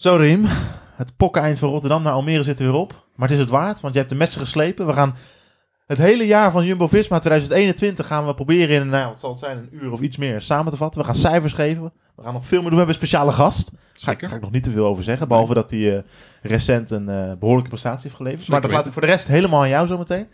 Zo Riem, het pokkeneind van Rotterdam naar Almere zit er weer op. Maar het is het waard, want je hebt de messen geslepen. We gaan het hele jaar van Jumbo-Visma 2021 gaan we proberen in, nou, wat zal het zijn, een uur of iets meer samen te vatten. We gaan cijfers geven. We gaan nog veel meer doen. We hebben een speciale gast. Daar ga, ik- Zeker. ga ik nog niet te veel over zeggen. Behalve dat hij eh, recent een eh, behoorlijke prestatie heeft geleverd. Zeker maar dat laat ik voor de rest helemaal aan jou zometeen.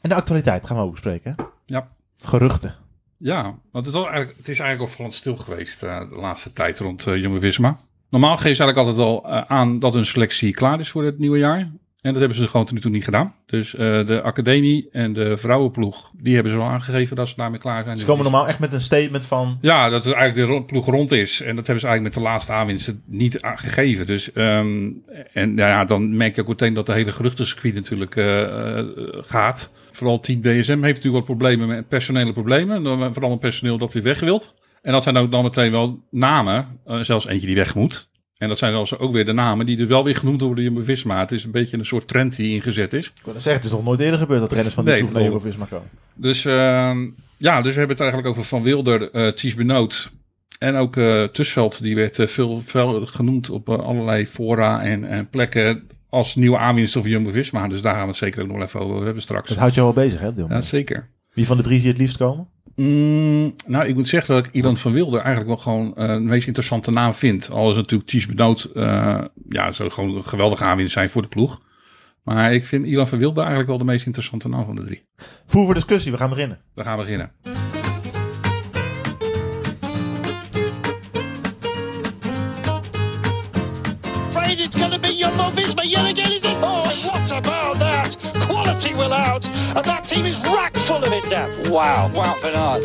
En de actualiteit gaan we ook bespreken. hè? Ja. Geruchten. Ja, want het is, eigenlijk, het is eigenlijk opvallend stil geweest eh, de laatste tijd rond Jumbo-Visma. Normaal geven ze eigenlijk altijd al eh, aan dat hun selectie klaar is voor het nieuwe jaar. En dat hebben ze gewoon tot nu toe niet gedaan. Dus eh, de academie en de vrouwenploeg, die hebben ze al aangegeven dat ze daarmee klaar zijn. Ze Dus komen normaal echt met een statement van... Ja, dat is eigenlijk de ploeg rond is. En dat hebben ze eigenlijk met de laatste aanwinsten niet gegeven. Dus, ehm, en ja, ja, dan merk je ook meteen dat de hele geruchtencircuit natuurlijk eh, gaat. Vooral Team DSM heeft natuurlijk wat problemen met personele problemen. Vooral met personeel dat weer weg wilt. En dat zijn ook dan meteen wel namen. eh, zelfs eentje die weg moet. En dat zijn dan ook weer de namen die dus wel weer genoemd worden in Visma. Het is een beetje een soort trend die ingezet is. Ik wil zeggen, het is nog nooit eerder gebeurd dat renners van die Nee, naar. Jumbo-Visma komen. Dus ehm, ja, dus we hebben het eigenlijk over Van Wilder, eh Ties Benoot en ook eh Tussveld. Die werd veel, veel genoemd op allerlei fora en, en plekken als nieuwe aanwinst of Jumbo-Visma. Dus daar gaan we het zeker ook nog even over hebben straks. Dat houdt je wel bezig, hè, Ja, zeker. Wie van de drie zie je het liefst komen? Mm, nou, ik moet zeggen dat ik Ilan van Wilder eigenlijk wel gewoon eh, de meest interessante naam vind. Al is natuurlijk Ties Benoot, eh, ja, zou gewoon een geweldige aanwinst zijn voor de ploeg. Maar ik vind Ilan van Wilder eigenlijk wel de meest interessante naam van de drie. Voer voor discussie, we gaan beginnen. We gaan beginnen. it's going to be Visma yet again, is it? Oh? Quality will out, and that team is rack full of it now. Wow, wow, Bernard.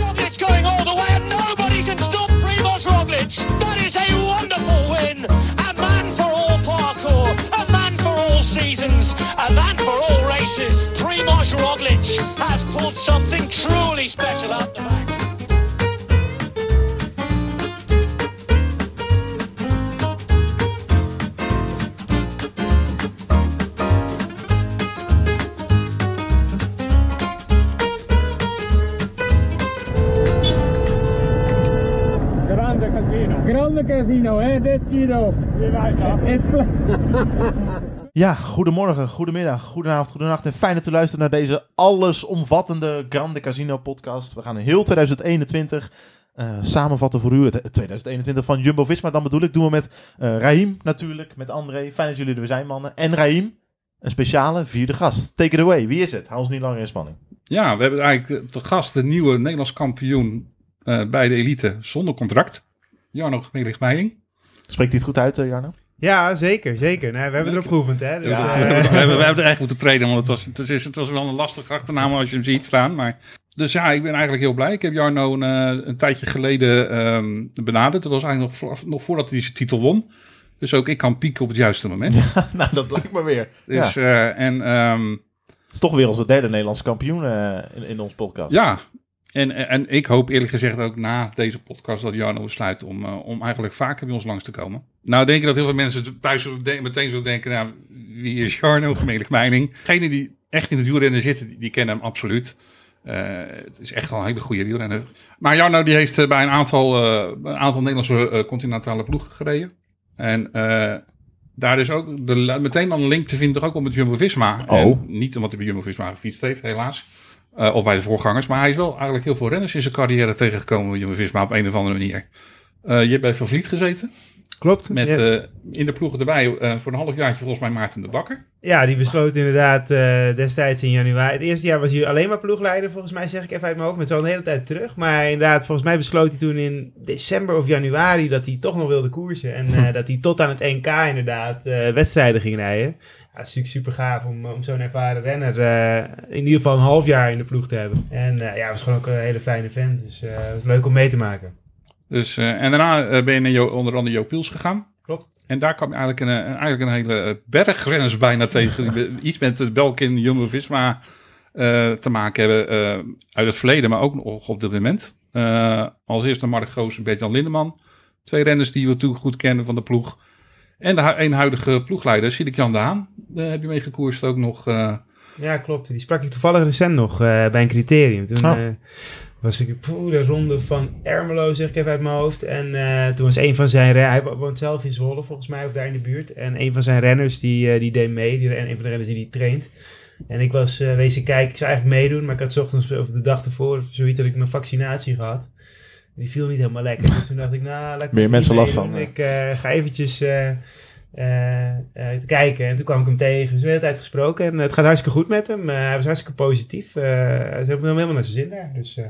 Roglic going all the way, and nobody can stop Primoz Roglic. That is a wonderful win. A man for all parkour, a man for all seasons, a man for all races. Primoz Roglic has pulled something truly special out the back. Casino. Grande casino, hè? Is Ja, goedemorgen, goedemiddag, goedenavond, goedenacht en fijn dat u luistert naar deze allesomvattende Grande Casino podcast. We gaan heel 2021 eh, samenvatten voor u, het, het 2021 van Jumbo-Visma. Dan bedoel ik, doen we met eh Raim natuurlijk, met André. Fijn dat jullie er weer zijn, mannen. En Raim, een speciale vierde gast. Take it away, wie is het? Hou ons niet langer in spanning. Ja, we hebben eigenlijk de gast, de nieuwe Nederlands kampioen eh, bij de elite zonder contract. Jarno Gemelig-Meining. Spreekt hij het goed uit, eh, Jarno? Ja, zeker, zeker. Nou, we hebben erop geoefend, hè. Dus, we, eh, hebben, we, hebben, we hebben er echt moeten trainen, want het was, het, is, het was wel een lastige achternaam als je hem ziet staan. Maar, dus ja, ik ben eigenlijk heel blij. Ik heb Jarno een, eh, een tijdje geleden ehm, benaderd. Dat was eigenlijk nog, nog voordat hij zijn titel won. Dus ook ik kan pieken op het juiste moment. nou, dat blijkt maar weer. Dus, ja. eh, en ehm, Het is toch weer onze derde Nederlandse kampioen in, in ons podcast. Ja, en, en ik hoop eerlijk gezegd ook na deze podcast dat Jarno besluit om, eh, om eigenlijk vaker bij ons langs te komen. Nou denk ik dat heel veel mensen thuis meteen zo denken, nou, wie is Jarno, gemelijk meining? Degenen die echt in het wielrennen zitten, die, die kennen hem absoluut. Eh, het is echt wel een hele goede wielrenner. Maar Jarno die heeft eh, bij een aantal, een aantal Nederlandse continentale ploegen gereden. En daar is ook de, meteen dan een link te vinden, ook op met Jumbo-Visma. Oh. En niet omdat hij bij Jumbo-Visma gefietst heeft, helaas. Eh, of bij de voorgangers. Maar hij is wel eigenlijk heel veel renners in zijn carrière tegengekomen bij Jumbo-Visma op een of andere manier. Eh, je hebt bij Van Vliet gezeten. klopt. Met ja. eh, in de ploegen erbij voor een halfjaartje volgens mij Maarten de Bakker. ja, die besloot inderdaad destijds in januari. Het eerste jaar was hij alleen maar ploegleider, volgens mij, zeg ik even uit mijn hoofd. Met zo'n hele tijd terug. Maar inderdaad, volgens mij besloot hij toen in december of januari dat hij toch nog wilde koersen. En dat hij tot aan het NK inderdaad wedstrijden ging rijden. Ja, het is natuurlijk super gaaf om, om zo'n ervaren renner eh, in ieder geval een half jaar in de ploeg te hebben. En eh, ja, het was gewoon ook een hele fijne vent. Dus eh, het was leuk om mee te maken. Dus, eh, en daarna eh, ben je naar Jo- onder andere Jo Piels gegaan. Klopt. En daar kwam je eigenlijk een, eigenlijk een hele eh, berg renners bijna tegen. die iets met het Belkin, Jumbo-Visma eh, te maken hebben eh, uit het verleden, maar ook nog op dit moment. Eh, als eerste Mark Goos en Bert-Jan Lindeman. Twee renners die we natuurlijk goed kennen van de ploeg. En de hu- een huidige ploegleider, Sidik Jan de Haan. Daar heb je mee gekoerst ook nog. eh, Ja, klopt. Die sprak ik toevallig recent nog eh, bij een criterium. Toen Oh. eh, was ik poeh, de ronde van Ermelo, zeg ik even uit mijn hoofd. En eh, toen was een van zijn renners, hij wo- woont zelf in Zwolle volgens mij, of daar in de buurt. En een van zijn renners, die, eh, die deed mee. Die, en een van de renners die die traint. En ik was eh, wezen kijken, ik zou eigenlijk meedoen, maar ik had 's ochtends of de dag ervoor zoiets dat ik mijn vaccinatie gehad. Die viel niet helemaal lekker. Dus toen dacht ik, nou, laat ik Meer mensen last van. Ik eh, ga eventjes eh, eh, kijken. En toen kwam ik hem tegen. Dus we hebben de hele tijd gesproken. En het gaat hartstikke goed met hem. Eh, hij was hartstikke positief. Eh hij heeft hem helemaal naar zijn zin daar. Dus eh,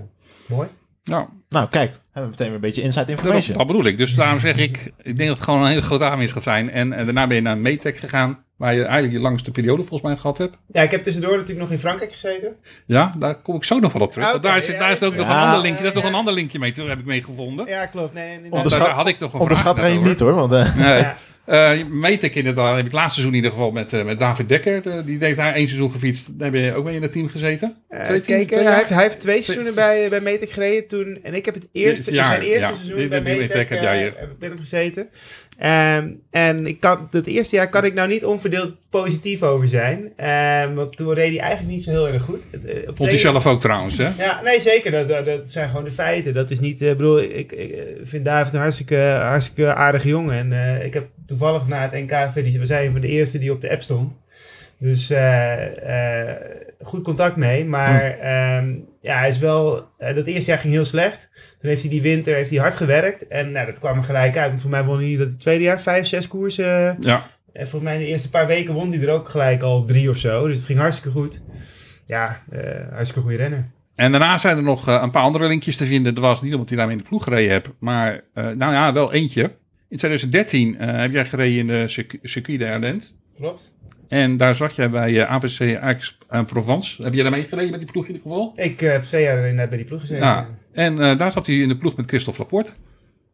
mooi. Ja, Nou, kijk, hebben we meteen weer een beetje inside dat, information. dat bedoel ik. Dus daarom zeg ik, ik denk dat het gewoon een hele grote aanwinst gaat zijn. En, en daarna ben je naar Metec gegaan, waar je eigenlijk je langste periode volgens mij gehad hebt. Ja, ik heb tussendoor natuurlijk nog in Frankrijk gezeten. Ja, daar kom ik zo nog wel op terug. Ah, daar is, ja, daar is ook ja, nog een ander linkje. Daar is nog een ander linkje mee, toen heb ik mee gevonden. Ja, klopt. Nee, daar had ik nog een Onderschat er niet hoor, want eh, Nee. Ja. Eh, Metek inderdaad, heb ik het laatste seizoen in ieder geval met, eh, met David Dekker. De- die heeft daar één seizoen gefietst. Daar ben je ook mee in het team gezeten. Twee teams, kijk, twee hij, heeft, hij heeft twee seizoenen bij, bij Metec gereden toen. En ik heb het eerste, Ja, zijn eerste ja. seizoen bij Metec heb jij hier. heb ik met hem gezeten. Ehm, en ik kan, het eerste jaar kan ik nou niet onverdeeld positief over zijn. Ehm, want toen reed hij eigenlijk niet zo heel erg goed. Eh, op Vond hij zelf ook trouwens, hè? Ja, nee, zeker. Dat, dat, dat zijn gewoon de feiten. Dat is niet, eh, ik bedoel, ik, ik eh, vind David een hartstikke, hartstikke aardige jongen. En ik heb toevallig na het NK, we zijn van de eerste die op de app stond. Dus eh, eh, goed contact mee. Maar ehm, ja, hij is wel, eh, dat eerste jaar ging heel slecht. Toen heeft hij die winter heeft hij hard gewerkt. En nou, dat kwam er gelijk uit. Want voor mij won hij dat het tweede jaar vijf, zes koersen. Ja. En volgens mij in de eerste paar weken won hij er ook gelijk al drie of zo. Dus het ging hartstikke goed. Ja, eh, hartstikke goede renner. En daarna zijn er nog een paar andere linkjes te vinden. Dat was niet omdat hij daarmee in de ploeg gereden hebt. Maar, nou ja, wel eentje. In 2013 eh, heb jij gereden in de circuit, circuit de Ardennes. Klopt. En daar zat jij bij eh, AVC Aix en Provence. Heb jij daarmee gereden met die ploeg in ieder geval? Ik eh, heb twee jaar inderdaad bij die ploeg gezeten. Ja. En eh, daar zat hij in de ploeg met Christophe Laporte.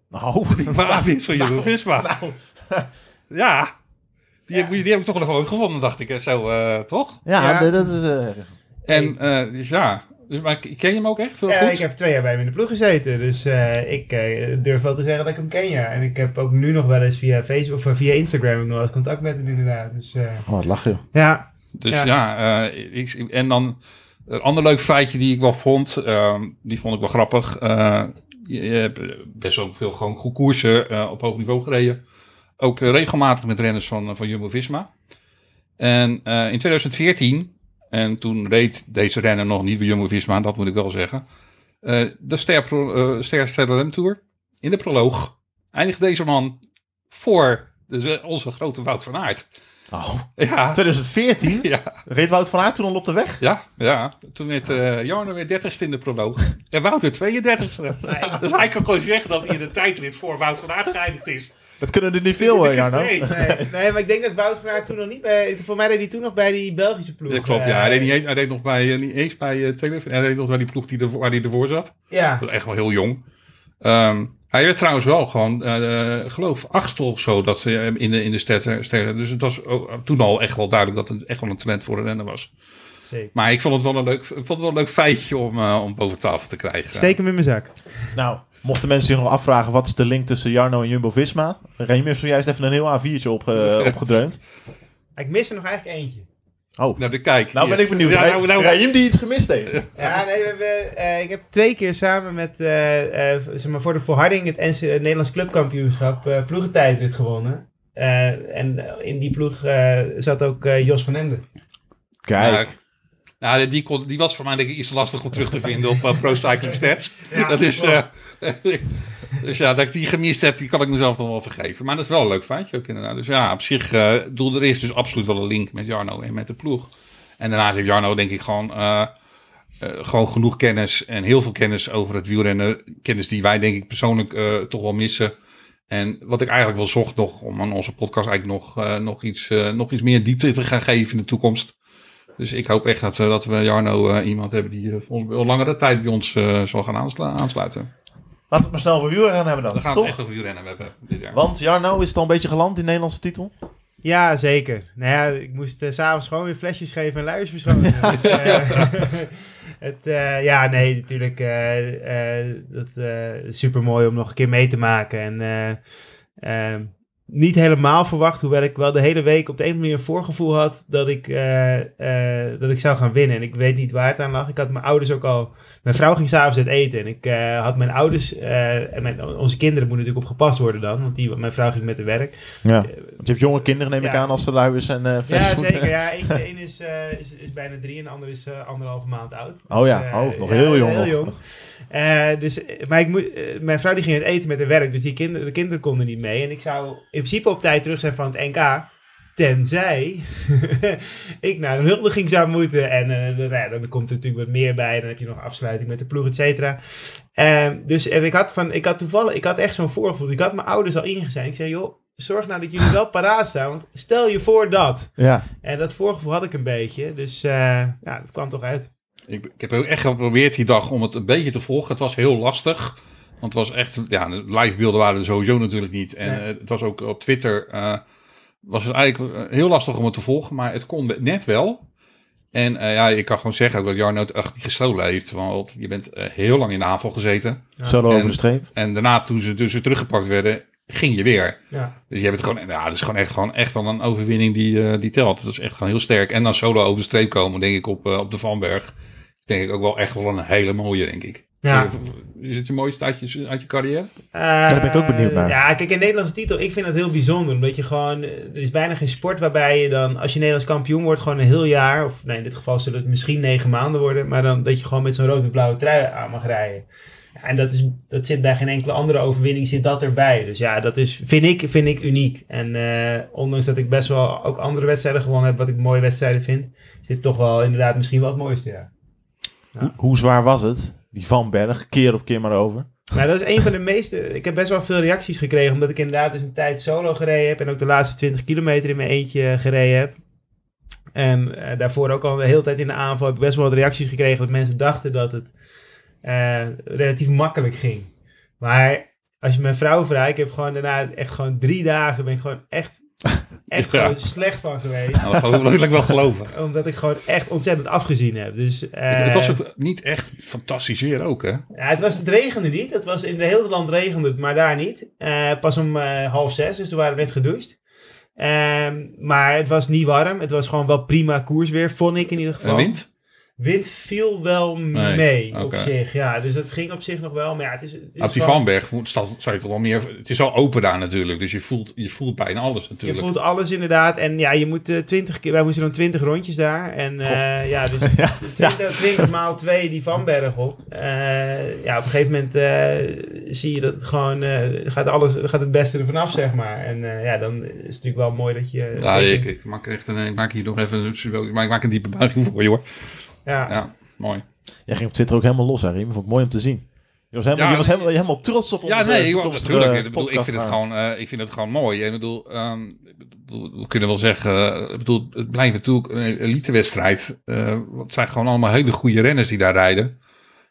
nou, Waarafwinst van Jumbo Visma. nou, Ja. Die, Ja. Heb, die heb ik toch wel even gevonden, dacht ik. eh, Zo, eh, toch? ja, dat is... eh, En eh, dus ja. Dus, maar ken je hem ook echt wel Ja, goed? ik heb twee jaar bij hem in de ploeg gezeten. Dus eh, ik eh, durf wel te zeggen dat ik hem ken, ja. En ik heb ook nu nog wel eens via Facebook of via Instagram ik nog wel eens contact met hem inderdaad. Dus eh, oh, wat lach je. ja. Dus Ja. ja, eh, ik, en dan een ander leuk feitje die ik wel vond, ehm, die vond ik wel grappig. Eh, je, je hebt best ook veel gewoon goed koersen eh, op hoog niveau gereden. Ook regelmatig met renners van, van Jumbo-Visma. En eh, in 2014, en toen reed deze renner nog niet bij Jumbo-Visma, dat moet ik wel zeggen. eh, de Ster, eh, Stedelijk Tour in de proloog eindigt deze man voor de, onze grote Wout van Aert. Oh, Ja, 2014? ja. Reed Wout van Aert toen al op de weg? Ja, ja. Toen werd eh Jarno weer 30ste in de proloog. En Wouter 32ste. Dus hij kan gewoon zeggen dat hij in de tijdrit voor Wout van Aert geëindigd is. Dat kunnen er niet veel, eh, Jarno. Nee. Nee, nee, maar ik denk dat Wout van Aert toen nog niet bij... Voor mij reed hij toen nog bij die Belgische ploeg. Ja, klopt, eh, ja. Hij deed, niet eens, hij deed nog bij, eh, niet eens bij uh. Hij deed nog bij die ploeg die ervoor, waar hij ervoor zat. Ja, Dat was echt wel heel jong. Ehm, hij werd trouwens wel gewoon, eh, eh, geloof achtste of zo, dat, eh, in de, in de sterren. Dus het was ook toen al echt wel duidelijk dat het echt wel een talent voor een renner was. zeker. Maar ik vond het wel een leuk, ik vond het wel een leuk feitje om, eh, om boven tafel te krijgen. Steek hem in mijn zak. Nou, mochten mensen zich nog afvragen wat is de link tussen Jarno en Jumbo-Visma? Remy heeft zojuist even een heel A4'tje opge opgedreund. Ik mis er nog eigenlijk eentje. Oh, Nou, de kijk. nou ben ik benieuwd. Ja, nou, nou, die iets gemist heeft. Ja, nee, we hebben, eh, ik heb twee keer samen met, eh, eh, zeg maar, voor de volharding het, NC het Nederlands Clubkampioenschap uh, ploegentijdrit gewonnen. Uh, en in die ploeg uh, zat ook uh, Jos van Ende. Kijk. Nou, die, kon, die, was voor mij denk ik iets lastig om terug te vinden op uh, Pro Cycling Stats. Ja, dat is, uh, dus ja, dat ik die gemist heb, die kan ik mezelf dan wel vergeven. Maar dat is wel een leuk feitje ook inderdaad. Dus ja, op zich, uh, doel, er is dus absoluut wel een link met Jarno en met de ploeg. En daarnaast heeft Jarno denk ik gewoon, gewoon genoeg kennis en heel veel kennis over het wielrennen. Kennis die wij denk ik persoonlijk toch wel missen. En wat ik eigenlijk wel zocht nog, om aan onze podcast eigenlijk nog, nog, iets, nog iets meer diepte te gaan geven in de toekomst. Dus ik hoop echt dat, uh, dat we Jarno uh, iemand hebben die uh, voor ons wel langere tijd bij ons uh, zal gaan aanslu aansluiten. Laten we het maar snel voor wielrennen hebben dan. Dan gaan toch? we echt over wielrennen hebben dit jaar. Want Jarno is het al een beetje geland in de Nederlandse titel? Ja, zeker. Nou ja, ik moest uh, s'avonds gewoon weer flesjes geven en luiers verschonen. dus, uh, het, uh, ja, nee, natuurlijk. Uh, dat is super mooi om nog een keer mee te maken. En niet helemaal verwacht, hoewel ik wel de hele week op de een of andere manier een voorgevoel had dat ik, eh, eh, dat ik zou gaan winnen. En ik weet niet waar het aan lag. Ik had mijn ouders ook al. Mijn vrouw ging s'avonds uit eten. En ik eh, had mijn ouders. en mijn, onze kinderen moeten natuurlijk op gepast worden dan. Want die, mijn vrouw ging met de werk. Ja. Want je hebt jonge kinderen, neem ik Ja. aan, als ze lui is en eh Ja, zeker. Ja, Eén- een is, is, is bijna drie en de ander is anderhalve maand oud. Oh ja, eh, oh, nog heel jong nog. Heel jong. Eh, dus, eh, maar ik moet, eh, mijn vrouw die ging uit eten met haar werk, dus die kinderen, de kinderen konden niet mee. En ik zou in principe op tijd terug zijn van het NK. Tenzij ik naar een huldiging zou moeten. En eh, dan- ja, dan komt er natuurlijk wat meer bij. Dan heb je nog afsluiting met de ploeg, et cetera. Dus en ik, had van, ik had toevallig, ik had echt zo'n voorgevoel. Ik had mijn ouders al ingezien. Ik zei, joh, zorg nou dat jullie wel paraat staan. Want stel je voor dat. Ja, En dat voorgevoel had ik een beetje. Dus ja, dat kwam toch uit. Ik, ik heb ook echt geprobeerd die dag om het een beetje te volgen. Het was heel lastig. Want het was echt, ja, de livebeelden waren er sowieso natuurlijk niet. En Nee. eh, het was ook op Twitter, eh, was het eigenlijk eh, heel lastig om het te volgen. Maar het kon net wel. En eh, ja, ik kan gewoon zeggen ook dat Jarno het echt niet gestolen heeft. Want je bent heel lang in de aanval gezeten. solo En- over de streep. En daarna, toen ze dus weer teruggepakt werden, ging je weer. Ja. Dus je hebt het gewoon, ja, het is gewoon echt, gewoon echt wel een overwinning die, eh, die telt. Het is echt gewoon heel sterk. En dan solo over de streep komen, denk ik, op, op de Vanberg. Denk ik ook wel echt wel een hele mooie, denk ik. Ja. Eh, Is het je mooiste uit je, uit je carrière? daar ben ik ook benieuwd naar. Ja, kijk, een Nederlandse titel, ik vind dat heel bijzonder. Omdat je gewoon, eh, er is bijna geen sport waarbij je dan, als je Nederlands kampioen wordt, gewoon een heel jaar, of nee, in dit geval zullen het misschien negen maanden worden, maar dan dat je gewoon met zo'n rode blauwe trui aan mag rijden. En dat, is, dat zit bij geen enkele andere overwinning, zit dat erbij. Dus ja, dat is, vind ik, vind ik uniek. En eh, ondanks dat ik best wel ook andere wedstrijden gewonnen heb, wat ik mooie wedstrijden vind, dit toch wel inderdaad misschien wel het mooiste, ja. Hoe, hoe zwaar was het? Die Van Berg, keer op keer maar over. Maar dat is een van de meeste. Ik heb best wel veel reacties gekregen. Omdat ik inderdaad dus een tijd solo gereden heb. En ook de laatste 20 kilometer in mijn eentje gereden heb. En eh, daarvoor ook al de hele tijd in de aanval heb ik best wel wat reacties gekregen. Dat mensen dachten dat het eh, relatief makkelijk ging. Maar als je mijn vrouw vraagt. Ik heb gewoon daarna echt gewoon drie dagen. Ben ik gewoon echt, echt Ja. slecht van geweest. Nou, dat wil ik wel geloven. Omdat ik gewoon echt ontzettend afgezien heb. Dus, eh, het was ook niet echt fantastisch weer ook, hè? ja, het, was, het regende niet. Het was in het hele land regende het, maar daar niet. Eh, pas om eh, half zes, dus we waren net gedoucht. Ehm, maar het was niet warm. Het was gewoon wel prima koersweer, vond ik in ieder geval. En wind? Wind viel wel Nee, mee op zich. Ja, dus het ging op zich nog wel. Maar ja, het is, het is Op die Vanberg zou je toch wel meer... Het is al open daar natuurlijk, dus je voelt, je voelt bijna alles Je natuurlijk. voelt alles inderdaad. En ja, je moet eh, 20 keer. Wij moesten dan 20 rondjes daar. En eh, ja, dus Ja, 20, 20 maal 2 die Vanberg op. Eh, ja, op een gegeven moment zie je dat het gewoon. gaat, alles, gaat het beste ervan af, zeg maar. En ja, dan is het natuurlijk wel mooi dat je. Ja, ik, ik, maak echt een, ik maak hier nog even een, maar ik maak een diepe buiging voor je hoor. Ja. Ja, mooi. Jij ging op Twitter ook helemaal los, hè, Riem. Vond ik mooi om te zien. Je was helemaal, Ja. je was helemaal, helemaal trots op ons. Ja, nee, ik, natuurlijk. Ik, bedoel, ik, vind het gewoon, eh, ik vind het gewoon mooi. Ik bedoel, ehm, ik bedoel, we kunnen wel zeggen, eh, ik bedoel, het blijft natuurlijk een elitewedstrijd. Eh, het zijn gewoon allemaal hele goede renners die daar rijden.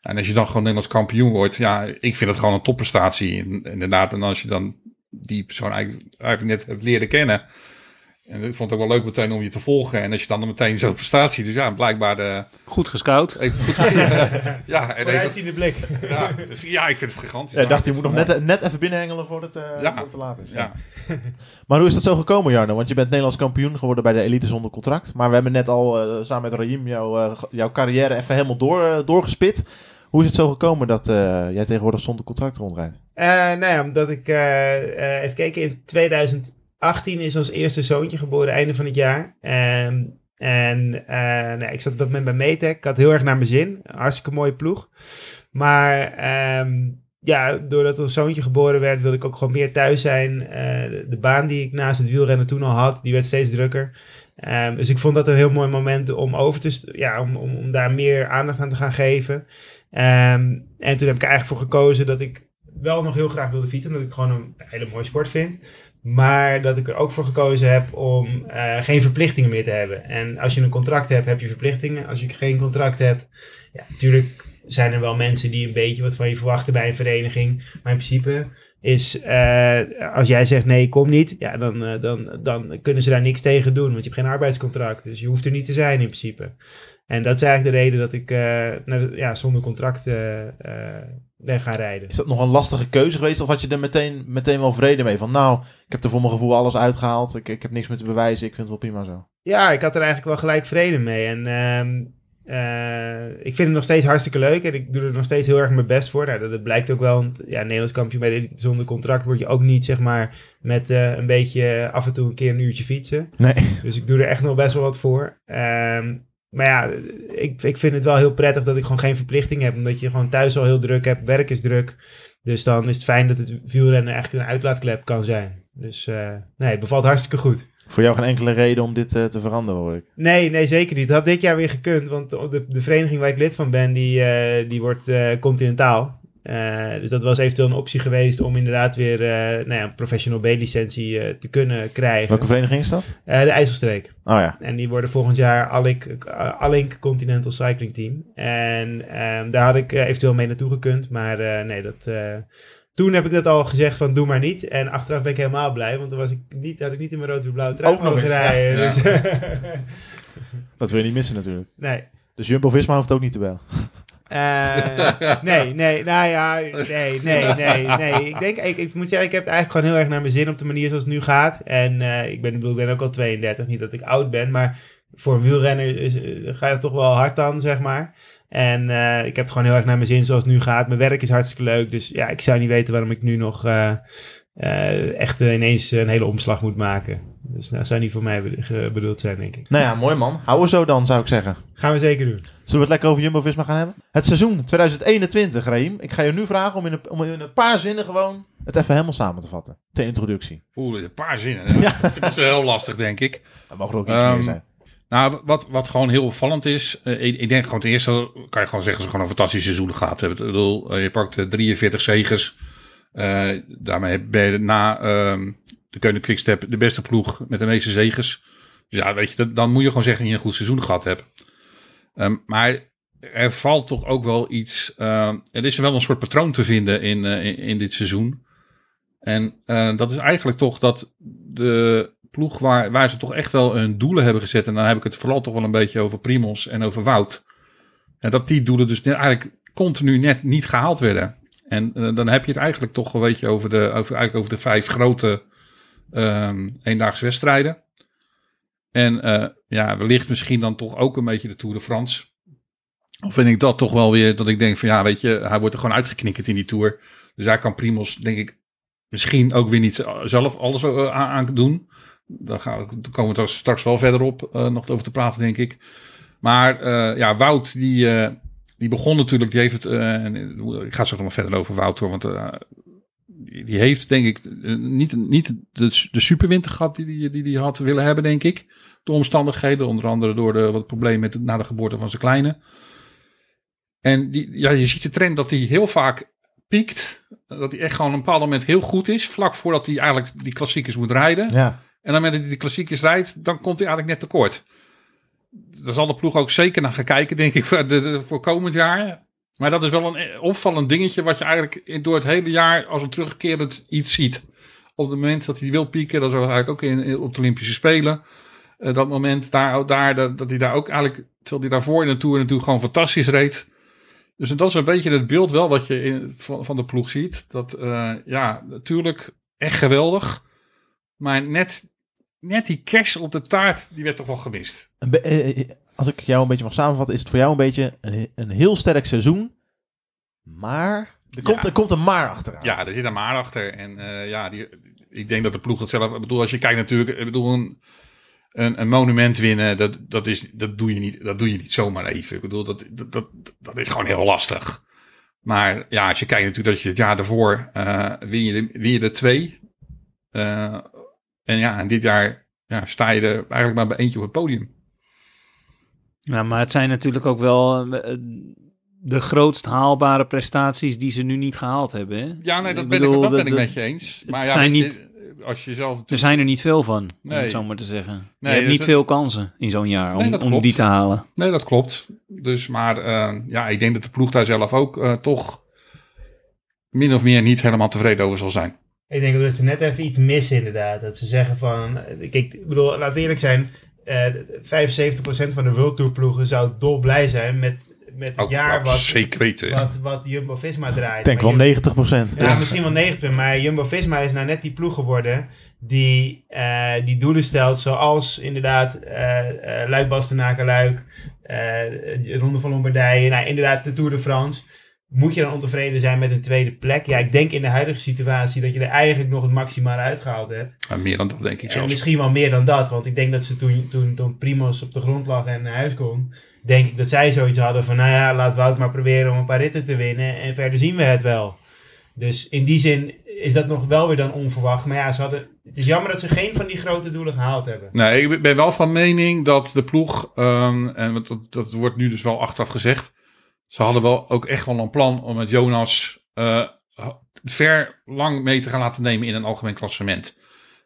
En als je dan gewoon Nederlands kampioen wordt, ja, ik vind het gewoon een topprestatie. Inderdaad, en als je dan die persoon eigenlijk, eigenlijk net hebt leren kennen. En ik vond het ook wel leuk meteen om je te volgen. En als je dan meteen zo'n prestatie, dus ja, blijkbaar eh, Goed gescout. heeft het goed gezien. ja, en heeft het, Vooruitziende blik. ja, dus, ja, ik vind het gigantisch. Ja, ik dacht, je moet nog net, net even binnenhengelen voordat het, eh, Ja. voordat het te laat is. Ja. Maar hoe is dat zo gekomen, Jarno? Want je bent Nederlands kampioen geworden bij de elite zonder contract. Maar we hebben net al eh, samen met Raim jouw, eh, jouw carrière even helemaal door, doorgespit. Hoe is het zo gekomen dat eh, jij tegenwoordig zonder contract rondrijdt? Eh, nou ja, omdat ik eh, eh, even kijken, in 2018 is ons eerste zoontje geboren, einde van het jaar. Ehm, en eh, nou, ja, ik zat op dat moment bij Metec. Ik had heel erg naar mijn zin. Een Hartstikke mooie ploeg. Maar ehm, ja, doordat ons zoontje geboren werd, wilde ik ook gewoon meer thuis zijn. Eh, de, baan die ik naast het wielrennen toen al had, die werd steeds drukker. Ehm, dus ik vond dat een heel mooi moment om over te ja, om, om, om daar meer aandacht aan te gaan geven. En toen heb ik eigenlijk voor gekozen dat ik wel nog heel graag wilde fietsen, omdat ik gewoon een hele mooie sport vind. Maar dat ik er ook voor gekozen heb om eh, geen verplichtingen meer te hebben. En als je een contract hebt, heb je verplichtingen. Als je geen contract hebt, ja, natuurlijk zijn er wel mensen die een beetje wat van je verwachten bij een vereniging. Maar in principe is, eh, als jij zegt nee, kom niet, ja, dan, eh, dan, dan kunnen ze daar niks tegen doen. Want je hebt geen arbeidscontract, dus je hoeft er niet te zijn in principe. En dat is eigenlijk de reden dat ik eh, naar ja, zonder contract ben gaan rijden. Is dat nog een lastige keuze geweest? Of had je er meteen, meteen wel vrede mee? Van nou, ik heb er voor mijn gevoel alles uitgehaald. Ik, ik heb niks meer te bewijzen. Ik vind het wel prima zo. Ja, ik had er eigenlijk wel gelijk vrede mee. En ehm, eh, ik vind het nog steeds hartstikke leuk. En ik doe er nog steeds heel erg mijn best voor. Nou, dat, dat blijkt ook wel. Want ja, Nederlands kampioen bij de elite zonder contract word je ook niet, zeg maar, met eh, een beetje af en toe een keer een uurtje fietsen. Nee. Dus ik doe er echt nog best wel wat voor. Ehm, maar ja, ik, ik vind het wel heel prettig dat ik gewoon geen verplichting heb. Omdat je gewoon thuis al heel druk hebt. Werk is druk. Dus dan is het fijn dat het wielrennen echt een uitlaatklep kan zijn. Dus eh, nee, het bevalt hartstikke goed. Voor jou geen enkele reden om dit eh, te veranderen, hoor ik. Nee, nee, zeker niet. Dat had dit jaar weer gekund. Want de, de vereniging waar ik lid van ben, die, eh, die wordt eh, continentaal. Dus dat was eventueel een optie geweest om inderdaad weer nou ja, een professional B-licentie te kunnen krijgen. Welke vereniging is dat? De IJsselstreek. Oh ja. En die worden volgend jaar Alink, eh, Alink Continental Cycling Team. En ehm, daar had ik eventueel mee naartoe gekund. Maar nee, dat, toen heb ik dat al gezegd van doe maar niet. En achteraf ben ik helemaal blij. Want dan was ik niet, had ik niet in mijn rood-blauwe trui Ook nog mogen eens, rijden. Ja. Dus, Dat wil je niet missen natuurlijk. nee. Dus Jumbo-Visma hoeft ook niet te bellen. Eh, nee, nee, nou ja, nee, nee, nee, nee. Ik denk, ik, ik moet zeggen, ik heb het eigenlijk gewoon heel erg naar mijn zin op de manier zoals het nu gaat. En eh, ik ben, ik bedoel, ik ben ook al 32, niet dat ik oud ben, maar voor een wielrenner is, eh, ga je toch wel hard aan, zeg maar. En eh, ik heb het gewoon heel erg naar mijn zin zoals het nu gaat. Mijn werk is hartstikke leuk, dus ja, ik zou niet weten waarom ik nu nog eh, eh, echt ineens een hele omslag moet maken. Dus dat zou niet voor mij bedoeld zijn, denk ik. Nou ja, mooi man. Hou er zo dan, zou ik zeggen. Gaan we zeker doen. Zullen we het lekker over Jumbo-Visma gaan hebben? Het seizoen 2021, Raim. Ik ga je nu vragen om in, een, om in een paar zinnen gewoon het even helemaal samen te vatten. Ter introductie. Oeh, een paar zinnen. Ja. Dat is wel heel lastig, denk ik. Er mogen er ook iets Ehm, meer zijn. Nou, wat, wat gewoon heel opvallend is, eh, ik, denk gewoon ten eerste, kan je gewoon zeggen, dat ze gewoon een fantastisch seizoen gehad hebben. Ik bedoel, eh, je pakt eh, 43 zegers. Eh, daarmee ben je na ehm, de Keunen Quickstep de beste ploeg met de meeste zegers. Dus ja, weet je, dan moet je gewoon zeggen dat je een goed seizoen gehad hebt. Ehm, maar er valt toch ook wel iets, er is wel een soort patroon te vinden in, in, in dit seizoen. En dat is eigenlijk toch dat de ploeg waar, waar ze toch echt wel hun doelen hebben gezet. En dan heb ik het vooral toch wel een beetje over Primos en over Wout. En dat die doelen dus eigenlijk continu net niet gehaald werden. En eh, dan heb je het eigenlijk toch een beetje over de, over, eigenlijk over de vijf grote ehm eendaagse wedstrijden. En eh, ja, wellicht misschien dan toch ook een beetje de Tour de France. Of vind ik dat toch wel weer dat ik denk van ja, weet je, hij wordt er gewoon uitgeknikkerd in die Tour. Dus daar kan Primos denk ik misschien ook weer niet zelf alles eh, aan doen. Daar, gaan we, daar komen we straks wel verder op eh, nog over te praten, denk ik. Maar eh, ja, Wout, die, eh, die begon natuurlijk, die heeft het, ik ga zo nog maar verder over Wout hoor, want die, heeft denk ik niet, niet de, de superwinter gehad die hij die, die had willen hebben, denk ik. De omstandigheden, onder andere door de, wat problemen met na de geboorte van zijn kleine. En die, ja, je ziet de trend dat hij heel vaak piekt. Dat hij echt gewoon een bepaald moment heel goed is. Vlak voordat hij eigenlijk die klassiekers moet rijden. Ja. En dan met hij die klassiekers rijdt, dan komt hij eigenlijk net tekort. Daar zal de ploeg ook zeker naar gaan kijken, denk ik, voor, de, de- voor komend jaar. Maar dat is wel een opvallend dingetje wat je eigenlijk door het hele jaar als een terugkerend iets ziet. Op het moment dat hij wil pieken, dat is eigenlijk ook in, op de Olympische Spelen. Eh, dat moment daar, daar dat, dat hij daar ook eigenlijk, terwijl hij daarvoor in de Tour natuurlijk gewoon fantastisch reed. Dus dat is een beetje het beeld wel wat je in, van, van de ploeg ziet. Dat, eh, ja, natuurlijk echt geweldig. Maar net, net die kerst op de taart, die werd toch wel gemist. Eh, eh, als ik jou een beetje mag samenvatten, is het voor jou een beetje een, een heel sterk seizoen. Maar er komt, Ja. er komt een maar achteraan. Ja, er zit een maar achter. En eh, ja, die, ik denk dat de ploeg het zelf... Ik bedoel, als je kijkt natuurlijk... Ik bedoel, een, een, een monument winnen, dat, dat, is, dat, doe je niet, dat doe je niet zomaar even. Ik bedoel, dat, dat, dat, dat is gewoon heel lastig. Maar ja, als je kijkt natuurlijk dat je het jaar daarvoor... win, je, de- win je er twee. En ja, en dit jaar ja, sta je er eigenlijk maar bij eentje op het podium. Ja, maar het zijn natuurlijk ook wel eh, de grootst haalbare prestaties die ze nu niet gehaald hebben. Hè? Ja, nee, dat Ik ben, bedoel, ik, dat ben ik met je eens. Maar ja, zijn niet- als je zelf... Er zijn er niet veel van, om Nee. het zo maar te zeggen. Nee, je hebt dus niet het- veel kansen in zo'n jaar om, om die te halen. Nee, dat klopt. Dus, maar eh, ja, ik denk dat de ploeg daar zelf ook eh, toch min of meer niet helemaal tevreden over zal zijn. Ik denk dat ze net even iets missen inderdaad. Dat ze zeggen van, kijk, ik bedoel, laat eerlijk zijn, eh 75% van de World Tour ploegen zou dolblij zijn met, met het jaar ja, wat, zeker weten. ja. wat, wat Jumbo-Visma draait. Ik denk Maar wel Jum- 90 procent. Ja, misschien wel 90%, maar Jumbo-Visma is nou net die ploeg geworden die, eh, die doelen stelt zoals inderdaad eh eh Luik Bastenaken Luik, eh Ronde van Lombardije, nou inderdaad de Tour de France. Moet je dan ontevreden zijn met een tweede plek? Ja, ik denk in de huidige situatie dat je er eigenlijk nog het maximale uitgehaald hebt. Meer dan dat denk ik En zelfs. misschien wel meer dan dat, want ik denk dat ze toen, toen, toen Primos op de grond lag en naar huis kon, denk ik dat zij zoiets hadden van, nou ja, laat Wout maar proberen om een paar ritten te winnen en verder zien we het wel. Dus in die zin is dat nog wel weer dan onverwacht. Maar ja, ze hadden, het is jammer dat ze geen van die grote doelen gehaald hebben. Nee, ik ben wel van mening dat de ploeg, ehm, en dat, dat wordt nu dus wel achteraf gezegd, ze hadden wel ook echt wel een plan om met Jonas eh, ver lang mee te gaan laten nemen in een algemeen klassement.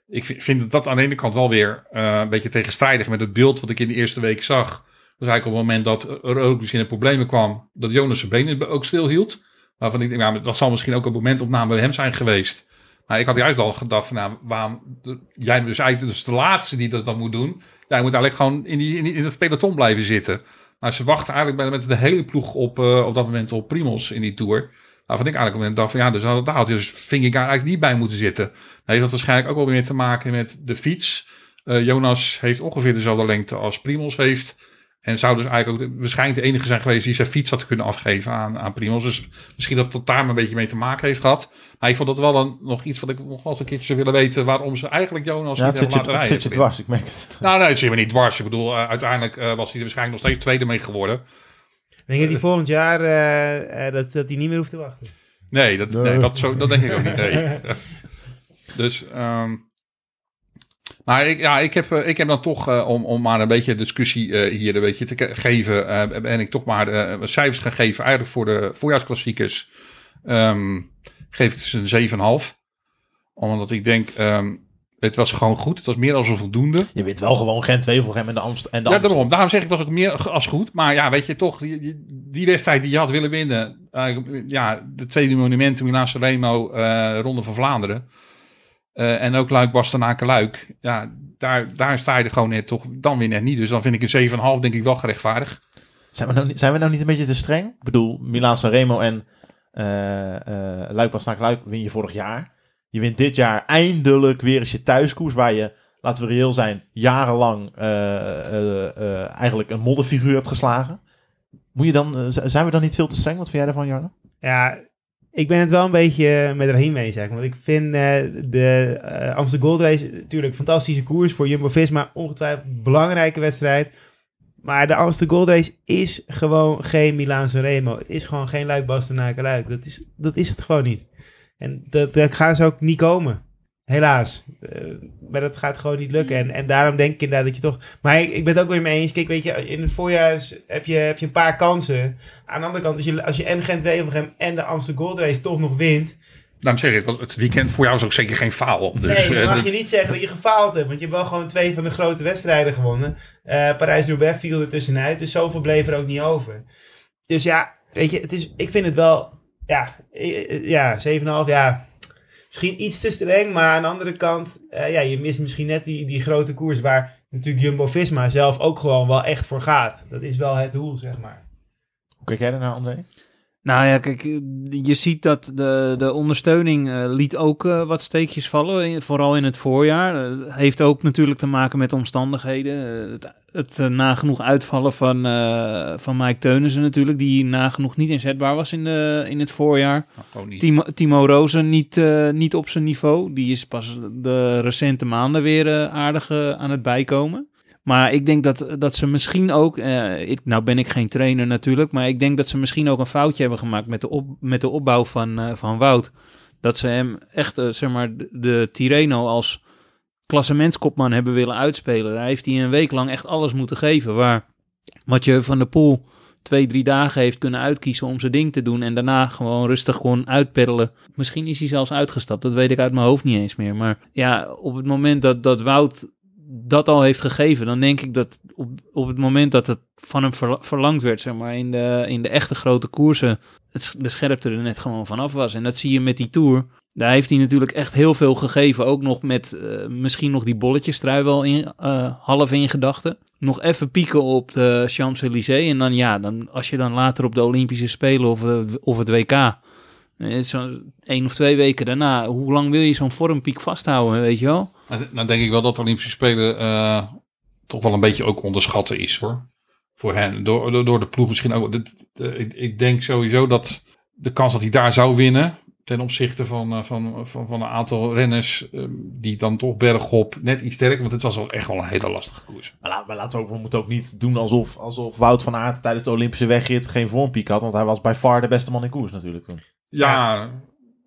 Ik vind, dat aan de ene kant wel weer eh, een beetje tegenstrijdig met het beeld wat ik in de eerste week zag. Dus eigenlijk op het moment dat er ook dus in problemen kwam, dat Jonas zijn benen ook stilhield. Waarvan ik denk, dat zal misschien ook een momentopname bij hem zijn geweest. Maar ik had juist al gedacht van, nou, waarom, jij dus eigenlijk dus de laatste die dat dan moet doen. Jij moet eigenlijk gewoon in, die, in, die- in het peloton blijven zitten. Maar ze wachten eigenlijk met de hele ploeg op, eh, op dat moment op Primos in die Tour. Waarvan ik eigenlijk op moment dacht van, ja, dus daar had dus Vingegaard eigenlijk niet bij moeten zitten. Dan heeft dat waarschijnlijk ook wel weer te maken met de fiets. Eh, Jonas heeft ongeveer dezelfde lengte als Primos heeft. En zou dus eigenlijk ook de- waarschijnlijk de enige zijn geweest die zijn fiets had kunnen afgeven aan, aan Primos. Dus misschien dat dat daar een beetje mee te maken heeft gehad. Maar ik vond dat wel een, nog iets wat ik nog wel eens een keertje zou willen weten. Waarom ze eigenlijk Jonas Ja, niet het zit, je, hebben laten het zit je rijden. dwars, ik merk het. Nou, nee, het zit me niet dwars. Ik bedoel, eh, uiteindelijk eh, was hij er waarschijnlijk nog steeds tweede mee geworden. Ik denk dat hij volgend jaar eh, eh, dat, dat hij niet meer hoeft te wachten. Nee, dat, Nee. nee. dat, zo, dat denk ik ook niet. Nee. dus, ehm, maar ik, ja, ik, heb, eh, ik heb dan toch, eh, om, om maar een beetje discussie eh, hier een beetje te geven, eh, ben ik toch maar cijfers gaan geven eigenlijk voor de voorjaarsklassiekers. Ehm, geef ik dus een 7,5. Omdat ik denk, ehm, het was gewoon goed. Het was meer dan voldoende. Je wint wel gewoon Gent Wevelgem en de Amst en de Ja, daarom. Daarom zeg ik, het was ook meer als goed. Maar ja, weet je, toch, die, die, wedstrijd die je had willen winnen. ja, de tweede monumenten, Milaan Remo, Ronde van Vlaanderen. Eh, en ook Luik, Bastenaken, Luik. Ja, daar, daar sta je er gewoon net toch dan weer net niet. Dus dan vind ik een 7,5 denk ik wel gerechtvaardig. Zijn, we nou, niet- zijn we nou niet een beetje te streng? Ik bedoel, Milaan Sanremo en eh eh Luik Bastenaken Luik win je vorig jaar. Je wint dit jaar eindelijk weer eens je thuiskoers waar je, laten we reëel zijn, jarenlang eh, eh, eh, eigenlijk een modderfiguur hebt geslagen. Moet je dan, zijn we dan niet veel te streng? Wat vind jij daarvan, Jarno? Ja, ik ben het wel een beetje met Rahim eens, zeg. Want ik vind eh, de eh Amsterdam Gold Race natuurlijk fantastische koers voor Jumbo-Visma. Ongetwijfeld een belangrijke wedstrijd. Maar de Amsterdam Gold Race is gewoon geen Milaan Remo. Het is gewoon geen Luik Bastenaken Luik. Dat is, dat is het gewoon niet. En dat, dat gaan ze ook niet komen. Helaas. Eh, maar dat gaat gewoon niet lukken. En, en daarom denk ik inderdaad dat je toch... Maar ik, ik ben het ook weer mee eens. Kijk, weet je, in het voorjaar is- heb je, heb je een paar kansen. Aan de andere kant, als je, als je en Gent-Wevelgem en de Amsterdam Gold Race toch nog wint... Daarom zeg ik, het, weekend voor jou is ook zeker geen faal. Dus, nee, eh, dan mag dat- je niet zeggen dat je gefaald hebt. Want je hebt wel gewoon twee van de grote wedstrijden gewonnen. Eh Parijs-Roubaix viel er tussenuit. Dus zoveel bleef er ook niet over. Dus ja, weet je, het is, ik vind het wel... Ja, eh, eh, ja 7,5, ja... Misschien iets te streng, maar aan de andere kant... eh, ja, je mist misschien net die, die grote koers... waar natuurlijk Jumbo-Visma zelf ook gewoon wel echt voor gaat. Dat is wel het doel, zeg maar. Hoe kijk jij daarnaar, André? Nou ja, kijk, je ziet dat de, de ondersteuning eh, liet ook eh, wat steekjes vallen, in- vooral in het voorjaar. Eh, heeft ook natuurlijk te maken met omstandigheden. Het het nagenoeg uitvallen van, van Mike Teunissen natuurlijk, die nagenoeg niet inzetbaar was in, de, in het voorjaar. Nou, niet. Timo, Timo Rozen niet, niet op zijn niveau. Die is pas de recente maanden weer aardig aan het bijkomen. Maar ik denk dat, dat ze misschien ook, eh, ik, nou ben ik geen trainer natuurlijk, maar ik denk dat ze misschien ook een foutje hebben gemaakt met de, op, met de opbouw van, eh, van Wout. Dat ze hem echt, eh, zeg maar, de, de Tireno als klassementskopman hebben willen uitspelen. Daar heeft hij een week lang echt alles moeten geven. Waar Mathieu van der Poel twee, drie dagen heeft kunnen uitkiezen om zijn ding te doen. En daarna gewoon rustig kon uitpeddelen. Misschien is hij zelfs uitgestapt. Dat weet ik uit mijn hoofd niet eens meer. Maar ja, op het moment dat, dat Wout dat al heeft gegeven, dan denk ik dat op, op het moment dat het van hem verla- verlangd werd, zeg maar, in de, in de echte grote koersen, het, de scherpte er net gewoon vanaf was. En dat zie je met die Tour. Daar heeft hij natuurlijk echt heel veel gegeven. Ook nog met eh, misschien nog die bolletjestrui wel in, eh, half in gedachten. Nog even pieken op de Champs-Élysées. En dan ja, dan, als je dan later op de Olympische Spelen of, eh, of het WK... eh, Zo één of twee weken daarna, hoe lang wil je zo'n vormpiek vasthouden, weet je wel? Nou, Dan denk ik wel dat de Olympische Spelen eh, toch wel een beetje ook onderschatten is hoor. Voor hen. Door, door, door de ploeg misschien ook. Dit- eh, ik, ik denk sowieso dat de kans dat hij daar zou winnen. Ten opzichte van, van, van, van een aantal renners eh, die dan toch bergop net iets sterker. Want het was wel echt wel een hele lastige koers. Maar, la- maar laten we, ook, we moeten ook niet doen alsof, alsof Wout van Aert tijdens de Olympische wegrit geen vormpiek had. Want hij was by far de beste man in koers natuurlijk toen. Ja,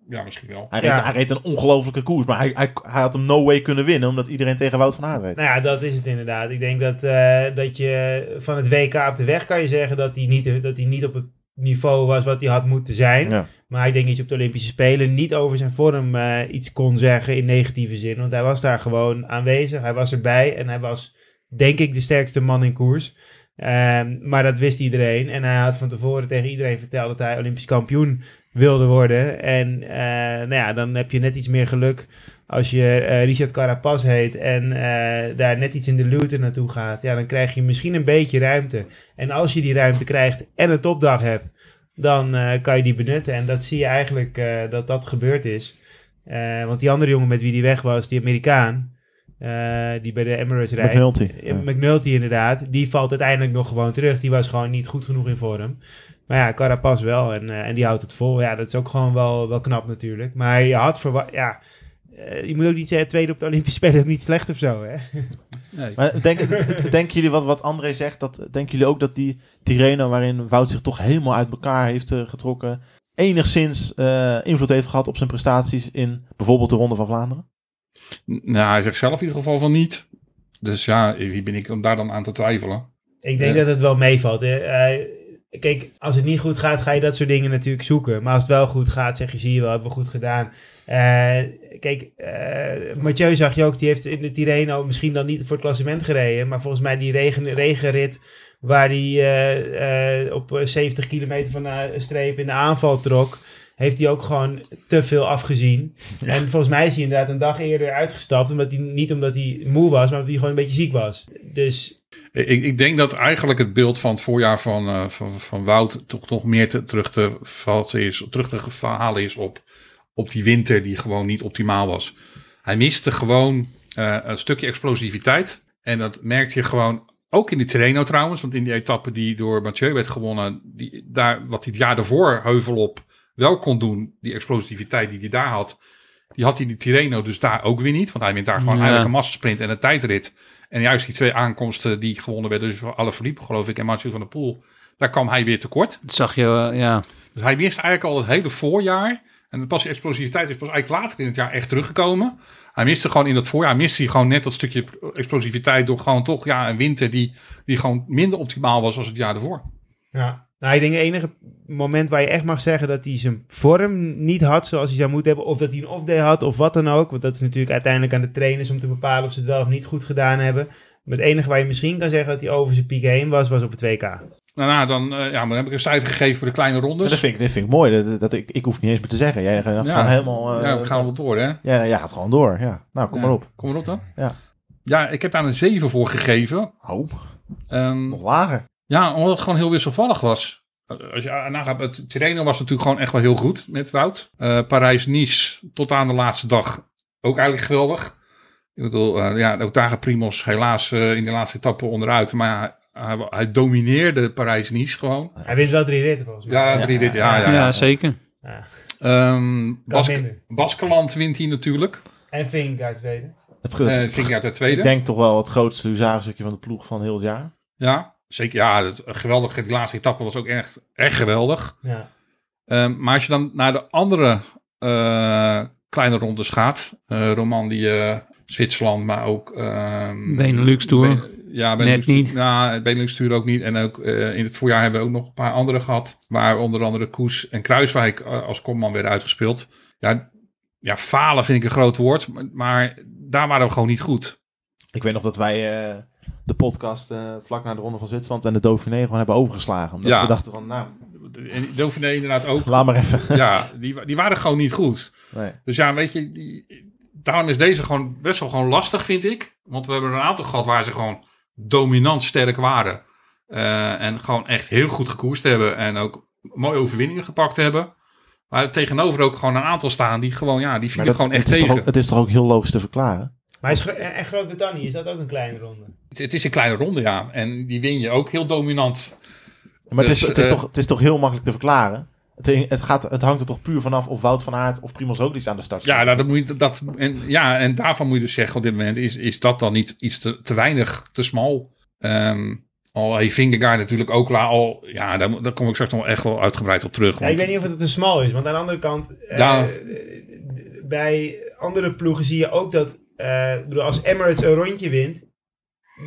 ja. misschien wel. Hij reed, Ja. hij reed een ongelofelijke koers. Maar hij, hij, hij had hem no way kunnen winnen. Omdat iedereen tegen Wout van Aert reed. Nou ja, dat is het inderdaad. Ik denk dat, eh, dat je van het WK op de weg kan je zeggen dat hij niet, dat hij niet op het niveau was wat hij had moeten zijn. Ja. Maar ik denk dat je op de Olympische Spelen niet over zijn vorm eh, iets kon zeggen in negatieve zin. Want hij was daar gewoon aanwezig. Hij was erbij en hij was, denk ik, de sterkste man in koers. Ehm, maar dat wist iedereen. En hij had van tevoren tegen iedereen verteld dat hij Olympisch kampioen wilde worden. En eh, nou ja, dan heb je net iets meer geluk als je eh, Richard Carapaz heet en eh, daar net iets in de luwte naartoe gaat. Ja, dan krijg je misschien een beetje ruimte. En als je die ruimte krijgt en een topdag hebt, dan kan je die benutten. En dat zie je eigenlijk dat dat gebeurd is. Want die andere jongen met wie die weg was, die Amerikaan, die bij de Emirates rijdt. McNulty inderdaad, die valt uiteindelijk nog gewoon terug. Die was gewoon niet goed genoeg in vorm. Maar ja, Carapaz wel en, eh, en die houdt het vol. Ja, dat is ook gewoon wel, wel knap natuurlijk. Maar je had verwacht, ja, eh, je moet ook niet zeggen, tweede op de Olympische Spelen niet slecht of zo, hè? Nee. Maar denk, denken jullie wat, wat André zegt? Dat, denken jullie ook dat die Tirreno, waarin Wout zich toch helemaal uit elkaar heeft eh, getrokken, enigszins eh, invloed heeft gehad op zijn prestaties in bijvoorbeeld de Ronde van Vlaanderen? Nou, hij zegt zelf in ieder geval van niet. Dus ja, wie ben ik om daar dan aan te twijfelen? Ik denk dat het wel meevalt. hè. Kijk, als het niet goed gaat, ga je dat soort dingen natuurlijk zoeken. Maar als het wel goed gaat, zeg je, zie je wel, hebben we goed gedaan. Eh, kijk, eh Mathieu zag je ook, die heeft in de Tirreno misschien dan niet voor het klassement gereden. Maar volgens mij die regen, regenrit waar hij eh, op eh, 70 kilometer van de streep in de aanval trok. Heeft hij ook gewoon te veel afgezien. En volgens mij is hij inderdaad een dag eerder uitgestapt. Omdat hij, niet omdat hij moe was, maar omdat hij gewoon een beetje ziek was. Dus Ik, ik denk dat eigenlijk het beeld van het voorjaar van, eh, van, van Wout toch, toch meer te, terug te vatten is, terug te verhalen is op, op die winter die gewoon niet optimaal was. Hij miste gewoon eh, een stukje explosiviteit. En dat merkte je gewoon ook in de Tirreno trouwens. Want in die etappe die door Mathieu werd gewonnen, die, daar, wat hij het jaar daarvoor heuvel op wel kon doen, die explosiviteit die hij daar had, die had hij in die Tirreno dus daar ook weer niet. Want hij wint daar gewoon Ja. eigenlijk een massasprint en een tijdrit. En juist die twee aankomsten die gewonnen werden, dus alle verliepen geloof ik en Mathieu van der Poel, daar kwam hij weer tekort. Dat zag je, eh, ja. Dus hij mist eigenlijk al het hele voorjaar. En pas die explosiviteit is pas eigenlijk later in het jaar echt teruggekomen. Hij miste gewoon in dat voorjaar, miste hij gewoon net dat stukje explosiviteit door gewoon toch ja, een winter die, die gewoon minder optimaal was als het jaar ervoor. Ja. Nou, ik denk het enige moment waar je echt mag zeggen dat hij zijn vorm niet had zoals hij zou moeten hebben. Of dat hij een off-day had of wat dan ook. Want dat is natuurlijk uiteindelijk aan de trainers om te bepalen of ze het wel of niet goed gedaan hebben. Maar het enige waar je misschien kan zeggen dat hij over zijn piek heen was, was op het WK. Nou, nou dan, eh, ja, maar dan heb ik een cijfer gegeven voor de kleine rondes. dat, vind ik, dat vind ik mooi. Dat, dat ik, ik hoef niet eens meer te zeggen. Jij gaat Ja. gewoon helemaal... eh, ja, we gaan wel door, hè? ja, jij gaat gewoon door. Ja. Nou, kom Ja. maar op. Kom maar op dan. Ja. Ja, ik heb daar een 7 voor gegeven. Oh, Ehm, nog lager. Ja, omdat het gewoon heel wisselvallig was. Als je nagaat, het Tirreno was natuurlijk gewoon echt wel heel goed met Wout. Eh, Parijs-Nice tot aan de laatste dag ook eigenlijk geweldig. Ik bedoel, eh, ja, gaat Primos helaas eh, in de laatste etappe onderuit. Maar ja, hij, hij domineerde Parijs-Nice gewoon. Hij wint wel drie ritten volgens mij. Ja, drie dit, ja, ja. Ja, ja. zeker. Ehm, minder. Baskeland wint hij natuurlijk. En Fink uit tweede. Het, vind ik uit de tweede. ik denk toch wel het grootste huzarenstukje van de ploeg van heel het jaar. Ja, zeker. Ja, het, geweldig. Die laatste etappe was ook echt, echt geweldig. Ja. Ehm, maar als je dan naar de andere eh, kleine rondes gaat, eh Romandie, Zwitserland, maar ook... ehm, Benelux Tour. Ja, Benelux, Net niet. Nou, Benelux Tour ook niet. En ook eh, in het voorjaar hebben we ook nog een paar andere gehad, waar onder andere Koes en Kruiswijk eh, als kopman werden uitgespeeld. Ja, ja, falen vind ik een groot woord, maar, maar daar waren we gewoon niet goed. Ik weet nog dat wij eh, de podcast eh, vlak na de Ronde van Zwitserland en de Dauphiné gewoon hebben overgeslagen. Omdat Ja. we dachten van, nou, En Dauphiné inderdaad ook. laat maar even. Ja, die, die waren gewoon niet goed. Nee. Dus ja, weet je, die, daarom is deze gewoon best wel gewoon lastig, vind ik. Want we hebben een aantal gehad waar ze gewoon dominant sterk waren. Eh, en gewoon echt heel goed gekoerst hebben. En ook mooie overwinningen gepakt hebben. Maar er tegenover ook gewoon een aantal staan die gewoon, ja, die vielen dat, gewoon echt het, tegen. ook, het is toch ook heel logisch te verklaren? Maar is en en Groot-Brittannië, is dat ook een kleine ronde? Het, het is een kleine ronde, ja. En die win je ook heel dominant. Maar het, is, Dus, het, is eh, toch, het is toch heel makkelijk te verklaren? Het, het, gaat, het hangt er toch puur vanaf of Wout van Aert of Primoz Roglic aan de start Ja, staat? nou, dat moet je, dat, en, ja, en daarvan moet je dus zeggen op dit moment, is, is dat dan niet iets te, te weinig, te smal? Ehm al heeft Vingegaard natuurlijk ook la, al, ja, daar, daar kom ik straks nog echt wel uitgebreid op terug. Ja, ik weet niet of het te smal is, want aan de andere kant, eh, Ja. bij andere ploegen zie je ook dat, eh, bedoel, als Emirates een rondje wint,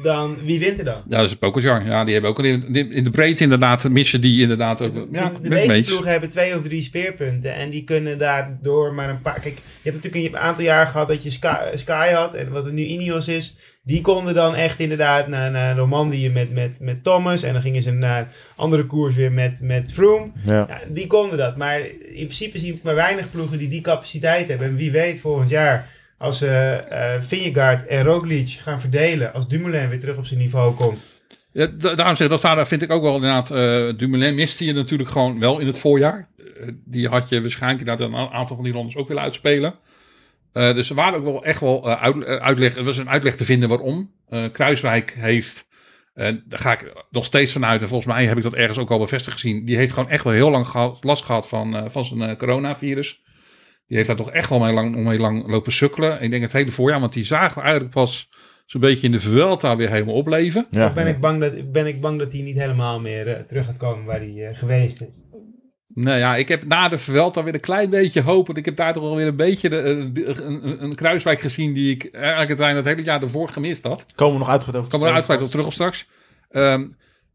dan wie wint er dan? Ja, dat is Pogacar. Ja, die hebben ook in, in de breedte inderdaad, missen die inderdaad ook. Ja, de meeste ploegen hebben twee of drie speerpunten en die kunnen daardoor maar een paar... Kijk, je hebt natuurlijk een aantal jaar gehad dat je Sky, Sky had en wat het nu Ineos is. Die konden dan echt inderdaad naar, naar Romandie met, met, met Thomas en dan gingen ze naar andere koers weer met, met Froome. Ja. Ja, die konden dat. Maar in principe zie ik maar weinig ploegen die die capaciteit hebben. En wie weet volgend jaar als ze eh Vingegaard en Roglic gaan verdelen. Als Dumoulin weer terug op zijn niveau komt. Ja, da- daarom zeg ik, dat vader vind ik ook wel inderdaad. eh Dumoulin miste je natuurlijk gewoon wel in het voorjaar. Eh, die had je waarschijnlijk inderdaad een aantal van die rondes ook willen uitspelen. Eh, dus er waren ook wel echt wel eh, uit, eh, uitleg. Er was een uitleg te vinden waarom. Eh, Kruiswijk heeft. eh, daar ga ik nog steeds vanuit. En volgens mij heb ik dat ergens ook al bevestigd gezien. Die heeft gewoon echt wel heel lang last gehad van, eh, van zijn eh, coronavirus. Die heeft daar toch echt wel mee lang, mee lang lopen sukkelen. Ik denk het hele voorjaar, want die zagen we eigenlijk pas zo'n beetje in de Vuelta weer helemaal opleven. Ja. Ben ik bang dat, ben ik bang dat hij niet helemaal meer eh, terug gaat komen waar hij eh, geweest is. Nou ja, ik heb na de Vuelta weer een klein beetje hoop. Want ik heb daar toch wel weer een beetje de, een, een, een kruiswijk gezien die ik eigenlijk het het hele jaar ervoor gemist had. Komen we nog uitgebreid over Ik kom er uitgebreid op terug op straks. Ehm,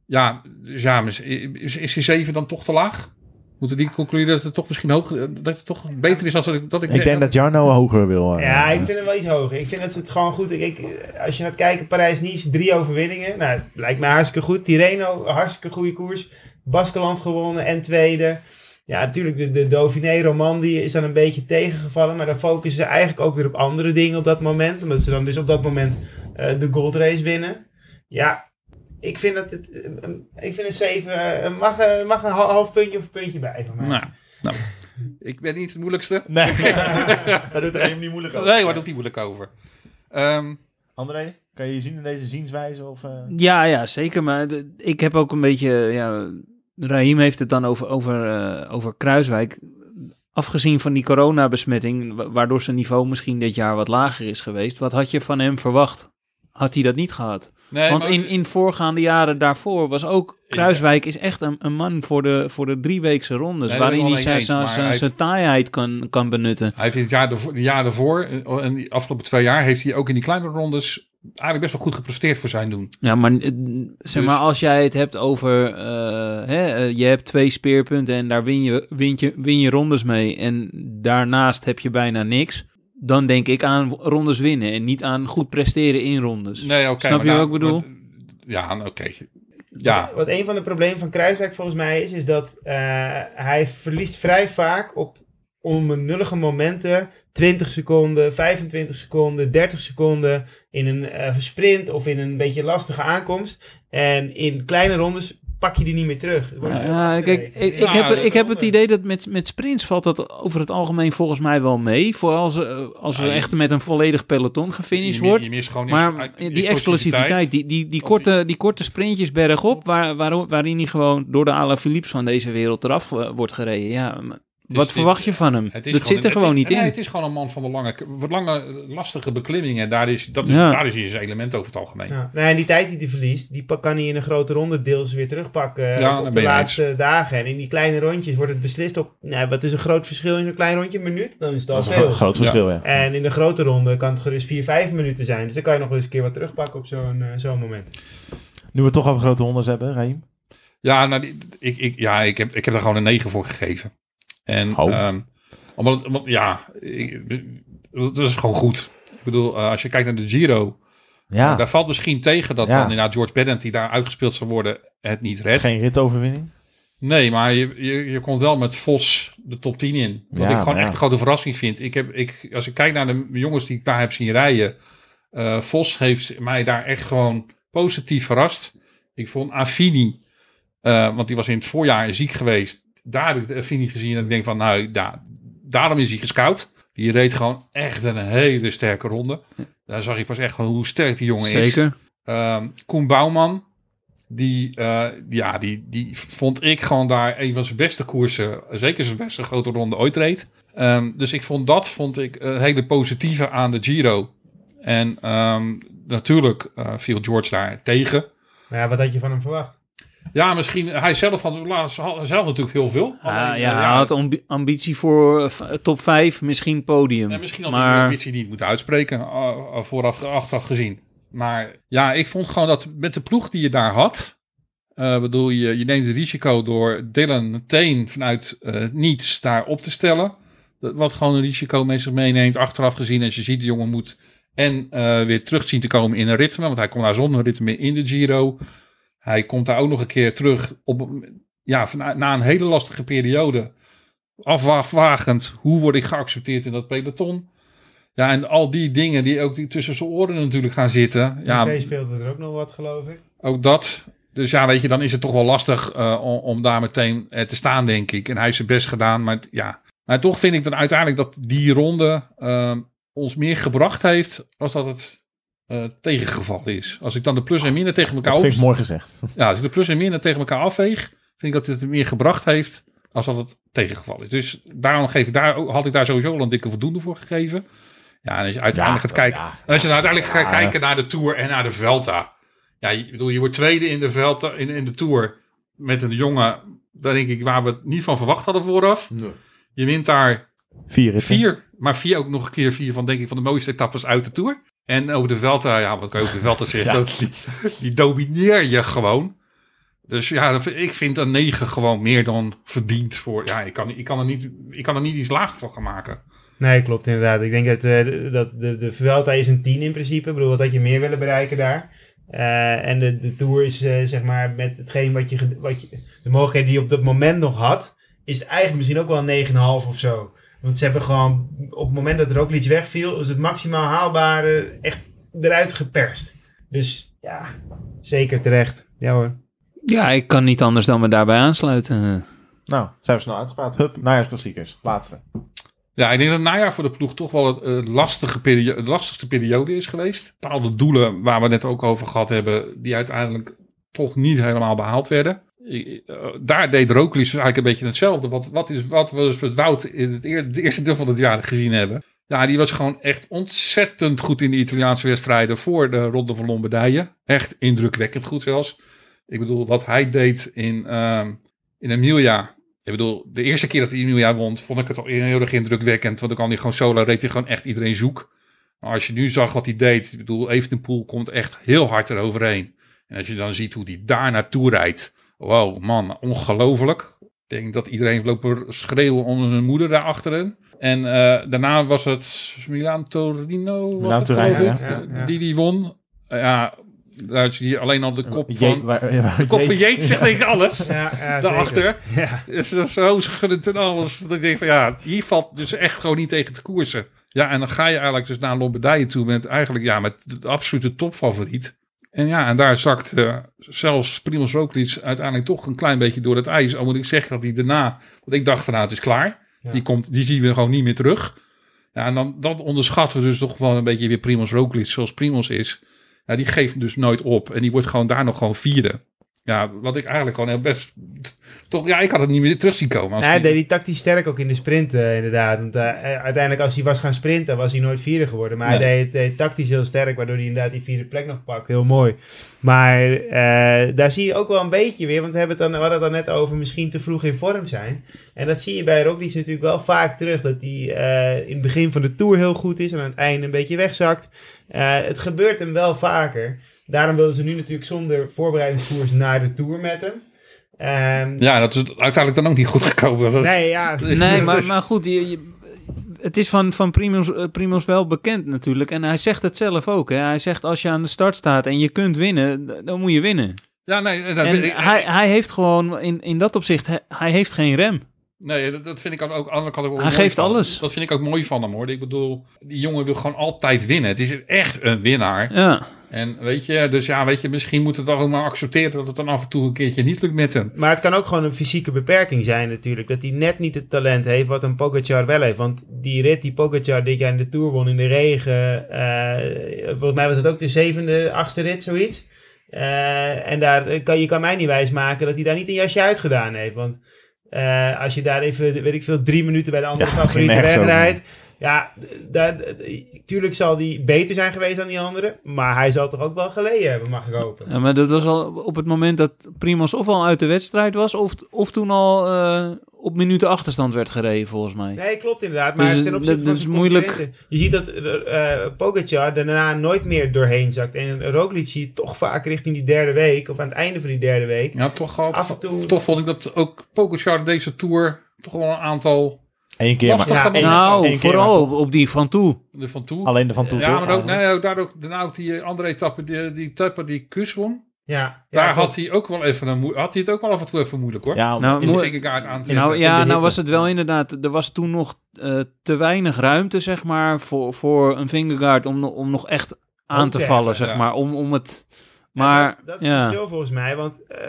ja, dus ja, is, is die 7 dan toch te laag? Moeten die concluderen dat het toch misschien hoger, dat het toch beter is als dat ik... Dat ik, Ik denk dat Jarno hoger wil. eh. Ja, ik vind hem wel iets hoger. Ik vind dat ze het gewoon goed... Ik, ik- als je gaat kijken, Parijs-Nice, drie overwinningen. Nou, lijkt mij hartstikke goed. Tirreno, hartstikke goede koers. Baskeland gewonnen en tweede. Ja, natuurlijk, de, de Dauphiné Romandie is dan een beetje tegengevallen. Maar dan focussen ze eigenlijk ook weer op andere dingen op dat moment. Omdat ze dan dus op dat moment eh, de goldrace winnen. Ja, ik vind dat het... eh, een- ik vind een 7... eh, mag, eh, mag een hal- half puntje of een puntje bij van mij. Nou, nou, ik ben niet het moeilijkste. Nee, daar doet er even niet moeilijk over. Nee, waar doet die moeilijk over? Ehm, André, kan je je zien in deze zienswijze? Of, eh? Ja, ja, zeker. Maar de- ik heb ook een beetje... Ja, Raheem heeft het dan over, over, eh, over Kruiswijk. Afgezien van die coronabesmetting, wa- waardoor zijn niveau misschien dit jaar wat lager is geweest. Wat had je van hem verwacht? Had hij dat niet gehad? Nee, Want maar- in, in voorgaande jaren daarvoor was ook... Kruiswijk is echt een, een man voor de, voor de drieweekse rondes. Nee, waarin hij zijn, zijn, zijn, taaiheid kan, kan benutten. Hij heeft in het jaar daarvoor, de jaar daarvoor en die afgelopen twee jaar, heeft hij ook in die kleine rondes eigenlijk best wel goed gepresteerd voor zijn doen. Ja, maar eh, zeg Dus- maar, als jij het hebt over, eh, hè, eh, je hebt twee speerpunten en daar win je, win, je, win je rondes mee en daarnaast heb je bijna niks, dan denk ik aan rondes winnen en niet aan goed presteren in rondes. Nee, oké. Snap je nou, wat ik bedoel? maar- Ja, nou, oké. Ja, Wat een van de problemen van Kruiswijk volgens mij is, is dat eh, hij verliest vrij vaak op onbenullige momenten 20 seconden, 25 seconden, 30 seconden in een eh, sprint of in een beetje lastige aankomst. En in kleine rondes pak je die niet meer terug. Ja, kijk, ik, ik, heb, ik heb het idee dat met, met sprints valt dat over het algemeen volgens mij wel mee. Vooral als, er- als er echt met een volledig peloton gefinished wordt. je mist gewoon Maar die- die explosiviteit, die, die, die, korte, die korte sprintjes bergop, waar, waar, waarin hij gewoon door de Alaphilippe van deze wereld eraf eh, wordt gereden. Ja, maar wat dit- verwacht je van hem? Het Dat zit er een- gewoon niet nee, in. het is gewoon een man van de lange, wat lange lastige beklimmingen. Daar is, dat is, Ja. daar is hij zijn element over het algemeen. Ja. Nou, en die tijd die hij verliest, die kan hij in een grote ronde deels weer terugpakken eh, Ja, op de laatste dagen. En in die kleine rondjes wordt het beslist op, nou, wat is een groot verschil in een klein rondje? Een minuut? Dan is het al Dat is een groot verschil, ja. En in de grote ronde kan het gerust 4, 5 minuten zijn. Dus dan kan je nog eens een keer wat terugpakken op zo'n eh, zo'n moment. Nu we het toch over grote rondes hebben, Raim. Ja, nou, die- ik, ik, ja ik, heb, ik heb er gewoon een 9 voor gegeven. En, Oh. ehm, omdat, het- omdat, ja, ik, dat is gewoon goed. Ik bedoel, eh, als je kijkt naar de Giro, Ja, Daar valt misschien tegen dat Ja. dan inderdaad George Bennett, die daar uitgespeeld zou worden, het niet redt. geen ritoverwinning. Nee, maar je, je, je komt wel met Vos de top 10 in. Wat Ja, ik gewoon echt een grote verrassing vind. Ik heb, ik, als ik kijk naar de jongens die ik daar heb zien rijden. eh, Vos heeft mij daar echt gewoon positief verrast. Ik vond Affini, eh, want die was in het voorjaar ziek geweest. Daar heb ik de Affini gezien en ik denk van, nou, da, daarom is hij gescout. Die reed gewoon echt een hele sterke ronde. Daar zag ik pas echt gewoon hoe sterk die jongen is. Zeker. Ehm, Koen Bouwman, die, eh, ja, die, die vond ik gewoon daar een van zijn beste koersen, zeker zijn beste grote ronde ooit reed. Ehm, dus ik vond dat vond ik een hele positieve aan de Giro. En ehm, natuurlijk eh, viel George daar tegen. Maar ja, wat had je van hem verwacht? Ja, misschien, hij zelf had, had zelf natuurlijk heel veel. Ah, Alleen, ja, eh, hij had ambi- ambitie voor eh, top 5, misschien podium. En misschien had hij maar de ambitie niet moeten uitspreken, uh, uh, vooraf, achteraf gezien. Maar ja, ik vond gewoon dat met de ploeg die je daar had, eh bedoel je, je neemt het risico door Dylan meteen vanuit eh, niets daar op te stellen. Dat- Wat gewoon een risico mee zich meeneemt, achteraf gezien. Als je ziet, de jongen moet en eh, weer terug zien te komen in een ritme, want hij komt daar zonder ritme in de Giro. Hij komt daar ook nog een keer terug op, ja, na een hele lastige periode afwagend, hoe word ik geaccepteerd in dat peloton? Ja, en al die dingen die ook die tussen zijn oren natuurlijk gaan zitten. Ja, TV speelde er ook nog wat, geloof ik. ook dat. Dus ja, weet je, dan is het toch wel lastig eh, om, om daar meteen eh, te staan, denk ik. En hij heeft zijn best gedaan, maar ja. Maar toch vind ik dan uiteindelijk dat die ronde eh, ons meer gebracht heeft als dat het eh, tegengevallen is. Als ik dan de plus en min tegen elkaar Dat vind op, ik mooi gezegd. ja, als ik de plus en min tegen elkaar afweeg, vind ik dat het meer gebracht heeft als dat het tegengevallen is. Dus daarom geef ik daar, ook- had ik daar sowieso al een dikke voldoende voor gegeven. Ja, en als je uiteindelijk Ja, gaat kijken, ja. en als je dan uiteindelijk Ja. gaat kijken naar de Tour en naar de Velta. Ja, je, bedoel, je wordt tweede in de Velta, in, in de Tour met een jongen, daar denk ik, waar we het niet van verwacht hadden vooraf. Je wint daar Vier vier, maar vier ook nog een keer vier van, denk ik, van de mooiste etappes uit de Tour. En over de Velta, ja, wat kan je over de Velta zeggen? Ja. Dat, die, die domineer je gewoon. Dus ja, dat ik vind een 9 gewoon meer dan verdiend voor. Ja, ik kan, ik kan, er, niet, ik kan er niet iets lager van gaan maken. Nee, klopt inderdaad. Ik denk dat, eh, dat de, de Vuelta is een 10 in principe. Ik bedoel, wat had je meer willen bereiken daar? Eh, en de, de Tour is eh, zeg maar met hetgeen wat je, wat je... De mogelijkheid die je op dat moment nog had... is het eigenlijk misschien ook wel een 9,5 of zo. Want ze hebben gewoon... Op het moment dat er ook iets wegviel... is het maximaal haalbare echt eruit geperst. Dus ja, zeker terecht. Ja hoor. Ja, ik kan niet anders dan me daarbij aansluiten. Nou, zijn we snel uitgepraat. Hup, najaarsklassiekers. Laatste. Ja, ik denk dat het najaar voor de ploeg toch wel het, eh, lastige perio- de lastigste periode is geweest. Bepaalde doelen waar we het net ook over gehad hebben, die uiteindelijk toch niet helemaal behaald werden. Eh, Daar deed Roglic dus eigenlijk een beetje hetzelfde. Wat, wat, is, wat we dus met Wout in het, eer- het eerste deel van het jaar gezien hebben. Ja, die was gewoon echt ontzettend goed in de Italiaanse wedstrijden voor de Ronde van Lombardije. Echt indrukwekkend goed zelfs. Ik bedoel, wat hij deed in, ehm in Emilia. Ik bedoel, de eerste keer dat hij Emilia won, vond ik het al heel erg indrukwekkend. Want dan kan hij gewoon solo, reed hij gewoon echt iedereen zoek. Maar als je nu zag wat hij deed, ik bedoel, Evenepoel komt echt heel hard eroverheen. En als je dan ziet hoe hij daar naartoe rijdt. Wow, man, ongelooflijk. Ik denk dat iedereen lopen schreeuwen onder hun moeder daar achterin. En eh, daarna was het Milan Torino, het, ik, ja, ja. die die won. Eh, ja, daar had je hier alleen al de kop Je- van... waar- waar- De kop van Jeet zegt tegen alles. Ja, ja, Daarachter. Ja. is dat zo schuddend en alles. Dat ik denk van ja, hier valt dus echt gewoon niet tegen te koersen. Ja, en dan ga je eigenlijk dus naar Lombardije toe met eigenlijk ja, met de absolute topfavoriet. En ja, en daar zakt eh, zelfs Primoz Roglic uiteindelijk toch een klein beetje door het ijs. Al moet ik zeggen dat hij daarna, want ik dacht van nou het is klaar. Ja. Die, komt, die zien we gewoon niet meer terug. Ja, en dan, dan onderschatten we dus toch wel een beetje weer Primoz Roglic zoals Primoz is. Ja, die geeft dus nooit op. En die wordt gewoon daar nog gewoon vierde. Ja, wat ik eigenlijk gewoon heel best... Toch, ja, ik had het niet meer terug zien komen. Hij die- deed hij tactisch sterk ook in de sprint, eh, inderdaad. Want eh, eh, uiteindelijk, als hij was gaan sprinten, was hij nooit vierde geworden. Maar hij Nee. deed, tactisch heel sterk, waardoor hij inderdaad die vierde plek nog pakt. Heel mooi. Maar daar zie je ook wel een beetje weer, want we, hebben het dan, we hadden het dan net over misschien te vroeg in vorm zijn. En dat zie je bij Roglic natuurlijk wel vaak terug, dat hij in het begin van de Tour heel goed is en aan het einde een beetje wegzakt. Het gebeurt hem wel vaker. Daarom wilden ze nu natuurlijk zonder voorbereidingskoers naar de Tour met hem. Ehm, Ja, dat is uiteindelijk dan ook niet goed gekomen. Dat, Nee, ja. Nee, maar, dus- maar goed, je, je- het is van, van Primoz, eh, Primoz wel bekend natuurlijk. En hij zegt het zelf ook. Hè. Hij zegt als je aan de start staat en je kunt winnen, dan moet je winnen. Ja, nee, dat, En ik- hij, hij heeft gewoon in, in dat opzicht, hij, hij heeft geen rem. nee, dat, dat vind ik ook aan de andere kant ook Hij geeft van. alles. Dat vind ik ook mooi van hem hoor. Ik bedoel, die jongen wil gewoon altijd winnen. Het is echt een winnaar. Ja. En weet je, dus ja, weet je, misschien moeten we toch ook maar accepteren dat het dan af en toe een keertje niet lukt met hem. Maar het kan ook gewoon een fysieke beperking zijn natuurlijk. Dat hij net niet het talent heeft wat een Pogacar wel heeft. Want die rit die Pogacar dit jaar in de Tour won in de regen. eh, volgens mij was het ook de zevende, achtste rit, zoiets. Eh, en daar kan, je kan mij niet wijsmaken dat hij daar niet een jasje uitgedaan heeft. Want eh, als je daar even, weet ik veel, drie minuten bij de andere Ja, het over. wegrijdt. Ja, daar, tuurlijk zal hij beter zijn geweest dan die anderen. Maar hij zal toch ook wel geleden hebben, mag ik hopen. Ja, maar dat was al op het moment dat Primoz of al uit de wedstrijd was, of, of toen al eh, op minuten achterstand werd gereden, volgens mij. Nee, klopt inderdaad. Maar Dus ten opzichte dat- van is moeilijk. Je ziet dat eh Pogacar daarna nooit meer doorheen zakt. En Roglic zie je toch vaak richting die derde week. Of aan het einde van die derde week. Ja, toch, had, Af en toe- toch vond ik dat ook Pogacar deze Tour toch wel een aantal Eén keer Lastig maar. Ja, één- nou, één keer maar vooral op, die van toe. van toe. Alleen de van toe ja, toch? maar ook, nee, ook, daar ook, daarna ook die eh, andere etappe, die, die etappe die Kus won. Ja, ja, daar had hij ook wel even een moe- had hij het ook wel af en toe even moeilijk hoor. Ja, Nou, in de vingerkaart aan te zetten. Nou de ja, nou was het wel inderdaad. Er was toen nog eh, te weinig ruimte, zeg maar, voor, voor een fingerguard om, om nog echt aan te te vallen, hebben, zeg ja. maar. Om, om het. Ja, Maar dat, dat is het ja, verschil volgens mij. Want eh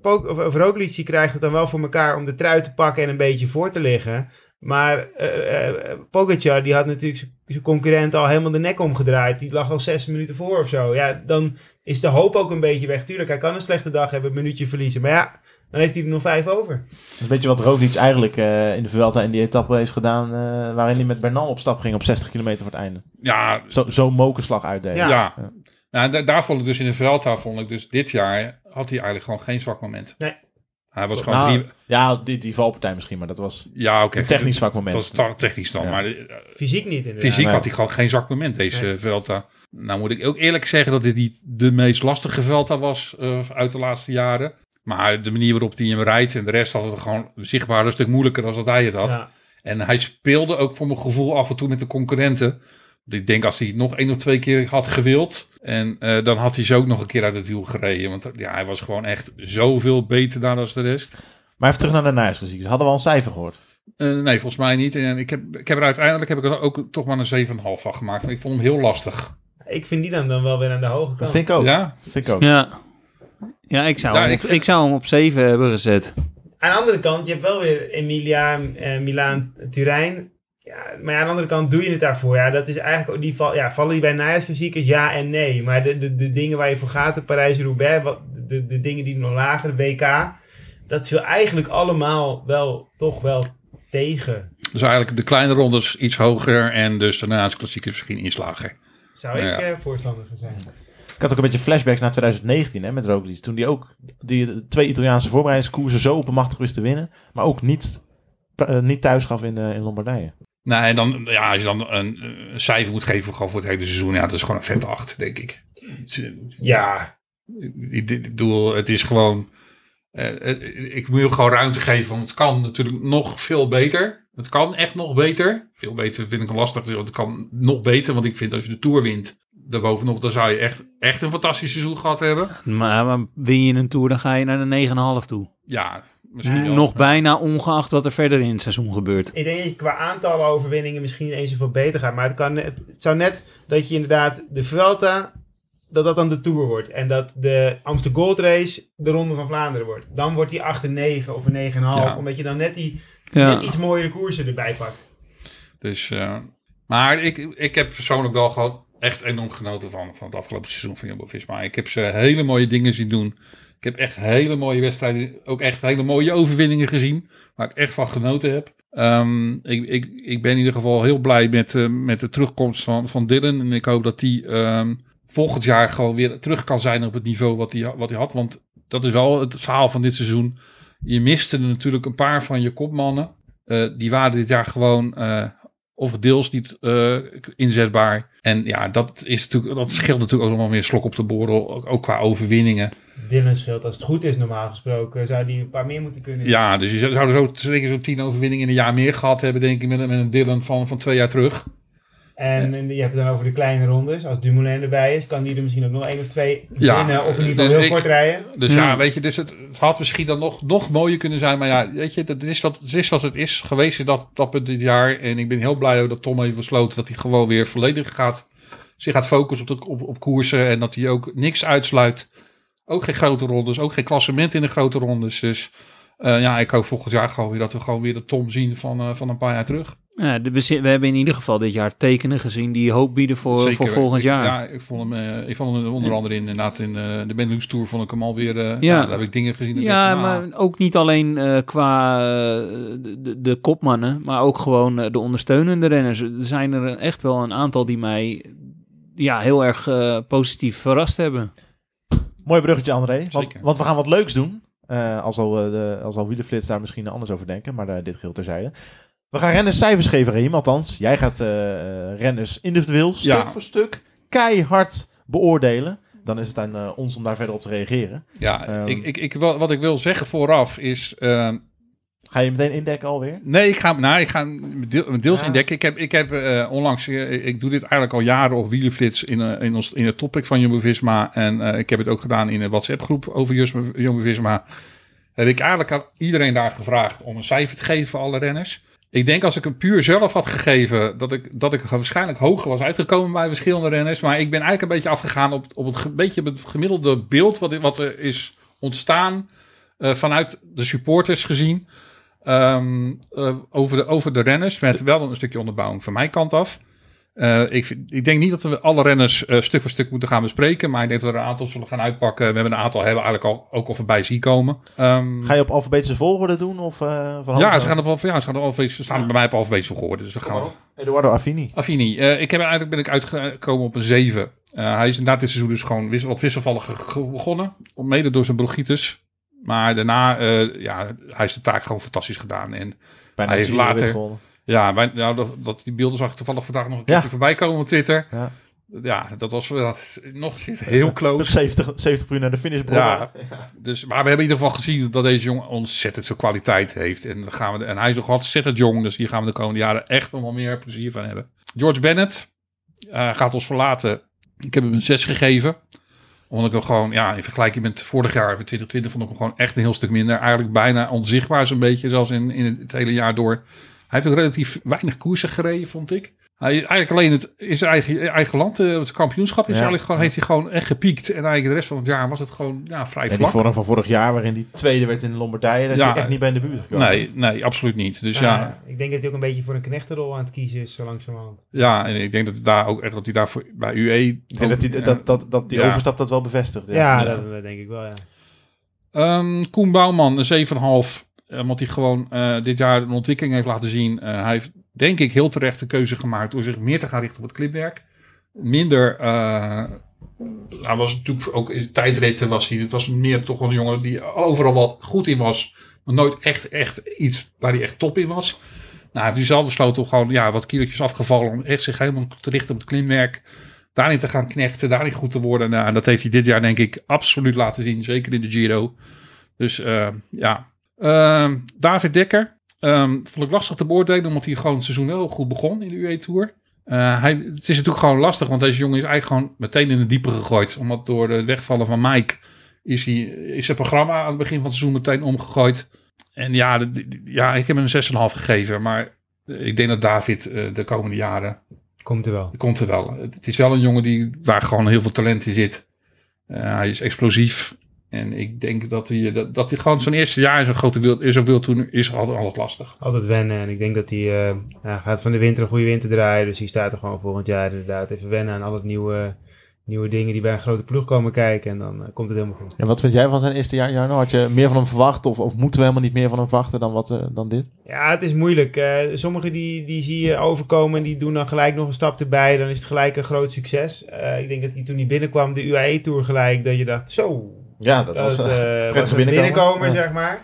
Pog- of, of Roglic krijgt het dan wel voor elkaar om de trui te pakken en een beetje voor te liggen. Maar eh eh, Pogacar die had natuurlijk zijn concurrent al helemaal de nek omgedraaid. Die lag al zes minuten voor of zo. Ja, dan is de hoop ook een beetje weg. Tuurlijk, hij kan een slechte dag hebben, een minuutje verliezen. Maar ja, dan heeft hij er nog vijf over. Dat is een beetje wat Roglic eigenlijk eh, in de Vuelta in die etappe heeft gedaan... eh, waarin hij met Bernal op stap ging op 60 kilometer voor het einde. Ja, Zo- Zo'n mokerslag uitdelen. Ja. ja. Ja. Nou, da- daar vond ik dus in de Vuelta, vond ik dus dit jaar, had hij eigenlijk gewoon geen zwak moment. Nee. Hij was gewoon Nou, drie... ja, die, die valpartij misschien, maar dat was Ja, oké. een technisch zwak moment. Dat was technisch dan, Ja. maar eh, Fysiek niet inderdaad. fysiek Nee. had hij gewoon geen zwak moment, deze Nee. Vuelta. Nou moet ik ook eerlijk zeggen dat dit niet de meest lastige Vuelta was eh, uit de laatste jaren. Maar de manier waarop hij hem rijdt en de rest had het gewoon zichtbaar een stuk moeilijker dan dat hij het had. Ja. En hij speelde ook voor mijn gevoel af en toe met de concurrenten. Ik denk als hij nog één of twee keer had gewild. En eh, dan had hij ze ook nog een keer uit het wiel gereden. Want ja, hij was gewoon echt zoveel beter daar dan de rest. Maar even terug naar de Nijsgeziek. Hadden we al een cijfer gehoord? Eh, nee, volgens mij niet. En ik heb, ik heb er uiteindelijk heb ik er ook toch maar een 7,5 van gemaakt. Want ik vond hem heel lastig. Ik vind die dan, dan wel weer aan de hoge Dat kant. vind ik ook. Ja? Vind ik ook. ja. Ja, ik zou, Ja, hem ik op, vind- ik zou hem op 7 hebben gezet. Aan de andere kant, je hebt wel weer Emilia, eh, Milaan, Turijn. Ja, maar ja, aan de andere kant doe je het daarvoor. Ja, dat is eigenlijk ook die val, ja, vallen die bij najaarsklassiekers? Ja en nee. Maar de, de, de dingen waar je voor gaat, de Parijs-Roubaix, wat- de, de dingen die nog lager, de WK, dat viel eigenlijk allemaal wel toch wel tegen. Dus eigenlijk de kleine rondes iets hoger. En dus daarna is klassiekers misschien iets lager. Zou ik Ja. eh, voorstander van zijn. Ik had ook een beetje flashbacks naar 2019 hè, met Roglic. Toen die ook die twee Italiaanse voorbereidingskoersen zo oppermachtig wist te winnen. Maar ook niet, eh, niet thuis gaf in, eh, in Lombardije. Nou, en dan, ja, als je dan een, een cijfer moet geven gewoon voor het hele seizoen. Ja, dat is gewoon een vette 8, denk ik. Ja, Ik, ik bedoel, het is gewoon. eh, eh, ik moet je gewoon ruimte geven, want het kan natuurlijk nog veel beter. Het kan echt nog beter. Veel beter vind ik lastig, want het kan nog beter. Want ik vind als je de Tour wint, daarbovenop, dan zou je echt, echt een fantastisch seizoen gehad hebben. Maar, maar win je een tour, dan ga je naar de 9,5 toe. Ja, misschien. Nog bijna ongeacht wat er verder in het seizoen gebeurt. ik denk dat je qua aantallen overwinningen misschien eens zoveel beter gaat. Maar het, kan, het zou net dat je inderdaad de Vuelta, dat dat dan de Tour wordt. En dat de Amsterdam Gold Race de Ronde van Vlaanderen wordt. Dan wordt die 8 en 9 of een 9,5. Ja. Omdat je dan net die Ja. net iets mooiere koersen erbij pakt. Dus, eh, maar ik, ik heb persoonlijk wel gewoon echt enorm genoten van, van het afgelopen seizoen van Jumbo-Visma. Ik heb ze hele mooie dingen zien doen. Ik heb echt hele mooie wedstrijden, ook echt hele mooie overwinningen gezien. Waar ik echt van genoten heb. Ehm, ik, ik, ik ben in ieder geval heel blij met, eh, met de terugkomst van, van Dylan. En ik hoop dat die ehm, volgend jaar gewoon weer terug kan zijn op het niveau wat hij wat hij had. Want dat is wel het verhaal van dit seizoen. Je miste natuurlijk een paar van je kopmannen. Eh, die waren dit jaar gewoon eh, of deels niet inzetbaar. En ja, dat, is natuurlijk, dat scheelt natuurlijk ook nog wel weer slok op de borrel, ook, ook qua overwinningen. Dylan scheelt, als het goed is normaal gesproken, zou die een paar meer moeten kunnen. Ja, dus je zou zou er zo, zeker zo'n tien overwinningen in een jaar meer gehad hebben, denk ik, met, een- met een Dylan van, van twee jaar terug. En, en je hebt het dan over de kleine rondes. Als Dumoulin erbij is, kan die er misschien ook nog één of twee Ja, winnen. Of in ieder geval dus heel ik- kort rijden. Dus Ja. ja, weet je, dus het, het had misschien dan nog, nog mooier kunnen zijn. Maar ja, weet je, dat is wat, het is wat het is geweest dat, dat punt dit jaar. En ik ben heel blij dat Tom heeft besloten dat hij gewoon weer volledig gaat, zich gaat focussen op, de, op, op koersen. En dat hij ook niks uitsluit. Ook geen grote rondes, ook geen klassement in de grote rondes. Dus eh, ja, ik hoop volgend jaar gewoon weer dat we gewoon weer de Tom zien van, eh, van een paar jaar terug. Ja, de- we, hebben in ieder geval dit jaar tekenen gezien die hoop bieden voor, Zeker. voor volgend Ik- jaar. Ja, ik vond hem, eh, ik vond hem onder andere in, inderdaad in eh, de Benelux Tour vond ik hem alweer. eh ja. daar heb ik dingen gezien. Ja, dacht van, ah, maar ook niet alleen eh, qua de, de, de kopmannen, maar ook gewoon de ondersteunende renners. Er zijn er echt wel een aantal die mij ja, heel erg eh, positief verrast hebben. Mooi bruggetje, André. Want, want we gaan wat leuks doen. Eh, als al, eh, de, als al daar misschien anders over denken. Maar dit geheel terzijde. We gaan renners cijfers geven, Reem. Althans, jij gaat eh, eh, renners individueel, stuk Ja. voor stuk, keihard beoordelen. Dan is het aan eh, ons om daar verder op te reageren. Ja, Ehm. ik, ik, wat ik wil zeggen vooraf is. eh, Ga je meteen indekken alweer? nee, ik ga, nou, ik ga deel- deels Ja. indekken. Ik heb, ik heb onlangs. ik doe dit eigenlijk al jaren op Wielenflits in, in, ons, in het topic van Jumbo Visma. En ik heb het ook gedaan in een WhatsApp-groep over Jus- Jumbo Visma. Heb ik eigenlijk aan iedereen daar gevraagd om een cijfer te geven voor alle renners. Ik denk als ik hem puur zelf had gegeven, dat ik, dat ik waarschijnlijk hoger was uitgekomen bij verschillende renners. Maar ik ben eigenlijk een beetje afgegaan op, op het, ge- beetje het gemiddelde beeld wat, wat er is ontstaan eh, vanuit de supporters gezien. Ehm, eh, over, de, over de renners, met wel een stukje onderbouwing van mijn kant af. Eh, ik, ik denk niet dat we alle renners eh, stuk voor stuk moeten gaan bespreken. Maar ik denk dat we er een aantal zullen gaan uitpakken. We hebben een aantal hebben eigenlijk al, ook al voorbij zien komen. Ehm, Ga je op alfabetische volgorde doen? Of, van ja, ze gaan op, ja, ze gaan op alfabetische- staan bij mij op alfabetische volgorde. Dus we gaan Eduardo Affini. Affini, ik heb eigenlijk ben ik uitgekomen op een 7. Eh, hij is inderdaad dit seizoen dus gewoon wissel, wat wisselvallig begonnen. Mede door zijn bronchitis. Maar daarna, ja, hij is de taak gewoon fantastisch gedaan. En Bijna Hij heeft later-. Ja, nou, dat, dat, die beelden zag ik toevallig vandaag nog een keertje Ja. voorbij komen op Twitter. Ja. Ja, dat was dat, nog heel close. 70, 70 per uur naar de finish. Ja, dus, maar we hebben in ieder geval gezien dat deze jongen ontzettend veel kwaliteit heeft. En, dan gaan we, en hij is nog ontzettend jong, dus hier gaan we de komende jaren echt nog wel meer plezier van hebben. George Bennett eh, gaat ons verlaten. Ik heb hem een 6 gegeven. Omdat ik hem gewoon, ja, in vergelijking met vorig jaar, met 2020, vond ik hem gewoon echt een heel stuk minder. Eigenlijk bijna onzichtbaar zo'n beetje, zoals in, in het hele jaar door. Hij heeft ook relatief weinig koersen gereden, vond ik. Hij eigenlijk alleen het, in zijn eigen, eigen land, eh, het kampioenschap, is Ja. eigenlijk gewoon, heeft hij gewoon echt gepiekt. En eigenlijk de rest van het jaar was het gewoon ja, vrij En die vlak. vorm van vorig jaar, waarin die tweede werd in Lombardije, daar is hij echt niet bij in de buurt gekomen. Nee, nee, absoluut niet. Dus Ja, ja, Ik denk dat hij ook een beetje voor een knechtenrol aan het kiezen is, zo langzamerhand. ja, en ik denk dat hij daar ook echt dat hij daar voor, bij UE. Ik denk dat die, dat, dat, dat die Ja. overstap dat wel bevestigt. Ja, Ja. Dat, dat denk ik wel, ja. Ehm, Koen Bouwman, een 7,5. Eh, Omdat hij gewoon eh, dit jaar een ontwikkeling heeft laten zien. Eh, hij heeft, denk ik, heel terecht de keuze gemaakt door zich meer te gaan richten op het clipwerk. Minder. hij was natuurlijk ook in tijdritten was hij. Het was meer toch wel een jongen die overal wat goed in was. Maar nooit echt, echt iets waar hij echt top in was. Nou, hij heeft nu zelf besloten om gewoon ja, wat kilootjes afgevallen. Om echt zich helemaal te richten op het klimwerk. Daarin te gaan knechten, daarin goed te worden. Nou, en dat heeft hij dit jaar denk ik absoluut laten zien. Zeker in de Giro. Dus ja. Ehm, David Dekker. ehm, vond ik lastig te beoordelen. Omdat hij gewoon het seizoen wel goed begon in de UE Tour. Eh, hij, het is natuurlijk gewoon lastig. Want deze jongen is eigenlijk gewoon meteen in de diepe gegooid. Omdat door het wegvallen van Mike. Is, hij, is zijn programma aan het begin van het seizoen meteen omgegooid. En ja, de- ja ik heb hem een 6,5 gegeven. Maar ik denk dat David eh, de komende jaren Komt er wel. komt er wel. Het is wel een jongen die, waar gewoon heel veel talent in zit. Eh, hij is explosief. En ik denk dat hij, dat, dat hij gewoon zijn eerste jaar in zo'n grote wild, in zo'n wildtoer is altijd, altijd lastig. Altijd wennen. En ik denk dat hij eh, ja, gaat van de winter een goede winter draaien. Dus hij staat er gewoon volgend jaar inderdaad even wennen aan al het nieuwe, nieuwe dingen die bij een grote ploeg komen kijken. En dan eh, komt het helemaal goed. En wat vind jij van zijn eerste jaar, Jarno? Had je meer van hem verwacht? Of, of moeten we helemaal niet meer van hem verwachten dan, wat, eh, dan dit? Ja, het is moeilijk. Eh sommigen die, die zie je overkomen en die doen dan gelijk nog een stap erbij. Dan is het gelijk een groot succes. Eh, ik denk dat hij toen hij binnenkwam, de UAE-tour gelijk, dat je dacht, zo, Ja, dat was... prettige was Ja. zeg maar.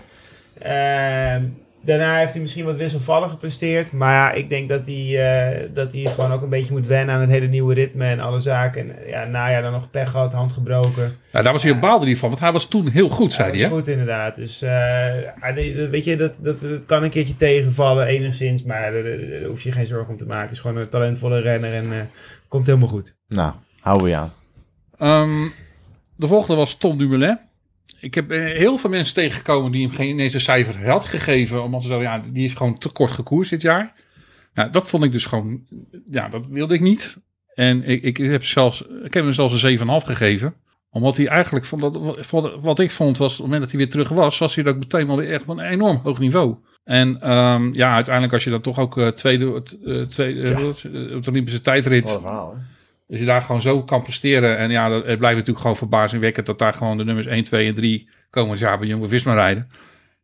Ehm, Daarna heeft hij misschien wat wisselvallig gepresteerd. Maar ja, ik denk dat hij, eh, dat hij gewoon ook een beetje moet wennen aan het hele nieuwe ritme en alle zaken. En ja, najaar dan nog pech gehad, hand gebroken. Ja, daar was hij baalde hij van, want hij was toen heel goed, zei dat hij. is Hè? goed inderdaad. Dus weet je, dat, dat, dat kan een keertje tegenvallen enigszins. Maar daar, hoef je geen zorgen om te maken. Het is gewoon een talentvolle renner en eh, komt helemaal goed. Nou, houden we je aan. Ehm, de volgende was Tom Dumoulin. Ik heb eh, heel veel mensen tegengekomen die hem geen ineens een cijfer had gegeven. Omdat ze zeiden, ja, die is gewoon te kort gekoerst dit jaar. Nou, dat vond ik dus gewoon, ja, dat wilde ik niet. En ik, ik, heb, zelfs, ik heb hem zelfs een 7,5 gegeven. Omdat hij eigenlijk, van dat, wat, wat ik vond was, op het moment dat hij weer terug was, was hij ook meteen wel weer echt op een enorm hoog niveau. En ehm, ja, uiteindelijk als je dan toch ook eh, tweede, eh, tweede eh, op de Olympische tijdrit... Wat een Als je daar gewoon zo kan presteren. En ja, dat, het blijft natuurlijk gewoon verbazingwekkend dat daar gewoon de nummers 1, 2 en 3 komend jaar bij Jumbo Visma rijden.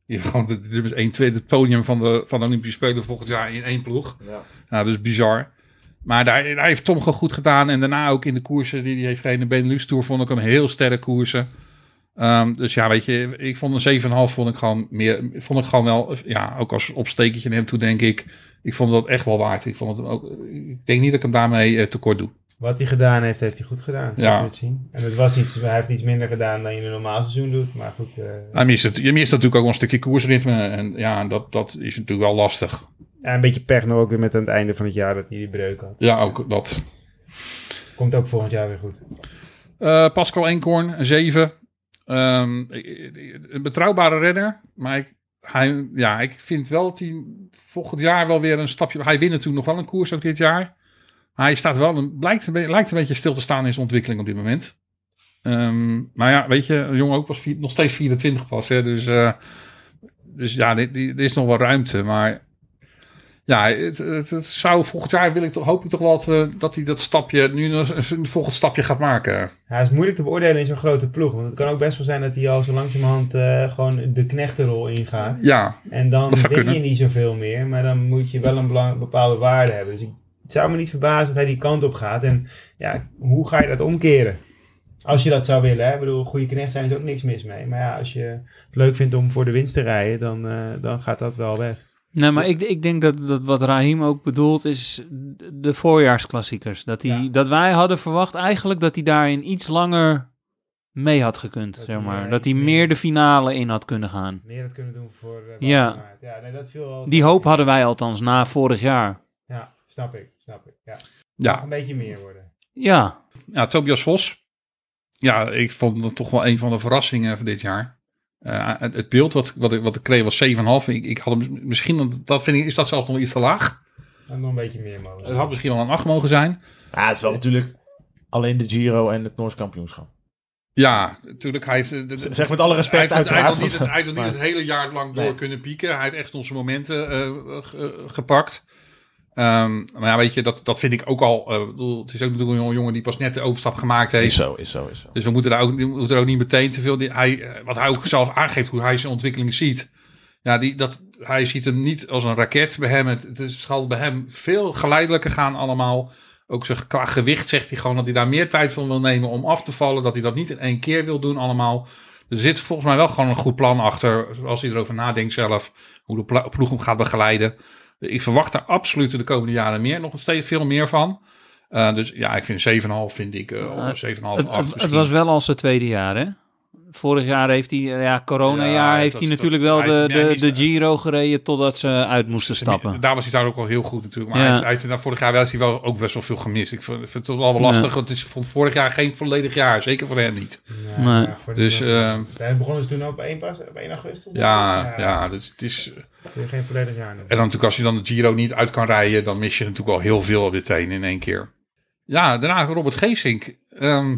Je hebt gewoon de, de nummers 1, 2, het podium van de, van de Olympische Spelen volgend jaar in één ploeg. Ja. Nou, dat is bizar. Maar daar, daar heeft Tom gewoon goed gedaan. En daarna ook in de koersen die hij heeft gereden. De Benelux Tour vond ik hem heel sterk koersen. Ehm, dus ja, weet je, ik vond een 7,5 vond ik gewoon meer, vond ik gewoon wel, ja, ook als opstekertje naar hem toe denk ik, ik vond dat echt wel waard. Ik vond het ook, ik denk niet dat ik hem daarmee eh, tekort doe. Wat hij gedaan heeft, heeft hij goed gedaan. Ja. het zien. En het was iets, hij heeft iets minder gedaan dan je in een normaal seizoen doet. Maar goed, eh, Hij mist, het, je mist natuurlijk ook wel een stukje koersritme. En ja, dat, dat is natuurlijk wel lastig. ja, een beetje pech nog ook weer met aan het einde van het jaar dat hij die breuk had. Ja, ook dat. Komt ook volgend jaar weer goed. Eh, Pascal Eenkorn, een 7. Ehm, een betrouwbare renner. Maar ik, hij, ja, ik vind wel dat hij volgend jaar wel weer een stapje... Hij wint natuurlijk nog wel een koers ook dit jaar. Hij staat wel een, blijkt een, lijkt een beetje stil te staan in zijn ontwikkeling op dit moment. Ehm, maar ja, weet je, een jongen ook pas vier- nog steeds 24 pas. Hè, dus, eh, dus ja, er is nog wel ruimte. Maar ja, het, het, het zou volgend jaar wil ik toch, hoop ik toch wel dat, we, dat hij dat stapje, nu een, volgend stapje gaat maken. Ja, het is moeilijk te beoordelen in zo'n grote ploeg. Want het kan ook best wel zijn dat hij al zo langzamerhand eh gewoon de knechtenrol ingaat. Ja, En dan win je niet zoveel meer. Maar dan moet je wel een belang- bepaalde waarde hebben. Dus ik, het zou me niet verbazen dat hij die kant op gaat. En ja, hoe ga je dat omkeren? Als je dat zou willen. Hè? Ik bedoel, goede knecht zijn is ook niks mis mee. Maar ja, als je het leuk vindt om voor de winst te rijden, dan, eh, dan gaat dat wel weg. Nee, maar ik, ik denk dat, dat wat Rahim ook bedoelt is de voorjaarsklassiekers. Dat, die, Ja. dat wij hadden verwacht eigenlijk dat hij daarin iets langer mee had gekund. Dat zeg hij, maar. dat hij meer meer- de finale in had kunnen gaan. Meer dat kunnen doen voor eh, Ja. Ja, nee, dat viel wel. Die hoop hadden wij althans na vorig jaar. Snap ik. Snap ik. Ja. Ja, een beetje meer worden. Ja, ja, Tobias Vos. Ja, ik vond het toch wel een van de verrassingen van dit jaar. Eh, het, beeld wat, wat, ik, wat ik kreeg was 7,5. Ik, ik had hem misschien, dat vind ik, is dat zelfs nog iets te laag. En nog een beetje meer mogen. Het had misschien wel een 8 mogen zijn. Ja, het is wel natuurlijk alleen de Giro en het Noors kampioenschap. Ja, natuurlijk. Hij heeft, eh, de- Zeg met alle respect, hij heeft, hij heeft uiteraard. niet, het, hij heeft niet Maar- het hele jaar lang door Nee. kunnen pieken. Hij heeft echt onze momenten eh, ge- gepakt. Ehm, maar ja, weet je, dat, dat vind ik ook al. eh, bedoel, het is ook natuurlijk een jonge jongen die pas net de overstap gemaakt heeft. Is zo, is zo, is zo. Dus we moeten daar ook, we moeten er ook niet meteen te veel. die- Hij, eh, wat hij ook zelf aangeeft, hoe hij zijn ontwikkeling ziet. Ja, die, dat, hij ziet hem niet als een raket bij hem. Het, het is, zal bij hem veel geleidelijker gaan allemaal. Ook zijn, qua gewicht zegt hij gewoon dat hij daar meer tijd van wil nemen om af te vallen. Dat hij dat niet in één keer wil doen allemaal. Er zit volgens mij wel gewoon een goed plan achter. Als hij erover nadenkt zelf. Hoe de ploeg hem gaat begeleiden. Ik verwacht daar absoluut de komende jaren meer. Nog steeds veel meer van. Eh, dus ja, ik vind 7,5 vind ik. eh, Ja, 7,5, het, 8 het, het misschien. was wel al zijn tweede jaar, hè? Vorig jaar heeft hij, eh, ja, coronajaar Ja, heeft hij natuurlijk wel hij de, hij de, de Giro gereden totdat ze uit moesten stappen. Daar was hij daar ook wel heel goed natuurlijk. Maar Ja. hij, heeft, hij daar vorig jaar wel, hij wel ook best wel veel gemist. Ik vind, vind het wel wel lastig. Want het is vond vorig jaar geen volledig jaar. Zeker voor hem niet. Ja, Nee. ja, voor de- Dus eh, Wij begonnen ze toen ook op 1, pas, op 1 augustus. ja, ja, dus het is... Geen volledig jaar. En dan natuurlijk als je dan de Giro niet uit kan rijden... dan mis je natuurlijk wel heel veel meteen in één keer. Ja, daarna Robert Geesink. Ehm, eh,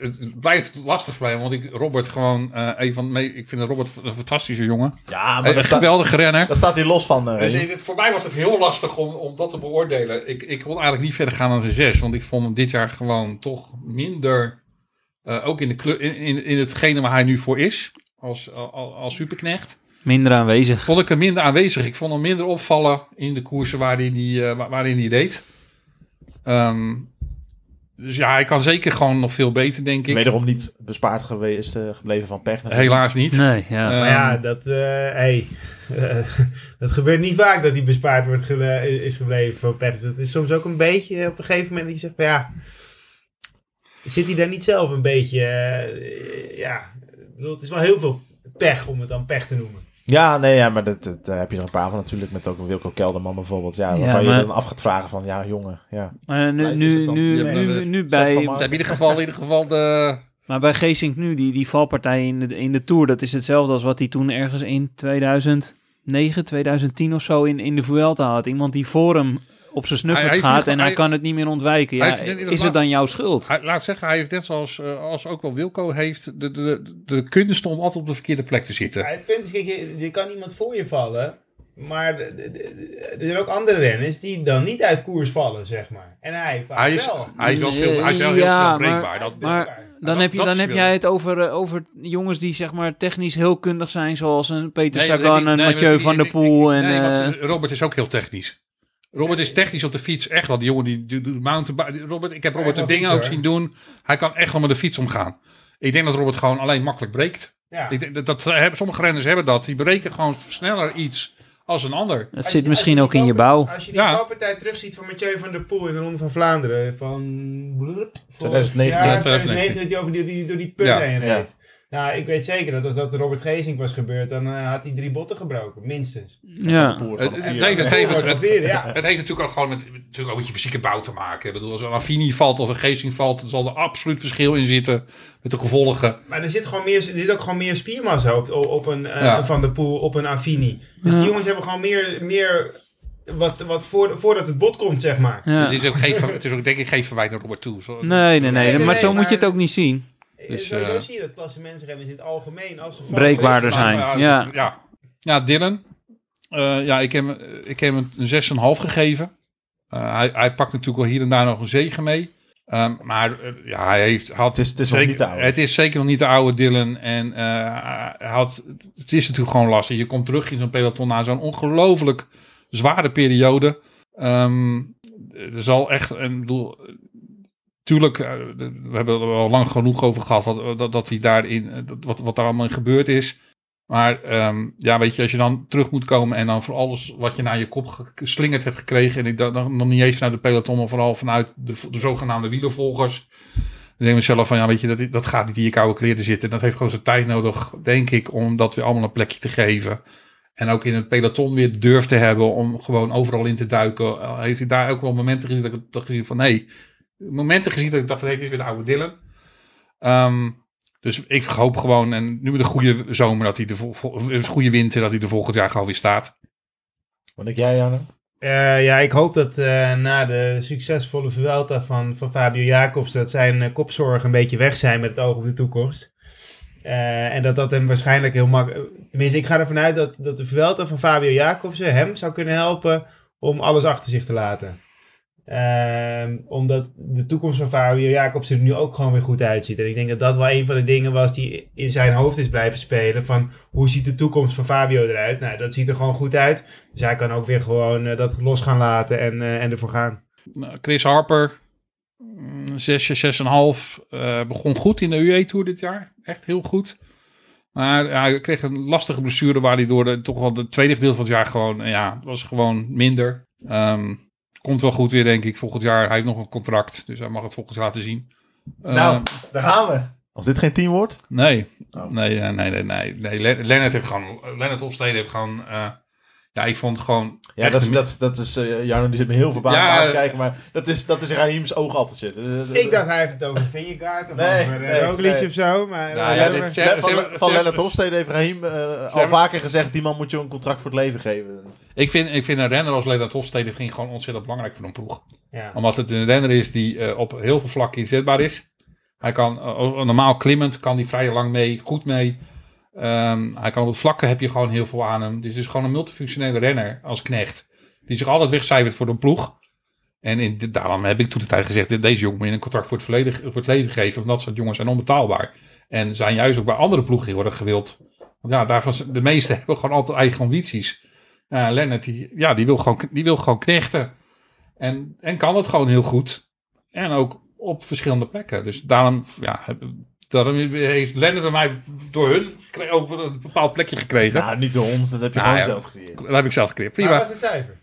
het blijft lastig voor mij, want ik Robert gewoon eh, een van de me- ik vind Robert een fantastische jongen. Ja, maar Een geweldige renner. daar staat hij los van. eh, Dus voor mij was het heel lastig om, om dat te beoordelen. Ik, ik wil eigenlijk niet verder gaan dan een 6. Want ik vond hem dit jaar gewoon toch minder. eh, ook in, de in, in, in hetgene waar hij nu voor is. Als, als, als superknecht. Minder aanwezig. Vond ik hem minder aanwezig. Ik vond hem minder opvallen in de koersen waarin hij, eh, wa- waarin hij deed. Ehm, dus ja, hij kan zeker gewoon nog veel beter, denk ik. Wederom niet bespaard geweest, eh, gebleven van pech. natuurlijk. Helaas niet. Nee, ja. Eh, Maar ja, dat, eh hey, Eh, het gebeurt niet vaak dat hij bespaard wordt gele- is gebleven voor pech. Dus het is soms ook een beetje op een gegeven moment dat je zegt, van, ja, zit hij daar niet zelf een beetje, eh, ja, ik bedoel, het is wel heel veel pech om het dan pech te noemen. Ja, nee, ja, maar dat, dat, daar heb je er een paar van natuurlijk. Met ook een Wilco Kelderman bijvoorbeeld. Ja, waarvan Ja, je dan af gaat vragen van, ja, jongen, ja. Maar nu, nu, dan. nu, nu, nu bij, Ze hebben in ieder geval, in ieder geval de... maar bij Geesink nu, die, die valpartij in de, in de Tour, dat is hetzelfde als wat hij toen ergens in 2009, 2010 of zo in, in de Vuelta had. Iemand die voor hem op zijn snuffert Hij- hij gaat en hij, hij- kan het niet meer ontwijken. Ja, de is het dan jouw schuld? Hij, laat zeggen, hij heeft net zoals eh, als ook wel Wilco heeft de, de, de kunst om altijd op de verkeerde plek te zitten. Ja, het punt is, kijk, je, je kan iemand voor je vallen, maar de- de- de- er zijn ook andere renners die dan niet uit koers vallen, zeg maar. En hij vaak Hij is, wel. hij is wel, veel, hij is wel heel Ja, snel maar- breekbaar. Dat, maar- Dan, dat- heb, je, dan heb jij het over, eh, over jongens die zeg maar technisch heel kundig zijn, zoals een Peter Nee, dat Sagan, nee, Mathieu van der ik- Poel. ik- En, nee, eh, want Robert is ook heel technisch. Robert is technisch op de fiets echt wel. Die jongen die die doet mountainbike. Robert, ik heb Robert de dingen ook zien doen. Hij kan echt wel met de fiets omgaan. Ik denk dat Robert gewoon alleen makkelijk breekt. Ja. Ik denk dat, dat hebben, sommige renners hebben dat. Die breken gewoon sneller iets als een ander. het Als zit je- misschien ook in die je bouw. Als je die Ja. valpartij terugziet van Mathieu van der Poel in de Ronde van Vlaanderen van... blub, voor- 2019. Ja, Ja, 2019 dat hij over die, die, door die put Ja. heen reed. Ja. Nou, ik weet zeker dat als dat Robert Geesink was gebeurd, dan eh, had hij drie botten gebroken, minstens. Ja. Het, heeft, natuurlijk ook gewoon met, natuurlijk ook met je fysieke bouw te maken. Ik bedoel, als een Affini valt of een Geesing valt, dan zal er absoluut verschil in zitten met de gevolgen. Maar er zit, gewoon meer, er zit ook gewoon meer spiermassa op, op een eh, Ja. Van der Poel, op een Affini. Dus Ja. die jongens hebben gewoon meer, meer wat, wat voor, voordat het bot komt, zeg maar. Ja. Het, is ook geen, het is ook denk ik geen verwijt naar Robert toe. Zo- Nee, nee, nee, Nee, nee, maar zo moet je het ook niet zien. Dus, Sowieso eh, zie je dat klassementsrenners in het algemeen, als ze Breekbaarder zijn. Ja, ja. Dylan. Eh, ja, ik heb, hem- ik heb hem een 6,5 gegeven. Eh, hij, hij pakt natuurlijk wel hier en daar nog een zegen mee. Ehm, maar ja, hij heeft, had Het is- het is nog zeker, niet de oude. Het is zeker nog niet de oude Dylan. En eh, had, het is natuurlijk gewoon lastig. Je komt terug in zo'n peloton na zo'n ongelooflijk zware periode. Ehm, er zal echt, en ik bedoel, tuurlijk, eh, we hebben er al lang genoeg over gehad wat, dat, dat hij daarin, eh, wat, wat daar allemaal in gebeurd is. Maar ehm, ja, weet je, als je dan terug moet komen en dan voor alles wat je naar je kop ge- geslingerd hebt gekregen, en ik dan nog niet eens vanuit de peloton, maar vooral vanuit de, de zogenaamde wielervolgers. Dan denk ik mezelf van, ja, weet je, dat, dat gaat niet in je koude kleren zitten. Dat heeft gewoon zijn tijd nodig, denk ik, om dat weer allemaal een plekje te geven. En ook in het peloton weer durf te hebben om gewoon overal in te duiken. Uh, heeft hij daar ook wel momenten gezien dat ik dacht van, nee, momenten gezien dat ik dacht van, hé, dit is weer de oude Dylan. Ehm, dus ik hoop gewoon, en nu met een goede zomer, dat hij de een goede winter, dat hij er volgend jaar gewoon weer staat. Wat denk jij, Janne? Eh, ja, ik hoop dat eh, na de succesvolle Vuelta van, van Fabio Jacobs, dat zijn eh, kopzorgen een beetje weg zijn met het oog op de toekomst. Eh, en dat dat hem waarschijnlijk heel makkelijk... Tenminste, ik ga ervan uit dat, dat de Vuelta van Fabio Jacobsen hem zou kunnen helpen om alles achter zich te laten. Ehm, omdat de toekomst van Fabio Jacobsen er nu ook gewoon weer goed uitziet. En ik denk dat dat wel een van de dingen was die in zijn hoofd is blijven spelen. Van hoe ziet de toekomst van Fabio eruit? Nou, dat ziet er gewoon goed uit. Dus hij kan ook weer gewoon eh, dat los gaan laten en, eh, en ervoor gaan. Nou, Chris Harper, mm, zesje, zes en een half, eh, begon goed in de UE-tour dit jaar. Echt heel goed. Maar hij kreeg een lastige blessure waar hij door de, toch wel de tweede gedeelte van het jaar gewoon, ja, was gewoon minder. Ehm, komt wel goed weer, denk ik, volgend jaar. Hij heeft nog een contract, dus hij mag het volgend jaar laten zien. Eh, nou, daar gaan we. Als dit geen team wordt. Nee, Oh. nee, eh, nee, nee, nee. nee. Le- Lennart heeft gewoon, Lennart Hofstede heeft gewoon, eh, ja, ik vond gewoon... Ja, dat is, een- dat, dat is uh, Jarno die zit me heel verbaasd Ja, aan te kijken, maar dat is, dat is Raheem's oogappeltje. Eh, Ik dacht hij heeft het over Vingegaard of Nee, over uh, nee, nee. of zo. Maar Nou ja, dit- Van, Ze hebben- van, ze hebben- van ze Lennart Hofstede heeft Raheem eh, al vaker gezegd, die man moet je een contract voor het leven geven. Ik vind, ik vind een renner als Lennart Hofstede vind gewoon ontzettend belangrijk voor een ploeg. ja. Omdat het een renner is die eh, op heel veel vlakken inzetbaar is. Hij kan eh, normaal klimmend, kan hij vrij lang mee, goed mee. Ehm, hij kan op het vlakke heb je gewoon heel veel aan hem. Dus het is gewoon een multifunctionele renner als knecht. Die zich altijd wegcijfert voor een ploeg. En in, daarom heb ik toen de tijd gezegd, deze jongen moet je een contract voor het, verleden, voor het leven geven. Want dat soort jongens zijn onbetaalbaar. En zijn juist ook bij andere ploegen gewild. Want ja, daarvan, de meeste hebben gewoon altijd eigen ambities. Ja, Lennart, die, ja, die, wil gewoon, die wil gewoon knechten. En, en kan het gewoon heel goed. En ook op verschillende plekken. Dus daarom ja, Daarom heeft Lennart bij mij door hun ook wel een bepaald plekje gekregen. Nou, niet door ons, dat heb je Nou, gewoon ja. zelf gecreëerd. Dat heb ik zelf gecreëerd. Maar Prima. wat is het cijfer?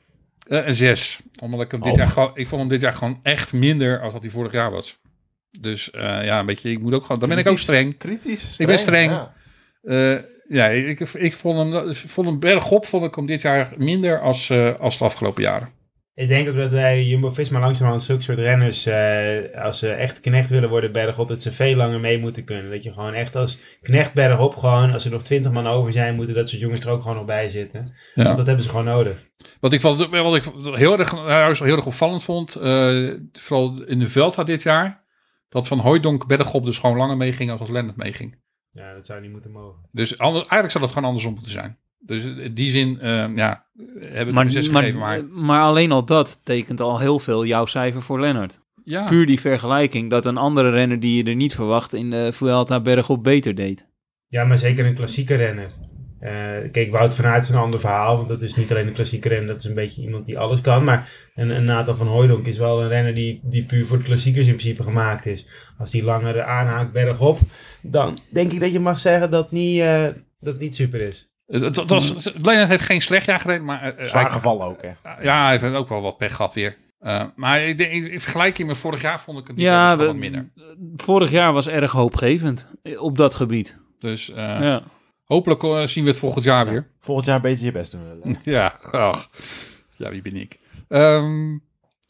Eh, een 6. Omdat ik hem dit Oh. jaar gewoon, ik vond hem dit jaar gewoon echt minder als wat hij vorig jaar was. Dus eh, ja, een beetje, ik moet ook gewoon, dan ben ik ook Kritisch. streng. Kritisch, Ik ben streng. Ja. Eh, ja, ik, ik vond hem, vond hem bergop, vond ik hem dit jaar minder als, eh, als de afgelopen jaren. Ik denk ook dat wij Jumbo-Visma langzamerhand zulke soort renners, eh, als ze echt knecht willen worden bergop, dat ze veel langer mee moeten kunnen. Dat je gewoon echt als knecht bergop gewoon, als er nog twintig man over zijn, moeten dat soort jongens er ook gewoon nog bij zitten. Ja. Dat hebben ze gewoon nodig. Wat ik, wat, wat ik heel erg, juist heel erg opvallend vond, eh, vooral in de Veldra dit jaar, dat Van Hooijdonk bergop dus gewoon langer meeging als als Lennart meeging. Ja, dat zou niet moeten mogen. Dus ander, eigenlijk zou dat gewoon andersom moeten zijn. Dus in die zin, eh, ja, heb ik Maar, een 6 maar, gegeven. Maar maar alleen al dat tekent al heel veel jouw cijfer voor Lennart. ja, Puur die vergelijking dat een andere renner die je er niet verwacht in de Vuelta bergop beter deed. Ja, maar zeker een klassieke renner. Eh, kijk, Wout van Aert is een ander verhaal, want dat is niet alleen een klassieke renner, dat is een beetje iemand die alles kan. Maar een, een Nathan van Hooijdonk is wel een renner die, die puur voor de klassiekers in principe gemaakt is. Als die langere aanhaakt bergop, dan denk ik dat je mag zeggen dat niet, eh, dat niet super is. Het, het, het was, Lennart heeft geen slecht jaar gereden, maar eh, Zwaar hij- gevallen ook, hè. Ja, hij heeft ook wel wat pech gehad weer. Eh, maar ik denk, in vergelijking met vorig jaar vond ik het Ja, ja, we- wat minder. Vorig jaar was erg hoopgevend eh, op dat gebied. Dus eh, Ja. hopelijk eh, zien we het volgend jaar weer. Volgend jaar beter je best doen. Ja, ach. ja, wie ben ik? Ehm,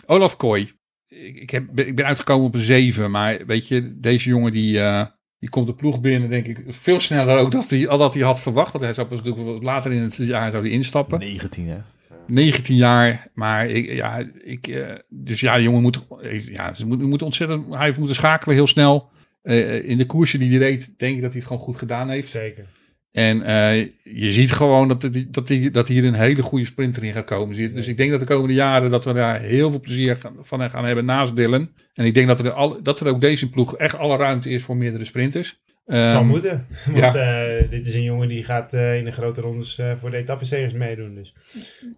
Olaf Kooi. Ik, ik, heb, ik ben uitgekomen op een 7, maar weet je, deze jongen die, eh, die komt de ploeg binnen, denk ik, veel sneller ook dan hij, al dat hij had verwacht. Want hij zou pas natuurlijk later in het jaar zou hij instappen. 19, hè. 19 jaar, maar ik, ja, ik, eh, dus ja, de jongen moet, ja, ze moet, moet ontzettend, hij heeft moeten schakelen heel snel. Eh, in de koersen die hij reed, denk ik dat hij het gewoon goed gedaan heeft. Zeker. En eh, je ziet gewoon dat, het, dat, die, dat hier een hele goede sprinter in gaat komen. Dus ik denk dat de komende jaren dat we daar heel veel plezier van gaan hebben naast Dylan. En ik denk dat er, al, dat er ook deze ploeg echt alle ruimte is voor meerdere sprinters. Het zal Ehm, moeten. Want ja. eh, dit is een jongen die gaat eh, in de grote rondes eh, voor de etappenzegers meedoen. Dus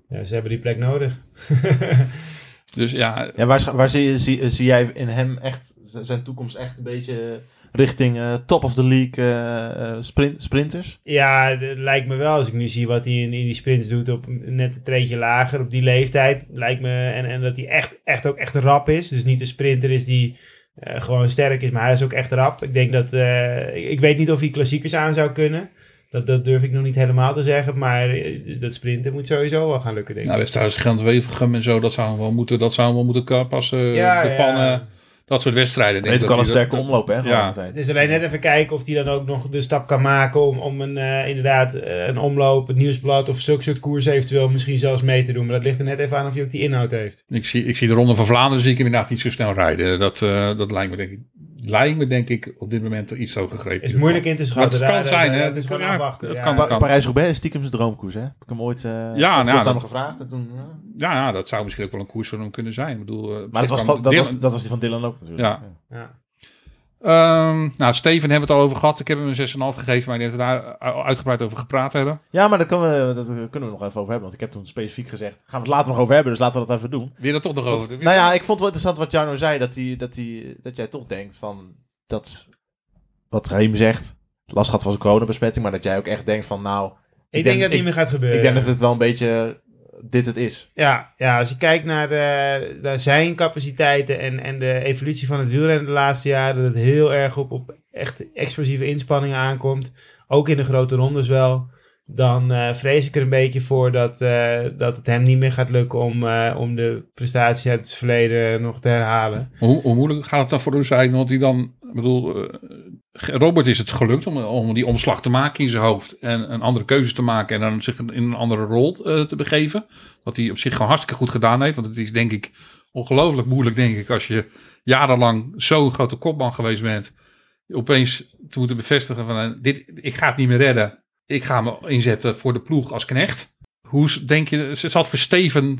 ja, ze hebben die plek nodig. dus ja, Ja, waar, waar zie, je- zie, zie jij in hem echt zijn toekomst echt een beetje richting eh, top of the league eh, eh, sprint, sprinters? Ja, het lijkt me wel. Als ik nu zie wat hij in, in die sprints doet op net een treetje lager op die leeftijd. Lijkt me, en, en dat hij echt, echt ook echt rap is. Dus niet een sprinter is die eh, gewoon sterk is, maar hij is ook echt rap. Ik denk dat, eh, ik, ik weet niet of hij klassiekers aan zou kunnen. Dat, dat durf ik nog niet helemaal te zeggen. Maar dat sprinten moet sowieso wel gaan lukken, denk ik. nou, wedstrijden als Gent-Wevergem en zo, dat zou wel moeten, dat zou wel moeten passen. ja, de ja. Dat soort wedstrijden. Weet denk ook ik al een sterke dat- omloop, hè? Ja. Het is alleen net even kijken of hij dan ook nog de stap kan maken om, om een, eh, inderdaad eh, een omloop, het nieuwsblad of zulke soort koers eventueel misschien zelfs mee te doen. Maar dat ligt er net even aan of hij ook die inhoud heeft. Ik zie, ik zie de Ronde van Vlaanderen zie ik hem inderdaad niet zo snel rijden. Dat, eh, dat lijkt, me, denk ik, lijkt me denk ik op dit moment er iets zo gegrepen. is moeilijk in te schatten. Maar het kan Daar- zijn, hè? Het is gewoon afwachten. het ja. kan- Pa- Parijs-Roubaix is stiekem zijn droomkoers, hè? Heb ik hem ooit, eh Ja, nou, dat- gevraagd en toen... eh, Ja, ja, dat zou misschien ook wel een koers voor hem kunnen zijn. Ik bedoel, eh, maar dat was, kan- dat, Dylan- was, dat was die van Dylan ook natuurlijk. Ja. Ehm, nou, Steven hebben we het al over gehad. Ik heb hem een 6,5 gegeven, maar ik denk dat we daar al uitgebreid over gepraat hebben. Ja, maar daar kunnen, we, dat kunnen we nog even over hebben. Want ik heb toen specifiek gezegd, gaan we het later nog over hebben, dus laten we dat even doen. Wil je dat toch nog over? Nou ja, ik vond het wel interessant wat Jarno zei, dat, hij, dat, hij, dat jij toch denkt van, dat, wat Raheem zegt, last gehad van zijn coronabesmetting, maar dat jij ook echt denkt van, nou... Ik, denk dat het niet meer gaat gebeuren. Ik denk dat het wel een beetje dit het is. Ja, ja, als je kijkt naar, de, naar zijn capaciteiten en, en de evolutie van het wielrennen de laatste jaren, dat het heel erg op, op echt explosieve inspanningen aankomt. Ook in de grote rondes wel. Dan eh, vrees ik er een beetje voor dat, eh, dat het hem niet meer gaat lukken om, eh, om de prestaties uit het verleden nog te herhalen. Hoe, hoe moeilijk gaat het dan voor hem zijn? Want hij dan, ik bedoel, eh, Robert is het gelukt om, om die omslag te maken in zijn hoofd. En een andere keuze te maken en dan zich in een andere rol eh, te begeven. Wat hij op zich gewoon hartstikke goed gedaan heeft. Want het is denk ik ongelooflijk moeilijk, denk ik, als je jarenlang zo'n grote kopman geweest bent. Opeens te moeten bevestigen van, eh, dit, ik ga het niet meer redden. Ik ga me inzetten voor de ploeg als knecht. Hoe denk je, zal het voor Steven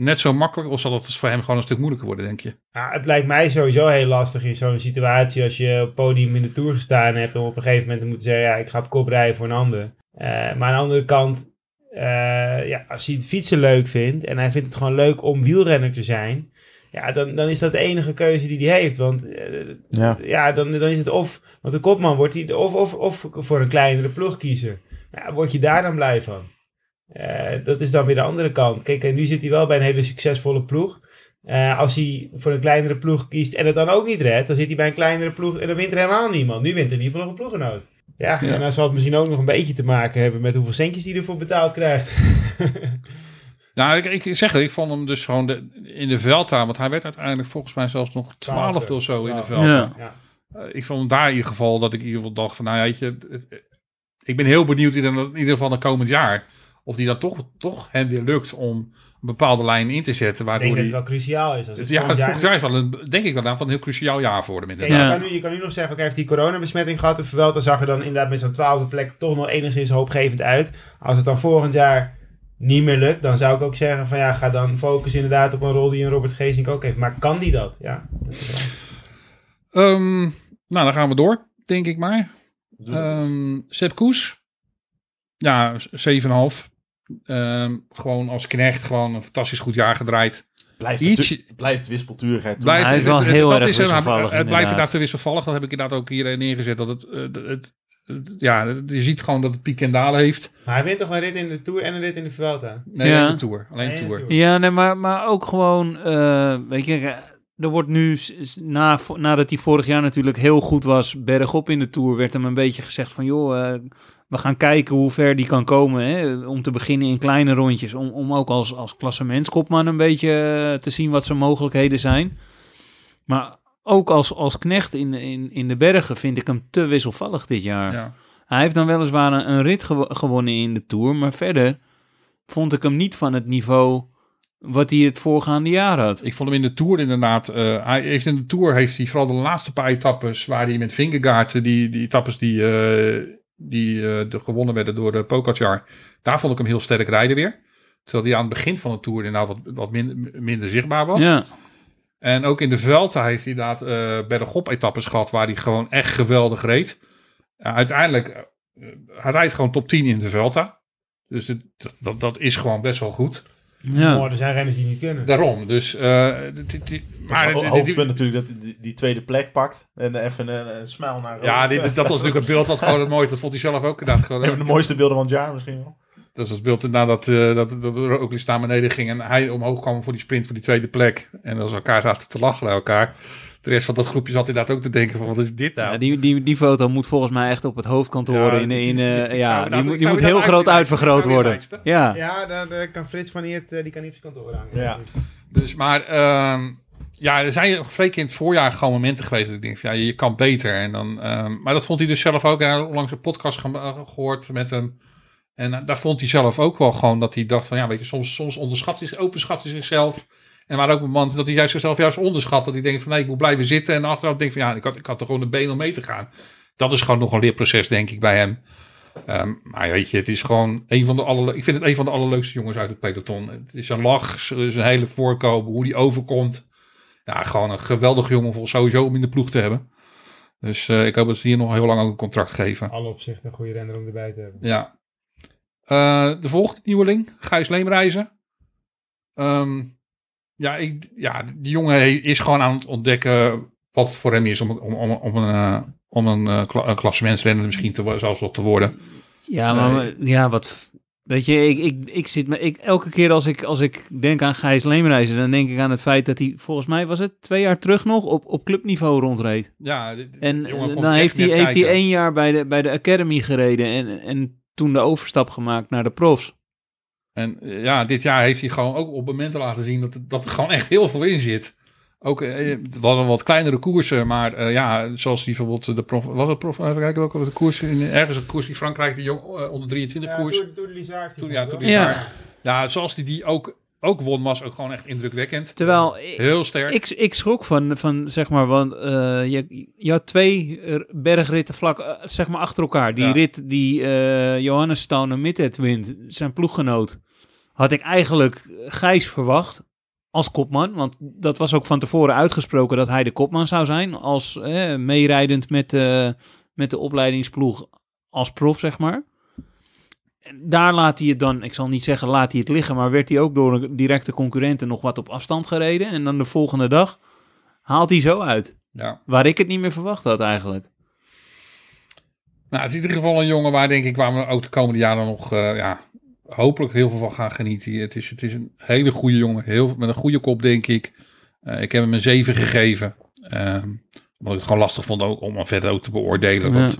net zo makkelijk of zal het voor hem gewoon een stuk moeilijker worden, denk je? Ja, het lijkt mij sowieso heel lastig in zo'n situatie als je op het podium in de Tour gestaan hebt om op een gegeven moment te moeten zeggen, ja, ik ga op kop rijden voor een ander. Eh, maar aan de andere kant, eh, ja, als hij het fietsen leuk vindt en hij vindt het gewoon leuk om wielrenner te zijn, Ja, dan, dan is dat de enige keuze die hij heeft. Want eh, Ja. ja, dan, dan is het of... Want de kopman wordt hij of, of, of voor een kleinere ploeg kiezen. Ja, word je daar dan blij van? Eh, dat is dan weer de andere kant. Kijk, en nu zit hij wel bij een hele succesvolle ploeg. Eh, als hij voor een kleinere ploeg kiest en het dan ook niet redt, dan zit hij bij een kleinere ploeg en dan wint er helemaal niemand. Nu wint er in ieder geval nog een ploeggenoot. Ja, Ja. en dan zal het misschien ook nog een beetje te maken hebben met hoeveel centjes hij ervoor betaald krijgt. Nou, ik, ik zeg het, ik vond hem dus gewoon de, in de Velta, want hij werd uiteindelijk volgens mij zelfs nog twaalfde of zo in de. Velta. Ja. Ja. Eh, ik vond hem daar in ieder geval dat ik in ieder geval dacht van, nou weet je, ik ben heel benieuwd in, in ieder geval de komend jaar of die dan toch, toch hem weer lukt om een bepaalde lijn in te zetten, Ik waardoor denk dat het wel cruciaal is. Als het Ja, het volgend volgend jaar is wel een, denk ik wel een, van een heel cruciaal jaar voor hem inderdaad. je, kan nu, je kan nu nog zeggen, oké, heeft die coronabesmetting gehad of wel, dan zag er dan inderdaad met zo'n twaalfde plek toch nog enigszins hoopgevend uit. Als het dan volgend jaar niet meer lukt, dan zou ik ook zeggen van ja, ga dan focus inderdaad op een rol die een Robert Geesink ook heeft. Maar kan die dat? Ja. dat Ehm, nou, dan gaan we door, denk ik maar. Ehm Sepp Koes. Ja, 7,5. Ehm gewoon als knecht gewoon een fantastisch goed jaar gedraaid. Blijft, Iets- het, blijft. Blijft, hij is wel het- het- heel dat erg is, eh, wisselvallig, Het blijft inderdaad. te wisselvallig. Dat heb ik inderdaad ook hier neergezet. Dat het, eh, het, het- het- ja, je ziet gewoon dat het piek en dalen heeft. Maar hij wint toch een rit in de Tour en een rit in de Vuelta? Nee, Ja. alleen de Tour. Alleen de Tour. de Tour. Ja, nee, maar, maar ook gewoon, eh, weet je, eh, er wordt nu, na, nadat hij vorig jaar natuurlijk heel goed was, bergop in de Tour, werd hem een beetje gezegd van, joh, eh, we gaan kijken hoe ver die kan komen. Hè? Om te beginnen in kleine rondjes, om, om ook als, als klassementskopman een beetje eh, te zien wat zijn mogelijkheden zijn. Maar ook als, als knecht in, in, in de bergen vind ik hem te wisselvallig dit jaar. Ja. Hij heeft dan weliswaar een, een rit gewo- gewonnen in de Tour, maar verder vond ik hem niet van het niveau wat hij het voorgaande jaar had. Ik vond hem in de Tour inderdaad. eh, hij heeft in de Tour heeft hij vooral de laatste paar etappes waar hij met Vingegaard, eh, die, die etappes die, die eh, de gewonnen werden door de Pogacar, daar vond ik hem heel sterk rijden weer. Terwijl hij aan het begin van de Tour inderdaad wat, wat min- minder zichtbaar was. Ja, En ook in de Vuelta heeft hij inderdaad eh bergop etappes gehad waar hij gewoon echt geweldig reed. Uiteindelijk, eh, hij rijdt gewoon top 10 in de Vuelta. Dus het- dat, dat is gewoon best wel goed. Ja. Oh, er zijn renners die niet kunnen. Daarom, dus... eh, Maar maar het hoogtepunt natuurlijk dat hij die, die tweede plek pakt. En even een, een smile naar Ja, dit, dat was natuurlijk een beeld wat gewoon het mooiste. Dat vond hij zelf ook inderdaad gewoon. Een van de mooiste beelden van het jaar misschien wel. Dat was het beeld nadat eh dat, dat Roglic naar beneden ging en hij omhoog kwam voor die sprint voor die tweede plek. En als elkaar zaten te lachen naar elkaar. De rest van dat groepje zat inderdaad ook te denken van wat is dit nou? Ja, die, die, die foto moet volgens mij echt op het hoofdkantoor Ja, in, die- in, eh, ja, die, dat- moet- die zou moet dat heel groot uitvergroot worden. Ja, Ja, daar, daar kan Frits van Eert, eh, die kan niet op zijn kantoor hangen. Ja. Dus, maar ehm, ja, er zijn vrij in het voorjaar gewoon momenten geweest dat ik denk van ja, je kan beter. En dan, ehm, maar dat vond hij dus zelf ook. Hij had onlangs een podcast ge- eh, gehoord met hem. En daar vond hij zelf ook wel gewoon dat hij dacht van ja, weet je, soms, soms onderschat hij, overschat hij zichzelf. En maar ook momenten dat hij juist zichzelf juist onderschat. Dat hij denkt van nee, ik moet blijven zitten. En achteraf denkt van ja, ik had, ik had er gewoon een been om mee te gaan. Dat is gewoon nog een leerproces, denk ik, bij hem. Ehm, maar weet je, het is gewoon een van de allerle ik vind het een van de allerleukste jongens uit het peloton. Het is zijn lach, zijn hele voorkomen, hoe die overkomt. Ja, gewoon een geweldig jongen voor sowieso om in de ploeg te hebben. Dus eh, ik hoop dat ze hier nog heel lang ook een contract geven. Alle opzichten een goede renner om erbij te hebben. Ja. Eh, de volgende nieuweling, Gijs Leemreizen. Ehm, ja, ik, ja, die jongen is gewoon aan het ontdekken wat het voor hem is om, om, om, om een, eh, om een, kla- klassementsrenner misschien te, zelfs wel te worden. ja maar ja, wat... Weet je, ik, ik, ik zit me... Ik, elke keer als ik, als ik denk aan Gijs Leemreizen, dan denk ik aan het feit dat hij, volgens mij was het twee jaar terug nog, op, op clubniveau rondreed. Ja, En dan heeft hij, heeft hij één jaar bij de, bij de Academy gereden en, en toen de overstap gemaakt naar de profs. En eh, ja, dit jaar heeft hij gewoon ook op momenten laten zien dat, er- dat er gewoon echt heel veel in zit. Ook, eh, het hadden wat kleinere koersen, maar eh, ja, zoals die bijvoorbeeld de prof, wat het prof, even kijken welke de koers, in, ergens een koers die Frankrijk, de jong, eh, onder 23 koers. Door, door de Lizard. Toen, ja, toen Ja. ja. ja, zoals die die ook, ook won, was ook gewoon echt indrukwekkend. Terwijl ik, Heel sterk. ik, ik schrok van, van, zeg maar, want eh, je, je had twee bergritten vlak, eh, zeg maar, achter elkaar. Die Ja. rit die eh Johannes Stone Middet wint, zijn ploeggenoot, had ik eigenlijk Gijs verwacht als kopman. Want dat was ook van tevoren uitgesproken dat hij de kopman zou zijn, als eh, meerijdend met, met de opleidingsploeg als prof, zeg maar. Daar laat hij het dan, ik zal niet zeggen laat hij het liggen, maar werd hij ook door een directe concurrenten nog wat op afstand gereden. En dan de volgende dag haalt hij zo uit. Ja. Waar ik het niet meer verwacht had eigenlijk. Nou, het is in ieder geval een jongen waar denk ik waar we ook de komende jaren nog eh, ja, hopelijk heel veel van gaan genieten. Het is, het is een hele goede jongen, heel, met een goede kop denk ik. Eh, ik heb hem een 7 gegeven. Ehm, omdat ik het gewoon lastig vond ook, om hem verder ook te beoordelen. Want,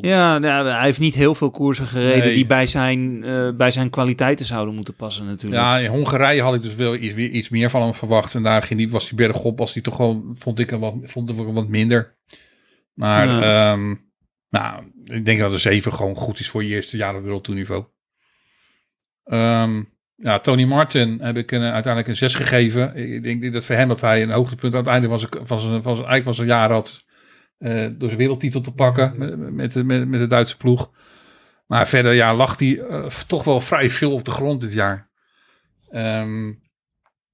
Ja, nou, hij heeft niet heel veel koersen gereden Nee. die bij zijn, eh, bij zijn kwaliteiten zouden moeten passen natuurlijk. Ja, in Hongarije had ik dus wel iets, weer iets meer van hem verwacht. En daar ging die, was die bergop, was die toch gewoon, vond ik hem wat, vond hem wat minder. Maar, Ja. ehm, nou, ik denk dat een 7 gewoon goed is voor je eerste jaar op wereldtoerniveau. Ehm ja, Tony Martin heb ik een, uiteindelijk een 6 gegeven. Ik denk dat voor hem dat hij een hoogtepunt aan het einde van zijn, van zijn, van zijn, van zijn jaar had. Eh, door zijn wereldtitel te pakken met, met, de- met, met de Duitse ploeg. Maar verder ja, lag hij eh, toch wel vrij veel op de grond dit jaar. Ehm,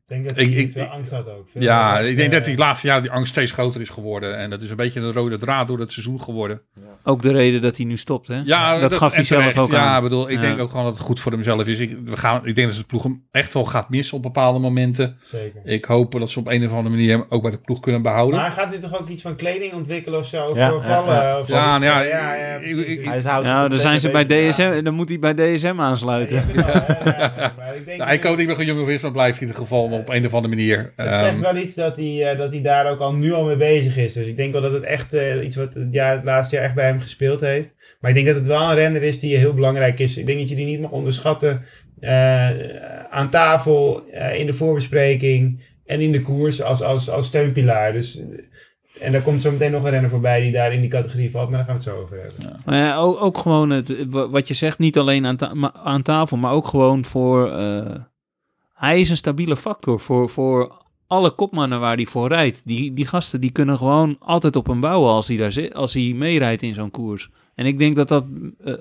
denk dat hij ik- veel ik- angst had ook. Veel ja, angst, ik denk eh, dat die laatste jaren die angst steeds groter is geworden. En dat is een beetje een rode draad door het seizoen geworden. Ook de reden dat hij nu stopt, hè? Ja, dat, gaf hij zelf ook ja, aan. ik bedoel, ik Ja. denk ook gewoon dat het goed voor hemzelf is. Ik, we gaan, ik denk dat ze de ploeg hem echt wel gaat missen op bepaalde momenten. Zeker. Ik hoop dat ze op een of andere manier hem ook bij de ploeg kunnen behouden. Maar hij gaat nu toch ook iets van kleding ontwikkelen of zo? Ja, voor ja, vallen? ja. Of Ja, nou ja, ja, ja, Hij Ja, er dan zijn ze bij. DSM, dan moet hij bij DSM aansluiten. Ja, ja, ja, ja, maar ik denk Nou, ik dat- hoop niet meer een jongen is, maar blijft in ieder geval op een of andere manier. Het Ehm, zegt wel iets dat hij, eh, dat hij daar ook al nu al mee bezig is. Dus ik denk wel dat het echt eh, iets wat het, jaar, het laatste jaar echt bij hem gespeeld heeft. Maar ik denk dat het wel een renner is die heel belangrijk is. Ik denk dat je die niet mag onderschatten eh, aan tafel, eh, in de voorbespreking en in de koers als, als, als steunpilaar. Dus, en daar komt zo meteen nog een renner voorbij die daar in die categorie valt. Maar daar gaan we het zo over hebben. Maar ja, ook, ook gewoon het, wa- wat je zegt, niet alleen aan, ta- aan tafel, maar ook gewoon voor... eh, hij is een stabiele factor voor, voor alle kopmannen waar hij voor rijdt. Die, die gasten die kunnen gewoon altijd op hem bouwen als hij, daar zit, als hij meerijdt in zo'n koers. En ik denk dat dat eh,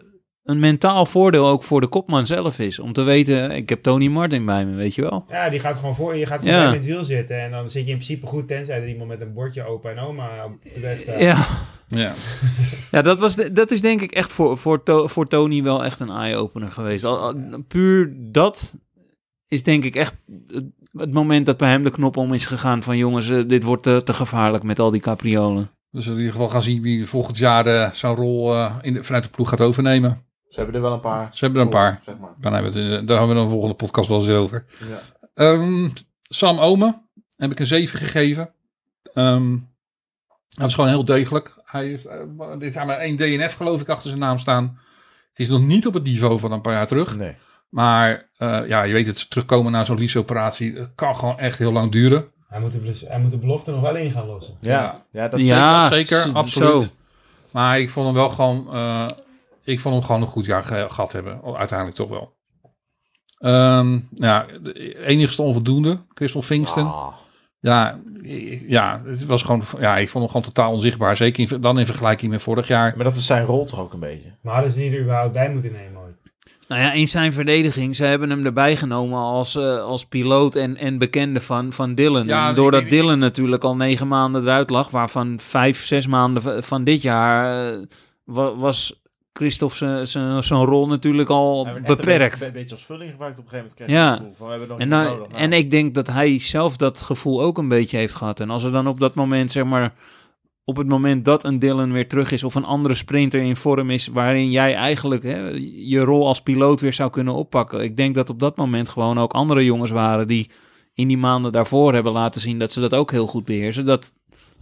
een mentaal voordeel ook voor de kopman zelf is. Om te weten, ik heb Tony Martin bij me, weet je wel. Ja, die gaat gewoon voor je. gaat Ja. gewoon in het wiel zitten. En dan zit je in principe goed, tenzij er iemand met een bordje opa en oma op de weg staat. Ja, ja. ja dat, was de- dat is denk ik echt voor, voor, To- voor Tony wel echt een eye-opener geweest. Al, al- puur dat is denk ik echt het, moment dat bij hem de knop om is gegaan van jongens, eh, dit wordt te, te gevaarlijk met al die capriolen. Dus in ieder geval gaan zien wie volgend jaar eh, zo'n rol eh, in de, vanuit de ploeg gaat overnemen. Ze hebben er wel een paar. Ze hebben er een paar. Zeg maar. Dan hebben we het, daar hebben we dan de volgende podcast wel eens over. Ja. Ehm, Sam Omen heb ik een 7 gegeven. Ehm dat is gewoon heel degelijk. Hij heeft eh, dit jaar maar één DNF geloof ik achter zijn naam staan. Het is nog niet op het niveau van een paar jaar terug. Nee. Maar eh, ja, je weet het, terugkomen na zo'n liesoperatie het kan gewoon echt heel lang duren. Hij, moet de, hij moet de belofte nog wel in gaan lossen. Ja, ja, dat Ja, zeker, z- absoluut. zo. Maar ik vond hem wel gewoon, eh, ik vond hem gewoon een goed jaar ge- gehad hebben. Uiteindelijk toch wel. Ehm, ja, de enigste onvoldoende, Christophe Fingston. Ah. Ja, ja, het was gewoon, ja, ik vond hem gewoon totaal onzichtbaar. Zeker in, dan in vergelijking met vorig jaar. Maar dat is zijn rol toch ook een beetje. Maar hadden ze die er überhaupt bij moeten nemen? Nou ja, in zijn verdediging, ze hebben hem erbij genomen als, eh, als piloot en, en bekende van, van Dylan. Ja, en doordat Dylan natuurlijk al negen maanden eruit lag, waarvan vijf, zes maanden van dit jaar, eh, wa- was Christophe zijn- rol natuurlijk al beperkt. Een beetje, een beetje als vulling gebruikt op een gegeven moment. Ja. je het gevoel van, we hebben nog En, nodig. Nou, en ik denk dat hij zelf dat gevoel ook een beetje heeft gehad. En als er dan op dat moment, zeg maar, op het moment dat een Dylan weer terug is of een andere sprinter in vorm is, waarin jij eigenlijk hè, je rol als piloot weer zou kunnen oppakken. Ik denk dat op dat moment gewoon ook andere jongens waren die in die maanden daarvoor hebben laten zien dat ze dat ook heel goed beheersen. Dat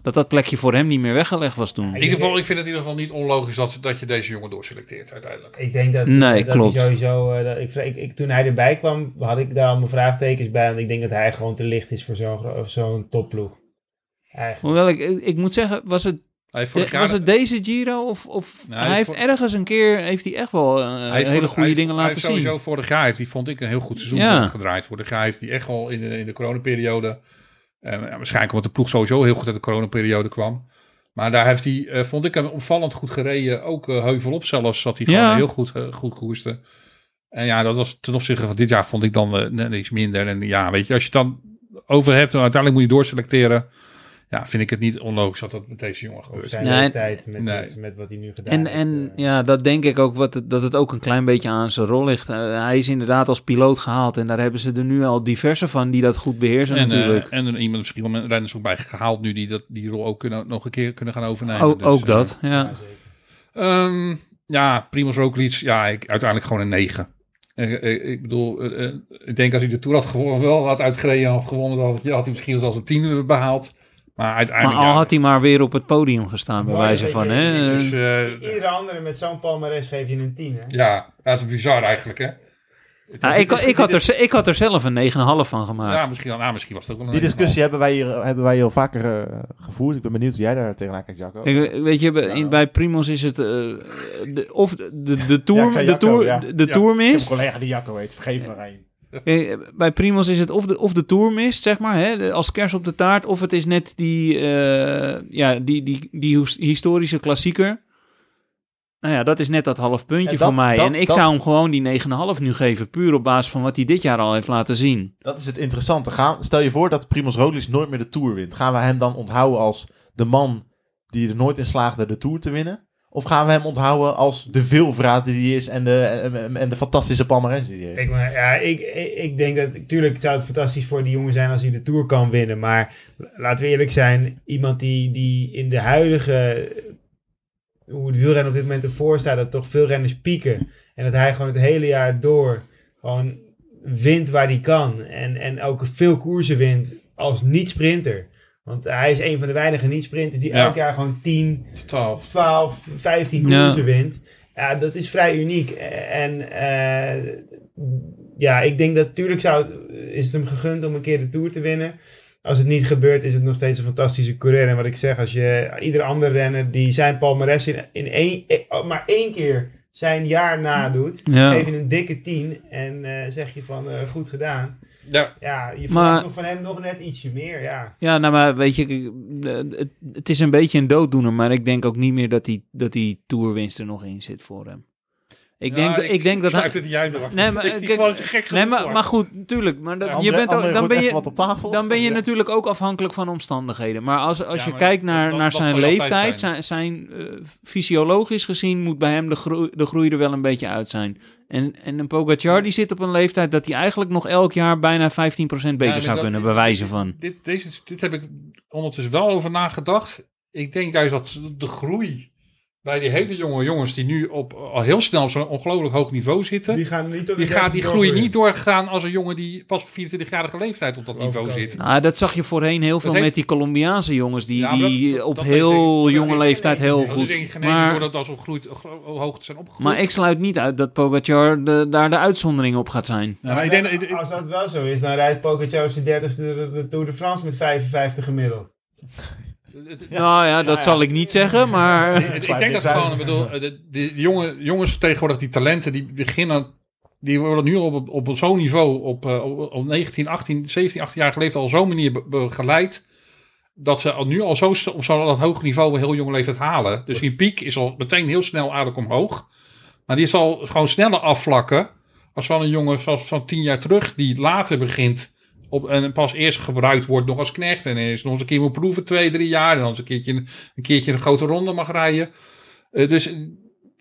dat, dat plekje voor hem niet meer weggelegd was toen. In ieder geval, ik vind het in ieder geval niet onlogisch dat, dat je deze jongen doorselecteert uiteindelijk. Ik denk dat, Nee, dat klopt. hij sowieso... eh, dat, ik, ik, ik- toen hij erbij kwam, had ik daar al mijn vraagtekens bij. Want ik denk dat hij gewoon te licht is voor zo'n zo'n topploeg. Eigenlijk. Hoewel ik, ik moet zeggen, was het, de- was het deze Giro? Of, of Nee, hij hij heeft voor- ergens een keer, heeft hij echt wel eh, hele goede hij- dingen hij laten zien. Sowieso vorig jaar heeft hij, vond ik, een heel goed seizoen Ja. gedraaid. Vorig jaar heeft hij echt wel in de, in de coronaperiode... eh, ja, waarschijnlijk omdat de ploeg sowieso heel goed uit de coronaperiode kwam. Maar daar heeft hij, eh, vond ik hem opvallend goed gereden. Ook eh, heuvelop zelfs zat hij gewoon Ja. heel goed, goed koerste. En ja, dat was ten opzichte van dit jaar vond ik dan eh, net iets minder. En ja, weet je, als je het dan over hebt en uiteindelijk moet je doorselecteren. Ja, vind ik het niet onlogisch dat dat met deze jongen Op gebeurt. zijn Nee. leeftijd, met, Nee. met, met wat hij nu gedaan En, heeft. en eh. ja, dat denk ik ook wat het, dat het ook een klein beetje aan zijn rol ligt. Eh, hij is inderdaad als piloot gehaald en daar hebben ze er nu al diverse van die dat goed beheersen En, natuurlijk. eh, en er iemand misschien wel met renners ook bij gehaald nu die dat, die rol ook kunnen, nog een keer kunnen gaan overnemen. ook, Dus, ook dat, ja. Ja. Ehm, ja, Primoz Roglic, ja, ik, uiteindelijk gewoon een 9. Eh, ik bedoel, ik denk als hij de Tour had gewonnen, wel had uitgereden en had gewonnen, dan had, had hij misschien zelfs een tiende behaald. Maar al ja, had hij maar weer op het podium gestaan, bij wijze van. je, Hè? het is, eh, Iedere andere met zo'n palmares geef je een 10. Hè? ja, ja, het is bizar eigenlijk, hè? Het Ja, is- ik, ik, had er, ik had er zelf een 9,5 van gemaakt. Ja, misschien, nou, misschien was het ook wel een Die 9,5. discussie hebben wij hier, hebben wij hier al vaker eh, gevoerd. Ik ben benieuwd hoe jij daar tegenaan kijkt, Jacco. Ik, weet je, bij- in, bij Primos is het eh, de, of de, de, de tour, de Jacco, tour, ja. de Ja. tour Ik heb een mist. collega die Jacco heet, vergeef me Rijn. Eh, Bij Primos is het of de, of de tour mist, zeg maar, hè, als kers op de taart, of het is net die, eh, ja, die, die, die his- historische klassieker. Nou ja, dat is net dat half puntje dat- voor mij. dat- en ik dat- zou hem gewoon die 9,5 nu geven, puur op basis van wat hij dit jaar al heeft laten zien. Dat is het interessante. Gaan, stel je voor dat Primoz Roglic nooit meer de Tour wint. Gaan we hem dan onthouden als de man die er nooit in slaagde de Tour te winnen? Of gaan we hem onthouden als de veelvraat die hij is en de, en, de fantastische palmarès die hij heeft? Ik, ja, ik, ik, ik denk dat, natuurlijk zou het fantastisch voor die jongen zijn als hij de Tour kan winnen. Maar laten we eerlijk zijn, iemand die, die in de huidige, hoe het wielrennen op dit moment ervoor staat, dat toch veel renners pieken. En dat hij gewoon het hele jaar door gewoon wint waar hij kan. En, en ook veel koersen wint als niet-sprinter. Want hij is een van de weinige niet-sprinters die Ja. elk jaar gewoon 10, 12. 12, 15 Ja. koersen wint. Ja, dat is vrij uniek. En eh, ja, ik denk dat natuurlijk zou, het- is het hem gegund om een keer de Tour te winnen. Als het niet gebeurt, is het nog steeds een fantastische coureur. En wat ik zeg, als je ieder andere renner die zijn palmares in, in één, eh, maar één keer zijn jaar nadoet, Ja. geef je een dikke 10 en eh, zeg je van eh, goed gedaan. Ja, Ja, je verwacht Maar- nog van hem nog net ietsje meer. Ja. Ja, nou maar weet je, eh, het, het is een beetje een dooddoener, maar ik denk ook niet meer dat die, dat die tourwinst er nog in zit voor hem. Ik denk, Ja, ik, denk dat hij... het niet uit. hoor. Nee, maar, Ik kijk, vind het gek nee, genoeg maar, maar goed, natuurlijk. Maar dat, je bent dan ben je, wat op tafel. dan ben je Ja. natuurlijk ook afhankelijk van omstandigheden. Maar als, als Ja, je maar kijkt naar, naar zijn leeftijd, zijn. zijn, zijn eh, fysiologisch gezien moet bij hem de groei, de groei er wel een beetje uit zijn. En, en een Pogacar die zit op een leeftijd dat hij eigenlijk nog elk jaar bijna 15% beter zou dat- kunnen bewijzen van. Dit, deze, dit heb ik ondertussen wel over nagedacht. Ik denk juist dat de groei bij die hele jonge jongens die nu op al heel snel op zo'n ongelooflijk hoog niveau zitten. Die gaan niet tot Die, gaat, die dertigste groei doorgroeien. niet doorgaan als een jongen die pas op 24-jarige leeftijd op dat Geloof niveau zit. Nou, dat zag je voorheen heel veel heeft- met die Colombiaanse jongens die, Ja, die dat- op dat heel ik- jonge leeftijd geen heel. Dat goed. Maar, doordat als opgroeit, hoog te zijn opgegroeid. maar ik sluit niet uit dat Pogacar de, daar de uitzondering op gaat zijn. Ja, maar ik denk, ik- Als dat wel zo is, dan rijdt Pogacar op zijn dertigste de, de Tour de France met 55 gemiddeld. Nou ja, dat ja. zal ik niet zeggen, maar... Ik, ik denk dat gewoon, ik bedoel, de, de, de jonge, jongens tegenwoordig, die talenten, die beginnen, die worden nu op, op zo'n niveau, op, eh, op, op 19, 18, 17, 18 jaar leeftijd al zo'n manier be- begeleid, dat ze al nu al zo op zo'n dat hoog niveau een heel jonge leeftijd halen. Dus die piek is al meteen heel snel aardig omhoog. Maar die zal gewoon sneller afvlakken als van een jongen van, van 10 jaar terug, die later begint op, en pas eerst gebruikt wordt nog als knecht. En eerst nog eens een keer moet proeven, twee, drie jaar. En dan eens een keertje, een keertje een grote ronde mag rijden. Eh, dus,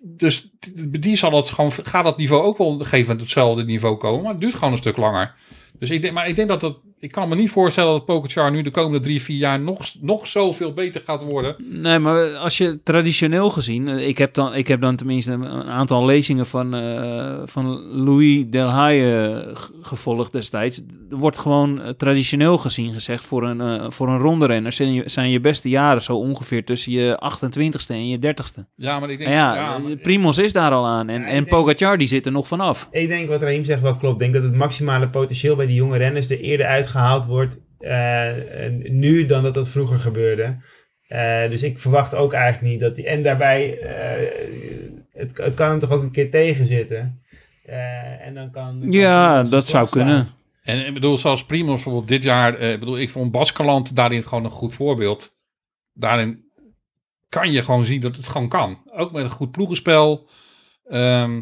dus die zal het gewoon, gaat dat niveau ook wel gegeven hetzelfde niveau komen. Maar het duurt gewoon een stuk langer. Dus ik denk, maar ik denk dat dat, ik kan me niet voorstellen dat Pogacar nu de komende drie, vier jaar nog, nog zoveel beter gaat worden. Nee, maar als je traditioneel gezien, eh, ik heb dan, ik heb dan tenminste een aantal lezingen van, eh, van Louis Delhaye eh, gevolgd destijds. Er wordt gewoon traditioneel gezien gezegd, voor een, voor een ronde renner zijn je, zijn je beste jaren zo ongeveer tussen je 28ste en je 30ste. Ja, maar ik denk, En ja, ja, maar- Primos is daar al aan en, Ja, en Pogacar die zit er nog vanaf. Ik denk wat Raheem zegt wel klopt. Ik denk dat het maximale potentieel bij die jonge renners er eerder uitgehaald wordt eh, nu dan dat dat vroeger gebeurde. Eh, dus ik verwacht ook eigenlijk niet dat die. En daarbij, eh, het, het kan hem toch ook een keer tegenzitten. Eh, en dan kan. dan Ja, dat zou kunnen. En ik bedoel, zoals Primoz bijvoorbeeld dit jaar, eh, ik bedoel, ik vond Baskeland daarin gewoon een goed voorbeeld. Daarin kan je gewoon zien dat het gewoon kan. Ook met een goed ploegenspel. Ehm,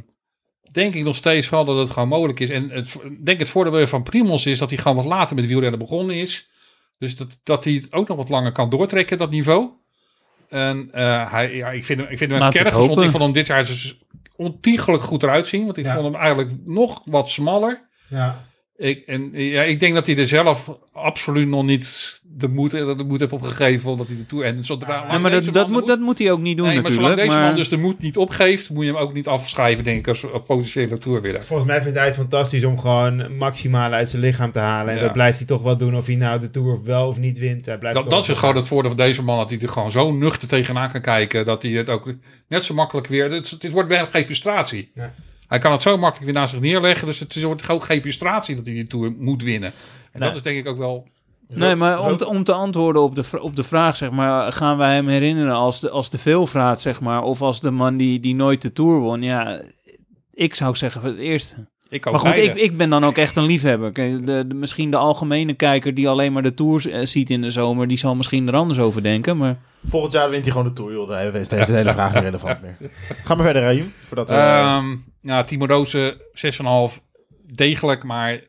denk ik nog steeds wel dat het gewoon mogelijk is. En het, ik denk het voordeel van Primoz is dat hij gewoon wat later met wielrennen begonnen is. Dus dat, dat hij het ook nog wat langer kan doortrekken, dat niveau. En eh, hij, ja, ik vind hem, ik vind hem een kerngezond. Ik vond hem dit jaar dus ontiegelijk goed eruit zien. Want ik Ja. vond hem eigenlijk nog wat smaller. Ja. Ik, en ja, ik denk dat hij er zelf absoluut nog niet de moed, de moed heeft opgegeven. Omdat hij de Tour... En zodra, Ja, maar dat, dat, moet, dat moet hij ook niet doen Nee, maar natuurlijk. zolang deze maar- man dus de moed niet opgeeft, moet je hem ook niet afschrijven, denk ik, als, als potentiële tourwinnaar. Volgens mij vindt hij het fantastisch om gewoon maximaal uit zijn lichaam te halen. En Ja. dat blijft hij toch wel doen of hij nou de Tour of wel of niet wint. Hij blijft Dat, dat is gewoon het voordeel van deze man, dat hij er gewoon zo nuchter tegenaan kan kijken, dat hij het ook net zo makkelijk weer... Het, het wordt bij hem geen frustratie. Ja. Hij kan het zo makkelijk weer naast zich neerleggen, dus het wordt ook geen frustratie dat hij die Tour moet winnen. En Nee. dat is denk ik ook wel... Nee, maar om te, om te antwoorden op de, op de vraag, zeg maar, gaan wij hem herinneren als de, als de veelvraat, zeg maar, of als de man die, die nooit de Tour won? Ja, ik zou zeggen het eerste. Ik ook Maar goed, beide. ik, ik ben dan ook echt een liefhebber. De, de- misschien de algemene kijker die alleen maar de Tour eh, ziet in de zomer, die zal misschien er anders over denken, maar... Volgend jaar wint hij gewoon de Tour, joh. Dan is deze hele vraag niet relevant meer. Ga maar verder, Raim. Voordat we... Ehm ja, Timo Rozen, 6,5. Degelijk, maar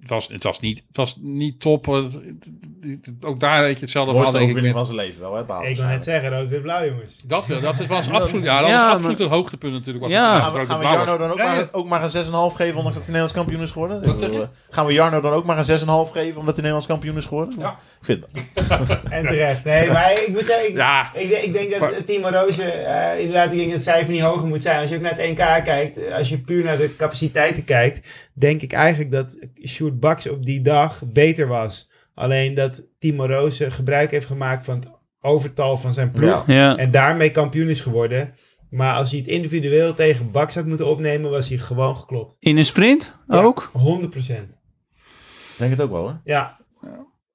het was, het was, niet, het was niet top. Het- het- het- ook daar weet je hetzelfde verhaal, mooiste denk ik. overwinning Met, van zijn leven wel, hè, Baal, Ik wil net zeggen, rood-wit-blauw jongens. dat, wel, dat was absoluut, ja, dat Ja, was maar- absoluut het hoogtepunt natuurlijk. Was Ja. het, Gaan we, het gaan we blauw Jarno was. dan ook, Ja, maar, ja. ook maar een 6,5 geven, ondanks dat hij Nederlands kampioen is geworden? Zeg je? eh, Gaan we Jarno dan ook maar een 6,5 geven, omdat hij Nederlands kampioen is geworden? Ja. Ik vind het. En terecht. Nee, maar ik moet zeggen, ik, Ja. ik, ik denk dat Maar- Timo Rozen, eh, inderdaad, ik denk dat het cijfer niet hoger moet zijn. Als je ook naar het NK kijkt, eh, als je puur naar de capaciteiten kijkt, denk ik eigenlijk dat Sjoerd Baks op die dag beter was. Alleen dat Timo Rozen gebruik heeft gemaakt van het overtal van zijn ploeg. Ja. En daarmee kampioen is geworden. Maar als hij het individueel tegen Baks had moeten opnemen, was hij gewoon geklopt. In een sprint ook? 100%. Ik denk het ook wel, hoor. Ja.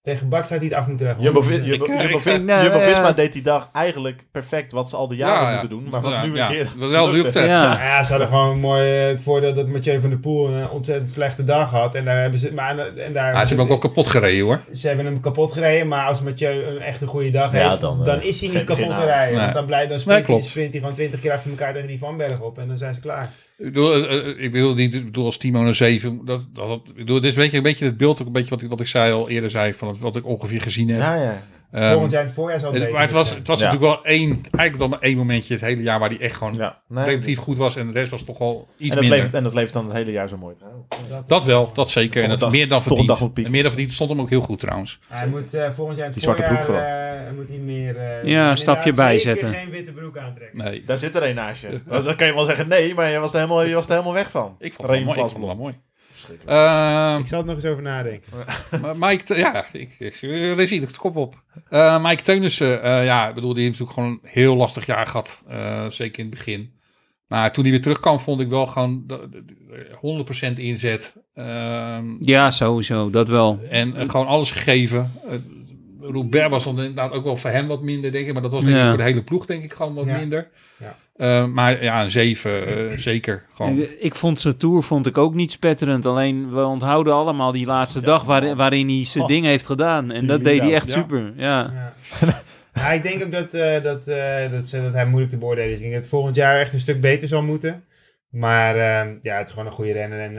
Tegen Baks had hij het af moeten leggen. Jumbo, 100%. Jumbo, Ik- Jumbo, ik- Vin- nou, Jumbo-Visma ja. deed die dag eigenlijk perfect wat ze al de jaren moeten doen. Maar wat Ja, nu een ja, keer... wat wel lukte. Ja. Ja, ze hadden gewoon mooi eh, het voordeel dat Mathieu van der Poel een ontzettend slechte dag had. En daar hebben ze, maar, en daar, Ja, ze hebben ook wel kapot gereden hoor. ze hebben hem kapot gereden. Maar als Mathieu een echt een goede dag Ja, heeft, dan, dan, eh, is hij niet kapot te rijden. Nee. Want dan, blijft, dan Nee, sprint, hij, sprint hij gewoon twintig keer achter elkaar tegen die Van Berg op. En dan zijn ze klaar. Ik bedoel, eh, eh, ik bedoel, niet, ik bedoel als Timo een 7. Dat, dat, ik bedoel, dit weet je, een beetje het beeld, ook een beetje wat ik, wat ik zei al eerder zei, van wat ik ongeveer gezien heb. Ja, ja. Ehm, Volgend jaar in het voorjaar zal het maar het was, het was Ja. natuurlijk wel één, eigenlijk dan maar één momentje het hele jaar waar hij echt gewoon ja. Nee, relatief goed was en de rest was toch wel iets en, dat minder. levert, en dat levert dan het hele jaar zo mooi trouw. Dat wel, dat zeker. En dat dag- meer dan verdiend. En meer dan verdiend stond hem ook heel goed trouwens. Hij moet eh, volgend jaar in het Die zwarte voorjaar broek eh, moet hij meer... eh, Ja, een stapje bijzetten. geen witte broek aantrekken. Nee. Daar zit er een naast je. Dan kan je wel zeggen nee, maar je was er helemaal, je was er helemaal weg van. Ik vond het wel mooi. Ik. Ehm, Ik zal er nog eens over nadenken. Maar Mike, ja, ik, ik je ziet het kop op. Eh, Mike Teunissen, eh, ja, ik bedoel, die heeft natuurlijk gewoon een heel lastig jaar gehad. eh, zeker in het begin. Maar toen hij weer terugkwam, vond ik wel gewoon de- de- de 100% inzet. Ehm, Ja, sowieso, dat wel. en gewoon alles gegeven. Uh, Roubaix was dan inderdaad ook wel voor hem wat minder, denk ik. Maar dat was denk ik Ja. voor de hele ploeg, denk ik, gewoon wat Ja. minder. Ja. Eh, maar ja, een 7, zeker. Gewoon. Ik, ik vond zijn tour vond ik ook niet spetterend. Alleen we onthouden allemaal die laatste dag waar, waarin hij zijn Oh. ding heeft gedaan. En Die dat deed hij echt ja. super. Ja. Ja. Ja, ik denk ook dat, eh, dat, eh, dat, ze, dat hij moeilijk te beoordelen is. Ik denk dat het volgend jaar echt een stuk beter zal moeten. Maar eh, ja, het is gewoon een goede renner. En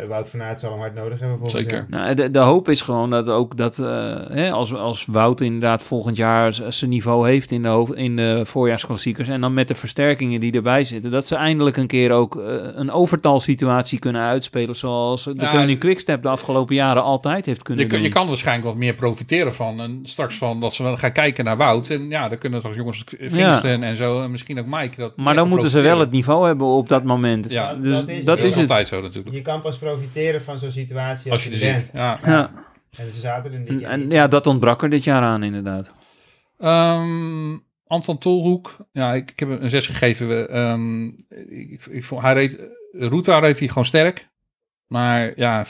eh, Wout van Aert zal hem hard nodig hebben Zeker. jaar. Nou, de, de hoop is gewoon dat ook dat eh, hè, als, als Wout inderdaad volgend jaar zijn niveau heeft in de, hoofd, in de voorjaarsklassiekers. En dan met de versterkingen die erbij zitten. Dat ze eindelijk een keer ook eh, een overtalsituatie kunnen uitspelen. Zoals de Ja, Koning Quickstep de afgelopen jaren altijd heeft kunnen Je, kan- doen. je kan waarschijnlijk wat meer profiteren van. En straks van dat ze wel gaan kijken naar Wout. En ja, dan kunnen straks jongens Vincent en zo. En misschien ook Mike. Dat maar dan moeten ze wel het niveau hebben op dat moment. Ja, dus dat is dat het. is is het. altijd zo natuurlijk. Je kan pas profiteren van zo'n situatie Als je er zit. Ja. Ja. En ze zaten er En, niet. en ja, dat ontbrak er dit jaar aan inderdaad. Ehm, Anton Tolhoek. Ja, ik, ik heb hem een 6 gegeven. Ehm, ik, ik, vond, hij reed, Ruta reed hij gewoon sterk. Maar ja,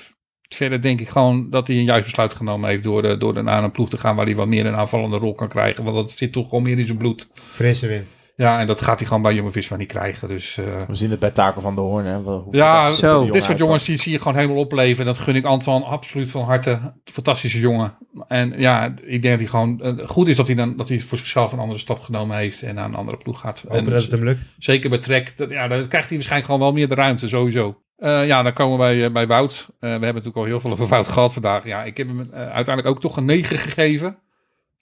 verder denk ik gewoon dat hij een juist besluit genomen heeft door, de, door de, naar een ploeg te gaan waar hij wat meer een aanvallende rol kan krijgen. Want dat zit toch gewoon meer in zijn bloed. Frisse wind. Ja, en dat gaat hij gewoon bij Jumbo-Visma niet krijgen. Dus eh, We zien het bij Taco van de Hoorn. Hè, wel- hoe Ja, zo. dit soort jongens die zie je gewoon helemaal opleven. Dat gun ik Antoine absoluut van harte. Fantastische jongen. En ja, ik denk dat hij gewoon eh, goed is dat hij dan dat hij voor zichzelf een andere stap genomen heeft en naar een andere ploeg gaat. Hopen En dat het hem lukt. zeker bij Trek, dat, ja, dan krijgt hij waarschijnlijk gewoon wel meer de ruimte sowieso. Eh, ja, dan komen we bij, bij Wout. Eh, we hebben natuurlijk al heel veel over Wout gehad vandaag. Ja, ik heb hem uiteindelijk ook toch een 9 gegeven.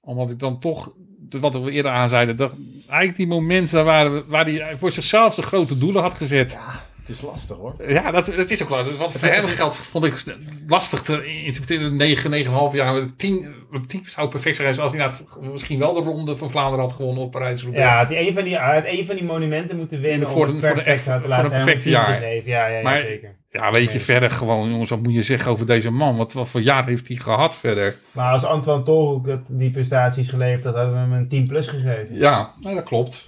Omdat ik dan toch, wat we eerder aan zeiden, dat eigenlijk die momenten waar, waar hij voor zichzelf zijn grote doelen had gezet. Het is lastig hoor. Ja, dat, dat is ook wel. Want voor hem geldt, vond ik lastig te interpreteren. 9, 9,5 jaar. 10, 10 zou perfect zijn als hij misschien wel de ronde van Vlaanderen had gewonnen op Parijs-Roubaix. Ja, had hij een van die, had een van die monumenten moeten winnen Voor om voor de- perfect voor te de perfecte te jaar. geven. Ja, ja, ja, Maar- zeker. Ja, weet je, Nee. verder gewoon, jongens, wat moet je zeggen over deze man? Wat, wat voor jaar heeft hij gehad verder? Maar als Antoine Tolhoek het- die prestaties geleverd had, hadden we hem een 10 plus gegeven. Ja, nou, dat klopt.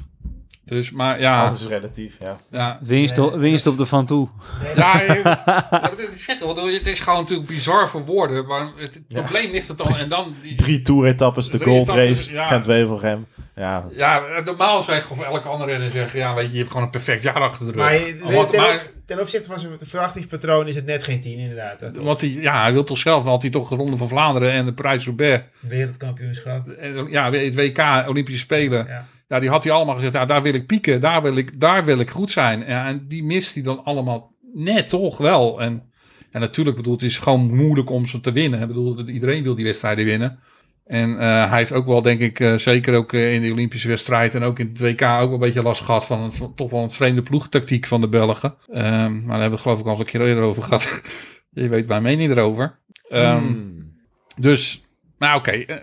Dus, maar ja, Dat is relatief, ja. ja, Winst, Nee, winst op de Van Toe. ja, het, ja, dat is zeggen, want het is gewoon natuurlijk bizar voor woorden, maar het, het Ja. probleem ligt er dan en dan. die- Drie toeretappes, de Gold etappes, Race, ja. Gent-Wevelgem. Ja, Ja, normaal zou ik gewoon voor elke andere renner zeggen, ja, weet je, je hebt gewoon een perfect jaar achter de rug. Maar, je- Want- ten, maar- ten opzichte van zijn verwachtingspatroon is het net geen 10 inderdaad. Want hij, ja, hij wil toch zelf, had hij toch de Ronde van Vlaanderen en de Parijs-Roubaix. Wereldkampioenschap. En, Ja, het WK, Olympische Spelen. Ja. Ja, die had hij allemaal gezegd, ja, daar wil ik pieken, daar wil ik, daar wil ik goed zijn. Ja, en die mist hij dan allemaal net toch wel. En, en natuurlijk bedoel, het is gewoon moeilijk om ze te winnen. Ik bedoel, iedereen wil die wedstrijden winnen. En eh, hij heeft ook wel, denk ik, eh, zeker ook eh, in de Olympische wedstrijd en ook in het WK ook wel een beetje last gehad van, van toch wel een vreemde ploegtactiek van de Belgen. Ehm, maar daar hebben we het geloof ik al eens een keer eerder over gehad. Je weet mijn mening erover. Ehm, Hmm. Dus, nou oké, eh, eh,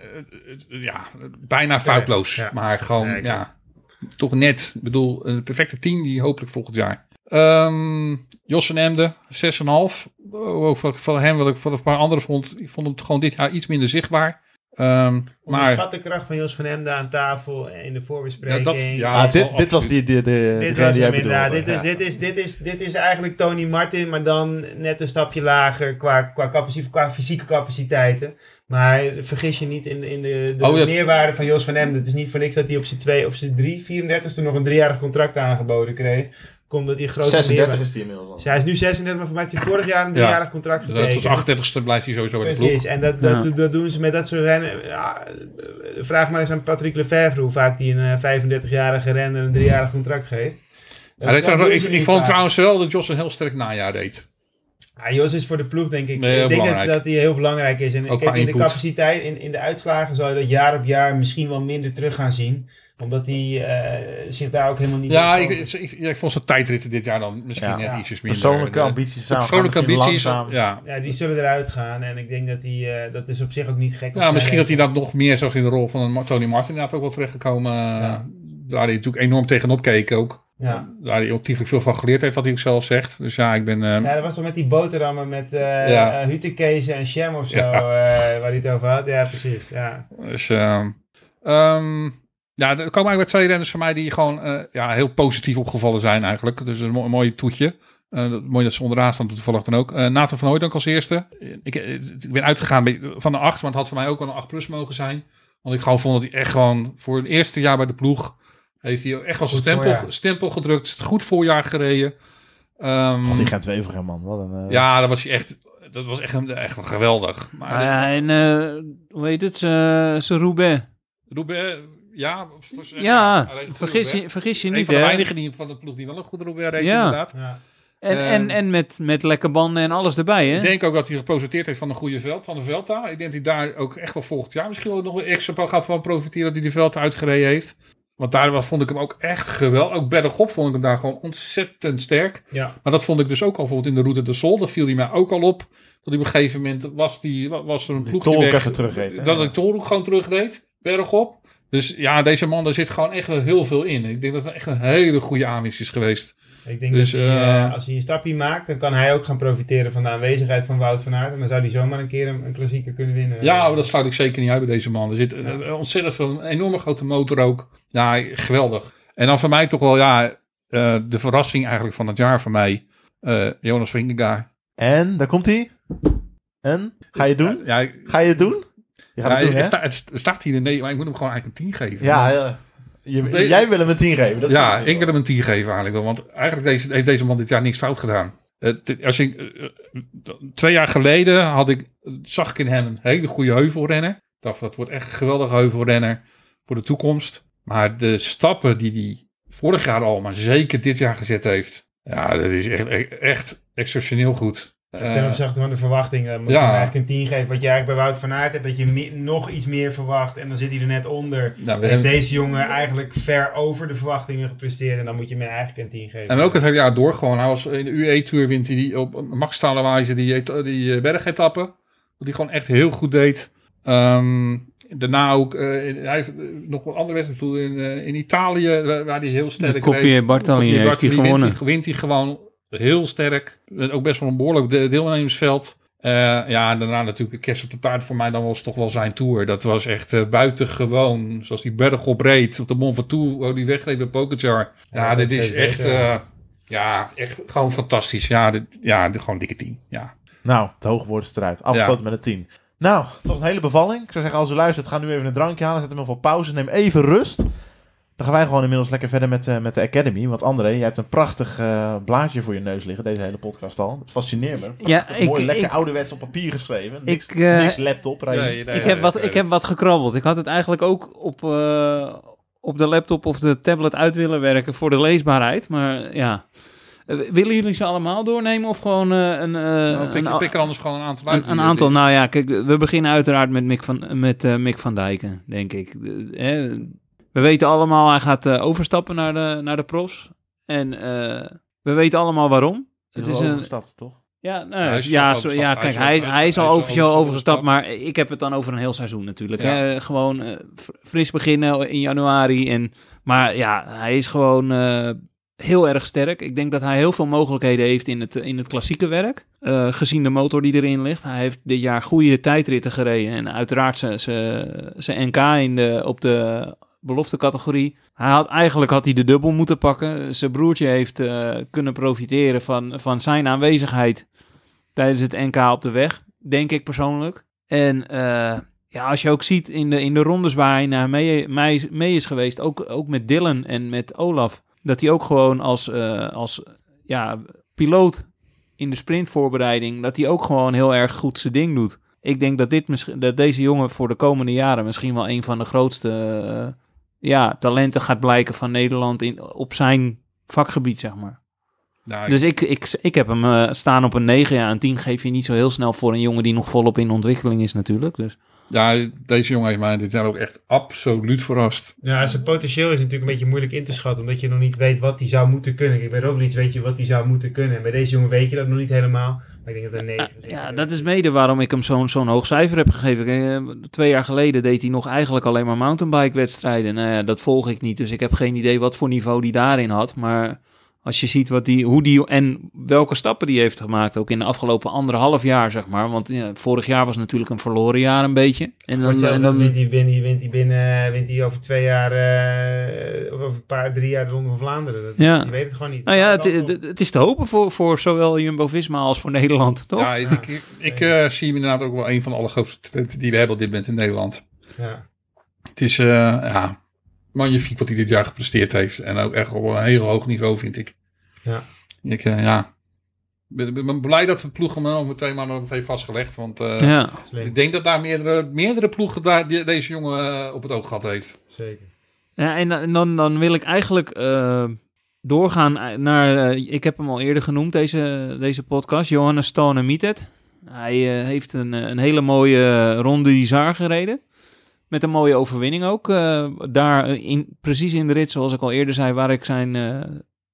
eh, ja, bijna foutloos. ja. Maar gewoon, Ja, toch net. Ik bedoel, een perfecte 10 die hopelijk volgend jaar. Ehm Jos en Emde, 6,5. Oh, voor, voor hem, wat ik voor een paar anderen vond, ik vond hem gewoon dit jaar iets minder zichtbaar. Ehm, maar Onderschat de kracht van Jos van Emden aan tafel in de ja, voorbespreking. dat, ja, Ah, dit, dit was die, die, de, Dit was die inderdaad. Dit is, ja. dit, is, dit, is, dit is eigenlijk Tony Martin, maar dan net een stapje lager qua, qua, capaci- qua fysieke capaciteiten. Maar vergis je niet in, in de, de Oh, ja. meerwaarde van Jos van Emden. Het is niet voor niks dat hij op zijn 2 of zijn 3, 34ste nog een driejarig contract aangeboden kreeg. Komt dat hij grote 36 meerwaarde- is die inmiddels al. Dus hij is nu 36, maar voor mij heeft hij vorig jaar een Ja. driejarig contract getekend. was 38ste blijft hij sowieso bij de ploeg. Precies, en dat, dat, dat doen ze met dat soort rennen. Ja, eh, vraag maar eens aan Patrick Lefevre hoe vaak hij een eh, 35-jarige renner een driejarig contract geeft. Dat- Hij deed dat trouwens- doen ik, vond vaak. trouwens wel dat Jos een heel sterk najaar deed. Ja, Jos is voor de ploeg denk ik. Nee, ik denk dat, belangrijk. dat hij heel belangrijk is. En kijk, in de capaciteit, in, in de uitslagen zal je dat jaar op jaar misschien wel minder terug gaan zien. Omdat hij eh, zich daar ook helemaal niet Ja, ik, ik, ik vond zijn tijdritten dit jaar dan misschien Ja. net Ja. ietsjes minder. Persoonlijke De- ambities samen. Persoonlijke ambities, ja. Ja, die zullen eruit gaan. En ik denk dat hij, eh, dat is op zich ook niet gek. Ja, zijn misschien dat hij dat nog meer, zoals in de rol van een Tony Martin, inderdaad ook wel terechtgekomen. Ja. Waar hij natuurlijk enorm tegenop keek ook. Ja. Waar hij ontiegelijk veel van geleerd heeft, wat hij ook zelf zegt. Dus ja, ik ben... ehm, Ja, dat was toch met die boterhammen met Ja. Hutekezen en Sham of zo, Ja. waar hij het over had. Ja, precies. Ja. Dus, ehm, ehm, ja, er komen eigenlijk weer twee renners van mij die gewoon ja, heel positief opgevallen zijn eigenlijk. Dus een, mo- een mooi toetje. Mooi dat ze onderaan staan toevallig dan ook. Eh Nathan van Hooydonk als eerste. Ik, ik ben uitgegaan van de 8, maar het had voor mij ook wel een 8 plus mogen zijn. Want ik gewoon vond dat hij echt gewoon voor het eerste jaar bij de ploeg... heeft hij echt wel zijn stempel, stempel gedrukt. Goed voorjaar gereden. Ehm, God, die Gent-Wevelgem, man. Wat een... eh, ja, dat was hij echt... Dat was echt, echt wel geweldig. Maar Ah, ja, en eh, hoe heet het? Zijn Roubaix. Roubaix, ja. voor- Ja, vergis je, vergis je Een niet, van de weinigen die van de ploeg die wel een goed Roubaix reed, Ja. inderdaad. Ja. En, Ehm, en, en met, met lekke banden en alles erbij, hè? Ik denk ook dat hij geprofiteerd heeft van een goede veld, van de Velta. Ik denk dat hij daar ook echt wel volgend jaar misschien wel nog een extra gaat van profiteren dat hij de Velta uitgereden heeft. Want daar was, vond ik hem ook echt geweldig. Ook bergop vond ik hem daar gewoon ontzettend sterk. Ja. Maar dat vond ik dus ook al bijvoorbeeld in de Route de Sol. Dat viel hij mij ook al op. Dat hij op een gegeven moment was, die, was er een ploeg die Tolhoek weg- even terugreed, hè? Dat ik Tolhoek gewoon terugreed, bergop. Dus ja, deze man, daar zit gewoon echt wel heel veel in. Ik denk dat het echt een hele goede aanwinst is geweest. Ik denk Dus, dat hij, eh, eh, als hij een stapje maakt, dan kan hij ook gaan profiteren van de aanwezigheid van Wout van Aert. En dan zou hij zomaar een keer een, een klassieker kunnen winnen. Ja, maar dat sluit ik zeker niet uit bij deze man. Er zit Ja. eh, ontzettend veel, een enorme grote motor ook. Ja, geweldig. En dan voor mij toch wel, ja, eh, de verrassing eigenlijk van het jaar voor mij. eh, Jonas Vingegaard. En, daar komt hij. En? Ga je het doen? Ja, Ga je het doen? Je gaat ja, het doen, het, hè? sta- het staat hier in nee, maar ik moet hem gewoon eigenlijk een 10 geven. Ja, Want- ja. Je- jij wil hem een 10 geven. Dat ja, ik wil hem een 10 geven eigenlijk wel. Want eigenlijk deze, heeft deze man dit jaar niks fout gedaan. Als ik, eh, eh, twee jaar geleden had ik, zag ik in hem een hele goede heuvelrenner. Ik dacht, dat wordt echt een geweldige heuvelrenner voor de toekomst. Maar de stappen die hij vorig jaar al, maar zeker dit jaar gezet heeft. Ja, dat is echt, echt exceptioneel goed. Ten Eh, opzichte van de verwachtingen moet ja. je hem eigenlijk een 10 geven. Wat je eigenlijk bij Wout van Aert hebt, dat je nog iets meer verwacht. En dan zit hij er net onder. nou, Heeft hebben, deze jongen eigenlijk ver over de verwachtingen gepresteerd. En dan moet je hem eigenlijk een 10 geven. en ook het hele jaar door gewoon. Hij was in de UE-tour wint hij die op max wijze die, die eh, bergetappen. Wat hij gewoon echt heel goed deed. Ehm, daarna ook, eh, hij heeft eh, nog een andere wedstrijd in, eh, in Italië, waar, waar hij heel sterk reed. Bartali Coppi heeft hij Bartali wint gewonnen. Wint hij gewoon heel sterk. Ook best wel een behoorlijk de- deelnemersveld. Eh, ja, en daarna natuurlijk de kerst op de taart voor mij. Dan was toch wel zijn tour. Dat was echt eh, buitengewoon. Zoals die berg op reed. Op de Mont Ventoux. Waar die wegreed bij Pogacar. Ja, Ja, dit is echt... ja. eh, ja, echt gewoon fantastisch. Ja, dit, ja dit, gewoon dikke tien. Ja. Nou, het hoge woord is eruit. Afgesloten met een 10. Nou, het was een hele bevalling. Ik zou zeggen, als u luistert, ga nu even een drankje halen. Zet hem even op pauze. Neem even rust. Dan gaan wij gewoon inmiddels lekker verder met, eh, met de Academy. Want André, jij hebt een prachtig eh, blaadje voor je neus liggen. Deze hele podcast al. Het fascineert me. Ja, ik, Mooi, lekker ik, ouderwets op papier geschreven. Niks, ik, eh, niks laptop. Ik, heb wat, ik heb wat gekrabbeld. Ik had het eigenlijk ook op, eh, op de laptop of de tablet uit willen werken voor de leesbaarheid. Maar ja, willen jullie ze allemaal doornemen of gewoon eh, een, eh, Nou, pik, een, pik er anders gewoon een aantal uit. een, een aantal? Nou ja, kijk, we beginnen uiteraard met Mick van, met, eh, Mick van Dijken, denk ik. Eh, hè, we weten allemaal, hij gaat eh, overstappen naar de, naar de profs. En eh, we weten allemaal waarom. Het is een, overgestapt, toch? ja, nou, hij is ja, zo, ja, kijk, is hij, wel- hij is al is officieel overgestapt, overgestapt. maar ik heb het dan over een heel seizoen natuurlijk. Ja. Hè? Gewoon eh, fr- fris beginnen in januari. En, maar ja, hij is gewoon eh, heel erg sterk. Ik denk dat hij heel veel mogelijkheden heeft in het, in het klassieke werk. eh, gezien de motor die erin ligt. Hij heeft dit jaar goede tijdritten gereden. En uiteraard zijn NK in de, op de belofte categorie. Hij had, eigenlijk had hij de dubbel moeten pakken. Zijn broertje heeft eh, kunnen profiteren van, van zijn aanwezigheid tijdens het NK op de weg, denk ik persoonlijk. En eh, ja, als je ook ziet in de, in de rondes waar hij naar mee, mee, mee is geweest, ook, ook met Dylan en met Olaf, dat hij ook gewoon als, eh, als ja, piloot in de sprintvoorbereiding, dat hij ook gewoon heel erg goed zijn ding doet. Ik denk dat, dit dat deze jongen voor de komende jaren misschien wel een van de grootste ja, talenten gaat blijken van Nederland in, op zijn vakgebied, zeg maar. Nou, Dus ik, ik, ik heb hem eh, staan op een 9. Ja, een 10 geef je niet zo heel snel voor een jongen die nog volop in ontwikkeling is natuurlijk. Dus. ja, deze jongen heeft mij dit jaar ook echt absoluut verrast. Ja, zijn potentieel is natuurlijk een beetje moeilijk in te schatten. Omdat je nog niet weet wat hij zou moeten kunnen. Kijk, bij Roglic weet je wat hij zou moeten kunnen. En bij deze jongen weet je dat nog niet helemaal. Maar ik denk dat 9 Ja, dat is mede waarom ik hem zo'n zo'n hoog cijfer heb gegeven. Kijk, eh, twee jaar geleden deed hij nog eigenlijk alleen maar mountainbike wedstrijden. Nou ja, dat volg ik niet, dus ik heb geen idee wat voor niveau die daarin had. Maar als je ziet wat die, hoe die en welke stappen die heeft gemaakt, ook in de afgelopen anderhalf jaar, zeg maar. Want ja, vorig jaar was natuurlijk een verloren jaar een beetje. En dan, en dan wint hij binnen, wint hij binnen, wint hij over twee jaar, eh, of over een paar, drie jaar de Ronde van Vlaanderen. Dat, Ja. Je weet het gewoon niet. nou ja, het, het, het is te hopen voor, voor zowel Jumbo-Visma als voor Nederland, toch? Ja, ik, ik, ik, eh, zie hem inderdaad ook wel een van de allergrootste talenten die we hebben op dit moment in Nederland. ja. Het is uh, ja, magnifiek wat hij dit jaar gepresteerd heeft. En ook echt op een heel hoog niveau, vind ik. Ja. Ik uh, ja, ben, ben blij dat de ploeg hem al meteen maar nog heeft vastgelegd. Want uh, ja. ik denk dat daar meerdere, meerdere ploegen daar, die, deze jongen uh, op het oog gehad heeft. Zeker. Ja, en, dan, dan wil ik eigenlijk uh, doorgaan naar... Uh, ik heb hem al eerder genoemd, deze, deze podcast. Johannes Stone Mietet. Hij uh, heeft een, een hele mooie ronde die Zaar gereden. Met een mooie overwinning ook. Uh, daar in, precies in de rit, zoals ik al eerder zei, waar ik zijn uh,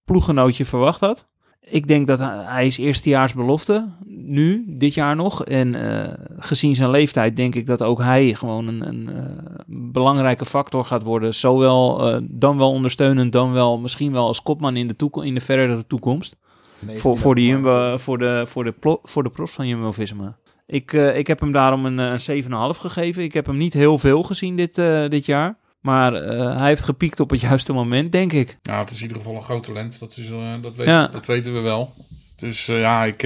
ploeggenootje verwacht had. Ik denk dat hij, hij is eerstejaars belofte, nu, dit jaar nog. En uh, gezien zijn leeftijd denk ik dat ook hij gewoon een, een belangrijke factor gaat worden. Zowel dan wel ondersteunend, dan wel misschien wel als kopman in de, toekom- in de verdere toekomst. Voor, voor, de Jumbo, voor, de, voor, de voor de profs van Jumbo-Visma. Ik, uh, ik heb hem daarom een, een 7,5 gegeven. Ik heb hem niet heel veel gezien dit, uh, dit jaar. Maar uh, hij heeft gepiekt op het juiste moment, denk ik. Ja, het is in ieder geval een groot talent. Dat, is, uh, dat, weet, ja. dat weten we wel. Dus uh, ja, ik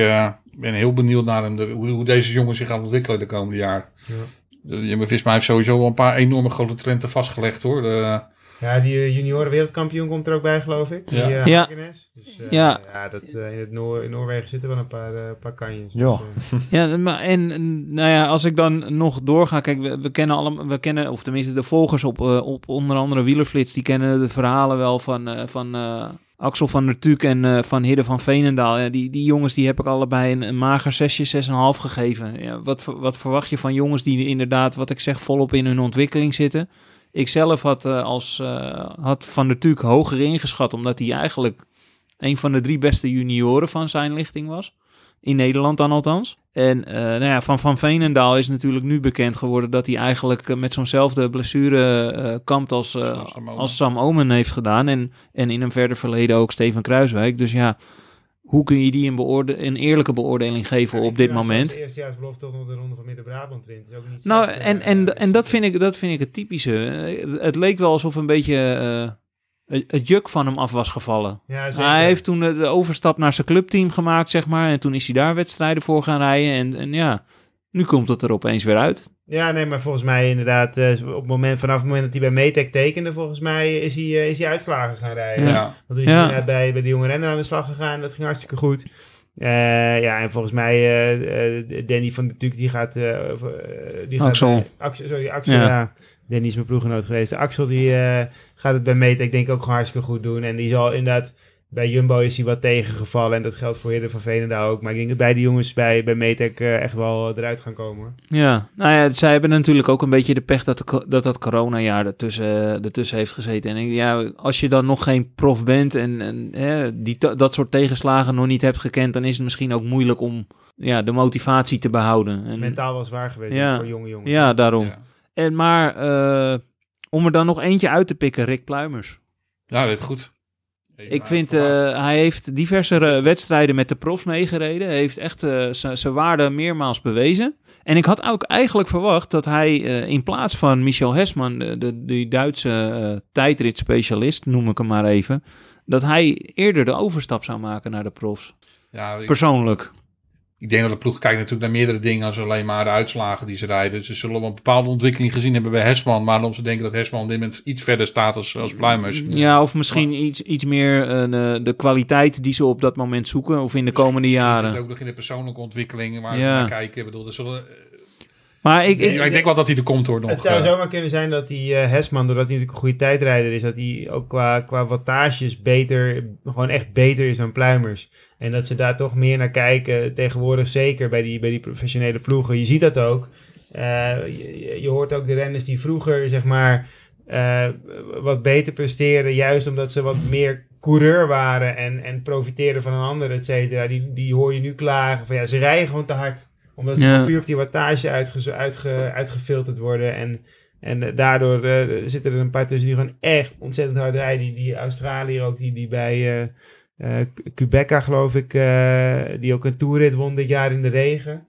ben heel benieuwd naar hem, de, hoe, hoe, deze jongen zich gaat ontwikkelen de komende jaar. Ja. Jumbo-Visma heeft sowieso wel een paar enorme grote talenten vastgelegd hoor. De, ja, die junioren wereldkampioen komt er ook bij, geloof ik. Ja. Die, uh, ja. Dus, uh, ja. ja dat, uh, in, het Noor in Noorwegen zitten wel een paar, uh, paar kanjes. Ja. Dus, ja, maar en nou ja, als ik dan nog doorga, kijk, we, we kennen allemaal, we kennen, of tenminste de volgers op, uh, op onder andere Wielerflits, die kennen de verhalen wel van, uh, van Axel van der Tuuk en eh, Van Hidden van Veenendaal. Ja, die, die jongens die heb ik allebei een, een mager 6, 6,5 gegeven. Ja, wat, wat verwacht je van jongens die inderdaad, wat ik zeg, volop in hun ontwikkeling zitten? Ik zelf had, eh, als, eh, had Van der Tuuk hoger ingeschat, omdat hij eigenlijk een van de drie beste junioren van zijn lichting was. In Nederland dan althans. En eh, nou ja, van Van Veenendaal is natuurlijk nu bekend geworden dat hij eigenlijk met zo'nzelfde blessure kampt als, Zoals Sam Omen. als Sam Omen heeft gedaan. En, en in een verder verleden ook Steven Kruiswijk. Dus ja, hoe kun je die een, beoorde een eerlijke beoordeling geven op dit moment? De eerstejaarsbelofte toch nog de ronde van Midden-Brabant wint. Is ook niet Nou, slecht, en, eh, en, en dat, vind ik, dat vind ik het typische. Eh, Het leek wel alsof een beetje eh, het, het juk van hem af was gevallen. Ja. Hij heeft toen de, de overstap naar zijn clubteam gemaakt, zeg maar. En toen is hij daar wedstrijden voor gaan rijden. En, en ja, nu komt het er opeens weer uit. Ja, nee, maar volgens mij inderdaad, eh, op het moment, vanaf het moment dat hij bij Metec tekende, volgens mij is hij, eh, is hij uitslagen gaan rijden. Ja. Want toen is Ja. hij bij, bij de jonge renner aan de slag gegaan. Dat ging hartstikke goed. Eh, ja, en volgens mij Danny van de Tuuk, die gaat... die Axel. Gaat, Axel. Sorry, Axel, Ja. ja. Danny is mijn ploeggenoot geweest. Axel, die eh, gaat het bij Metec denk ik ook gewoon hartstikke goed doen. En die zal inderdaad... Bij Jumbo is hij wat tegengevallen. En dat geldt voor Hidden van Veenendaal ook. Maar ik denk dat beide jongens bij, bij Metec eh, echt wel eruit gaan komen. Ja, nou ja, zij hebben natuurlijk ook een beetje de pech dat de dat, dat coronajaar ertussen, ertussen heeft gezeten. En ik- ja, als je dan nog geen prof bent en, en hè, die, dat soort tegenslagen nog niet hebt gekend, dan is het misschien ook moeilijk om ja, de motivatie te behouden. En, Mentaal wel zwaar geweest Ja. voor jonge jongens. ja, daarom. Ja. En maar eh, om er dan nog eentje uit te pikken, Rick Pluimers. Ja, dat is goed. Ik vind, eh, hij heeft diverse eh, wedstrijden met de profs meegereden. Hij heeft echt eh, zijn waarde meermaals bewezen. En ik had ook eigenlijk verwacht dat hij in plaats van Michel Hesman, de, de, die Duitse tijdritspecialist, noem ik hem maar even, dat hij eerder de overstap zou maken naar de profs. ja, ik, Persoonlijk. Ik denk dat de ploeg kijkt natuurlijk naar meerdere dingen dan alleen maar de uitslagen die ze rijden. Ze zullen wel een bepaalde ontwikkeling gezien hebben bij Hesman. Maar om ze denken dat Hesman op dit moment iets verder staat als, als Pluimers. Ja, of misschien iets, iets meer eh, de kwaliteit die ze op dat moment zoeken, of in de komende jaren. ook nog in de persoonlijke ontwikkeling waar Ja. ze naar kijken. Ik bedoel, er zullen, Maar ik, ik, ik, ik denk wel dat hij er komt hoor nog. Het zou eh. zomaar kunnen zijn dat die eh, Hesman, doordat hij natuurlijk een goede tijdrijder is, dat hij ook qua, qua wattages beter, gewoon echt beter is dan Pluimers. En dat ze daar toch meer naar kijken, tegenwoordig zeker bij die, bij die professionele ploegen. Je ziet dat ook. Eh, je, je hoort ook de renners die vroeger, zeg maar, eh, wat beter presteren, juist omdat ze wat meer coureur waren en, en profiteerden van een ander, et cetera. Die, die hoor je nu klagen van ja, ze rijden gewoon te hard. Omdat ze Ja. puur op die wattage uitge, uitge, uitgefilterd worden en... En eh, daardoor eh, zitten er een paar tussen die gewoon echt ontzettend hard rijden. Die, die Australiër ook, die, die bij eh eh, Quebeca geloof ik, eh, die ook een toerrit won dit jaar in de regen.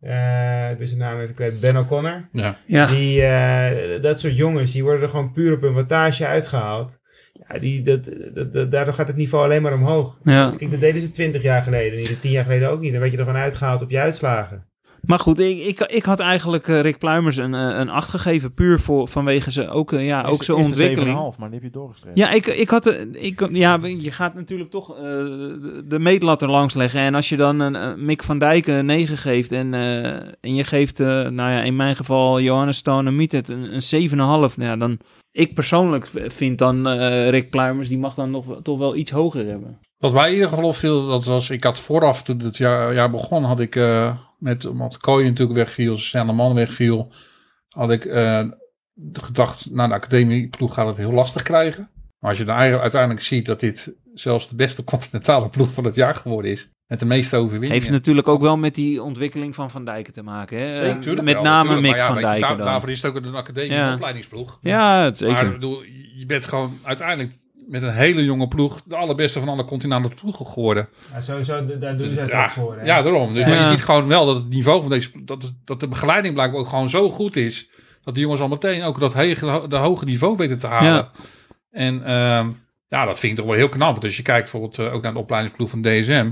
Eh ik ben zijn naam even kwijt. Ben O'Connor. Ja. ja, Die, eh, dat soort jongens, die worden er gewoon puur op hun wattage uitgehaald. Ja, die, dat, dat, dat- daardoor gaat het niveau alleen maar omhoog. ja. Kijk, dat deden ze twintig jaar geleden niet. Tien jaar geleden ook niet. Dan werd je er gewoon uitgehaald op je uitslagen. Maar goed, ik, ik, ik had eigenlijk eh, Rick Pluimers een, eh, een 8 gegeven, puur voor, vanwege ze ook, eh, ja, ook zijn ontwikkeling. 7,5, maar die heb je doorgestreven. Ja, ik, ik had, ik, ja, je gaat natuurlijk toch eh, de, meetlat er langs leggen. En als je dan een Mick van Dijk een 9 geeft en, eh, en je geeft, eh, nou ja, in mijn geval Johannes Stone Mietet een, een 7,5. Nou ja, dan, ik persoonlijk vind dan eh, Rick Pluimers, die mag dan nog toch wel iets hoger hebben. Wat mij in ieder geval opviel, dat was, ik had vooraf, toen het jaar, jaar begon, had ik eh, met, omdat Kooi natuurlijk wegviel, snelle man wegviel, had ik eh, gedacht, nou de academieploeg gaat het heel lastig krijgen. Maar als je dan uiteindelijk ziet dat dit zelfs de beste continentale ploeg van het jaar geworden is, met de meeste overwinningen. Heeft natuurlijk ook wel met die ontwikkeling van Van Dijken te maken. Hè? Zeker, Eh, met wel, name. Mick ja, van Dijken daar-. Daarvoor is het ook een academie Ja. opleidingsploeg. Ja, het zeker. Maar bedoel, je bent gewoon uiteindelijk met een hele jonge ploeg de allerbeste van alle continentale ploegen geworden. Maar sowieso, daar doen ze het Ja, ook voor. Hè? ja, daarom. Dus Ja. maar je ziet gewoon wel dat het niveau van deze, dat, dat de begeleiding blijkbaar ook gewoon zo goed is, dat die jongens al meteen ook dat hege, de hoge niveau weten te halen. Ja. En ehm, ja, dat vind ik toch wel heel knap. Want als je kijkt bijvoorbeeld eh, ook naar de opleidingsploeg van DSM,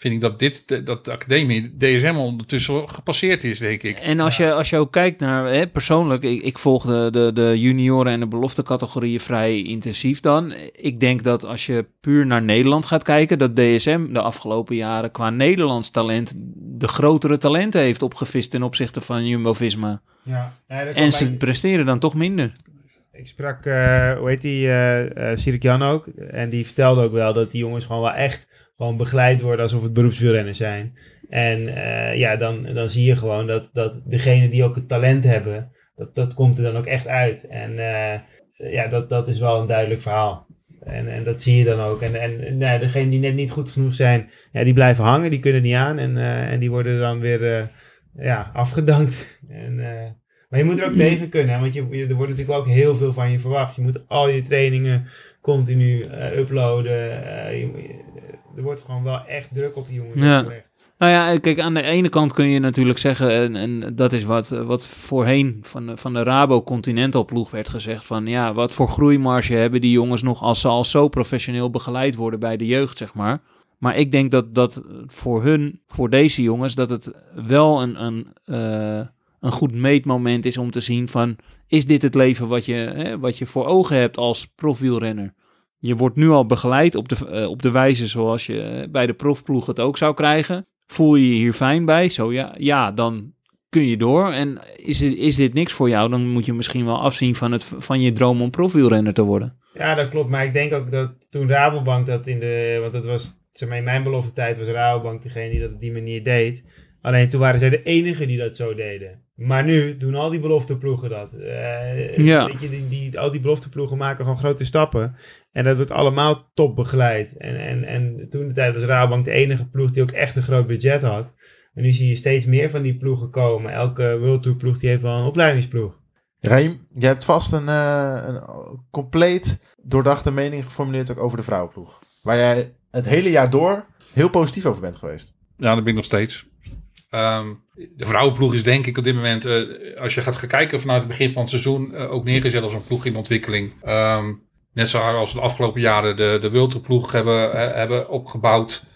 vind ik dat dit, de- dat de academie DSM ondertussen gepasseerd is, denk ik. En als, je, als je ook kijkt naar, hè, persoonlijk, ik, ik volg de, de, de junioren en de beloftecategorieën vrij intensief dan. Ik denk dat als je puur naar Nederland gaat kijken, dat DSM de afgelopen jaren qua Nederlands talent de grotere talenten heeft opgevist ten opzichte van Jumbo-Visma. Ja. En ze bij- presteren dan toch minder. Ik sprak, eh, hoe heet die, eh eh Sirik Jan ook. En die vertelde ook wel dat die jongens gewoon wel echt gewoon begeleid worden alsof het beroepswielrenners zijn. En eh, ja, dan, dan zie je gewoon dat, dat degenen die ook het talent hebben, dat, dat komt er dan ook echt uit. En eh, ja, dat, dat is wel een duidelijk verhaal. En, en dat zie je dan ook. En, en nou, degenen die net niet goed genoeg zijn, ja, die blijven hangen, die kunnen niet aan. En, eh, en die worden dan weer ja, afgedankt. En, maar je moet er ook tegen kunnen, want je, er wordt natuurlijk ook heel veel van je verwacht. Je moet al je trainingen continu uploaden. Er wordt gewoon wel echt druk op die jongens Ja. gelegd. Nou ja, kijk, aan de ene kant kun je natuurlijk zeggen, en, en dat is wat, wat voorheen van de, van de Rabo Continental ploeg werd gezegd, van ja, wat voor groeimarge hebben die jongens nog als ze al zo professioneel begeleid worden bij de jeugd, zeg maar. Maar ik denk dat, dat voor hun, voor deze jongens, dat het wel een, een, eh, een goed meetmoment is om te zien van, is dit het leven wat je, hè, wat je voor ogen hebt als profielrenner? Je wordt nu al begeleid op de, eh, op de wijze zoals je eh, bij de profploeg het ook zou krijgen. Voel je je hier fijn bij? Zo ja, ja dan kun je door. En is, is dit niks voor jou? Dan moet je misschien wel afzien van, het, van je droom om profielrenner te worden. Ja, dat klopt. Maar ik denk ook dat toen Rabobank dat in de... Want dat was, in mijn belofte tijd was Rabobank degene die dat op die manier deed. Alleen toen waren zij de enige die dat zo deden. Maar nu doen al die belofteploegen dat. Eh, Ja. weet je, die, die, al die belofteploegen maken gewoon grote stappen. En dat wordt allemaal top begeleid. En, en, en toen de tijd was Rabobank de enige ploeg die ook echt een groot budget had. En nu zie je steeds meer van die ploegen komen. Elke World Tour ploeg die heeft wel een opleidingsploeg. Reem, jij hebt vast een, eh, een compleet doordachte mening geformuleerd ook over de vrouwenploeg. Waar jij het hele jaar door heel positief over bent geweest. Ja, dat ben ik nog steeds. Ehm, de vrouwenploeg is denk ik op dit moment, eh, als je gaat kijken vanuit het begin van het seizoen, eh, ook neergezet als een ploeg in ontwikkeling. Ehm, net zoals de afgelopen jaren de, de Wilterploeg hebben, eh, hebben opgebouwd.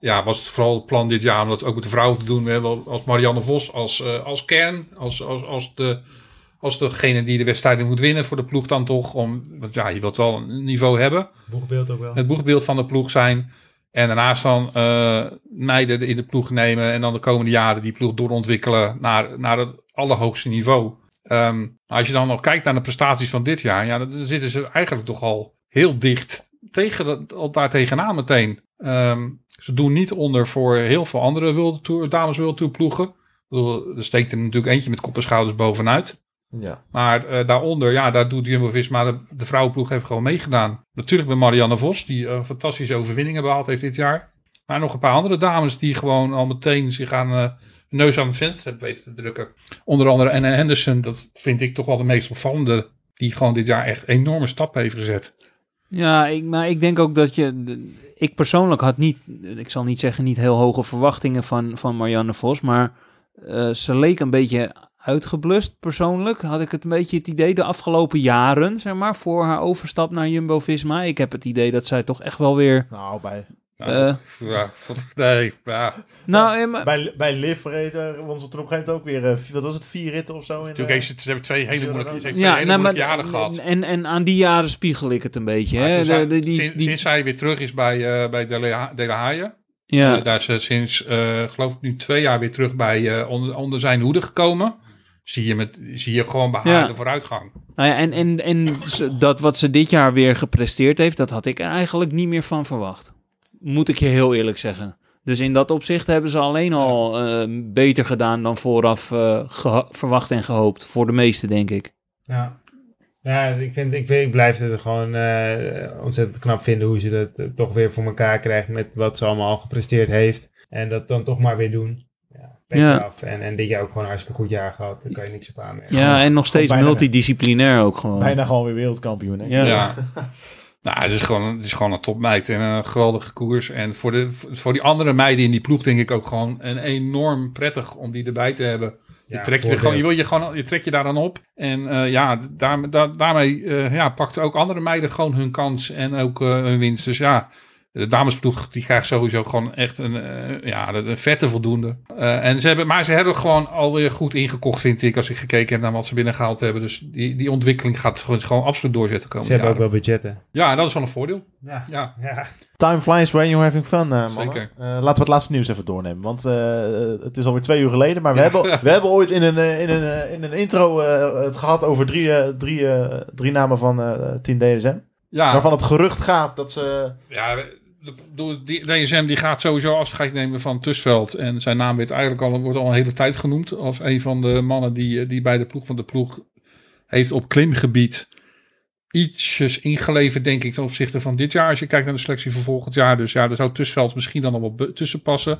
Ja, was het vooral het plan dit jaar om dat ook met de vrouwen te doen. We hebben als Marianne Vos als, als kern, als, als, als, de, als degene die de wedstrijden moet winnen voor de ploeg dan toch. Om, want ja, je wilt wel een niveau hebben Boegbeeld ook wel. het boegbeeld van de ploeg zijn. En daarnaast dan eh, meiden in de ploeg nemen. En dan de komende jaren die ploeg doorontwikkelen naar, naar het allerhoogste niveau. Ehm, als je dan nog kijkt naar de prestaties van dit jaar. Ja, dan zitten ze eigenlijk toch al heel dicht tegen daar tegenaan meteen. Ehm, ze doen niet onder voor heel veel andere World Tour, dames World Tour ploegen. Er steekt er natuurlijk eentje met kop en schouders bovenuit. Ja. Maar eh, daaronder, ja, daar doet Jumbo-Visma, de, de vrouwenploeg heeft gewoon meegedaan. Natuurlijk met Marianne Vos, die eh, fantastische overwinningen behaald heeft dit jaar. Maar nog een paar andere dames die gewoon al meteen zich aan eh, hun neus aan het venster hebben weten te drukken. Onder andere Anna Henderson, dat vind ik toch wel de meest opvallende. Die gewoon dit jaar echt enorme stappen heeft gezet. Ja, ik, maar ik denk ook dat je. Ik persoonlijk had niet, ik zal niet zeggen niet heel hoge verwachtingen van, van Marianne Vos, maar eh, ze leek een beetje uitgeblust persoonlijk. Had ik het een beetje het idee de afgelopen jaren, zeg maar, voor haar overstap naar Jumbo Visma. Ik heb het idee dat zij toch echt wel weer. Nou, bij, Nou, Eh. ja, nee, ja. Nou, eh, bij, bij Liv er, ze toen op een gegeven moment ook weer, eh, wat was het, vier ritten of zo? In, Natuurlijk eh, heeft ze, ze hebben twee hele moeilijke, ze heeft twee hele nou, moeilijke jaren gehad. En, en aan die jaren spiegel ik het een beetje. Hè? zij- De- de- die, sinds, die- sinds weer terug is bij, eh bij De La, De La Haye, ja. Eh, daar is ze sinds, eh, geloof ik, nu twee jaar weer terug bij, eh, onder, onder zijn hoede gekomen. Zie je, met, zie je gewoon bij haar Ja. de vooruitgang. Nou ja, en, en, en dat wat ze dit jaar weer gepresteerd heeft, dat had ik er eigenlijk niet meer van verwacht. Moet ik je heel eerlijk zeggen. Dus in dat opzicht hebben ze alleen al eh, beter gedaan dan vooraf eh, verwacht en gehoopt. Voor de meeste, denk ik. Ja. Ja, ik, vind, ik, vind, ik blijf het gewoon eh, ontzettend knap vinden hoe ze dat toch weer voor elkaar krijgt met wat ze allemaal al gepresteerd heeft. En dat dan toch maar weer doen. Ja, af. En, en dit jaar ook gewoon een hartstikke goed jaar gehad. Daar kan je niks op aanmerken. Ja, en nog steeds multidisciplinair ook gewoon. Bijna gewoon weer wereldkampioen. Hè? Ja. Ja. nou, het is, gewoon, het is gewoon een topmeid en een geweldige koers. En voor, de, voor die andere meiden in die ploeg denk ik ook gewoon een enorm prettig om die erbij te hebben. Je, Ja, trek je, gewoon, je, wil je, gewoon, je trek je daar dan op. En eh, ja, daar, daar, daarmee eh ja, pakt ook andere meiden gewoon hun kans en ook eh, hun winst. Dus ja, De damesploeg die krijgt sowieso gewoon echt een, eh, ja, een vette voldoende. Eh, en ze hebben, maar ze hebben gewoon alweer goed ingekocht, vind ik, als ik gekeken heb naar wat ze binnengehaald hebben. Dus die, die ontwikkeling gaat gewoon, gewoon absoluut doorzetten komen. Ze hebben ook wel budgetten. Ja, dat is wel een voordeel. Ja. Ja, ja. Time flies when you're having fun, mannen. Zeker. Eh, laten we het laatste nieuws even doornemen. Want eh, het is alweer twee uur geleden. Maar we, hebben, we hebben ooit in een, in een, in een intro eh, het gehad over drie, eh, drie, eh, drie namen van eh 10 DSM. ja, Waarvan het gerucht gaat dat ze... ja die- DSM die gaat sowieso afscheid nemen van Tusveld. En zijn naam werd eigenlijk al, wordt al een hele tijd genoemd. Als een van de mannen die, die bij de ploeg van de ploeg heeft op klimgebied ietsjes ingeleverd, denk ik, ten opzichte van dit jaar. Als je kijkt naar de selectie voor volgend jaar. Dus ja, daar zou Tusveld misschien dan be- tussen passen.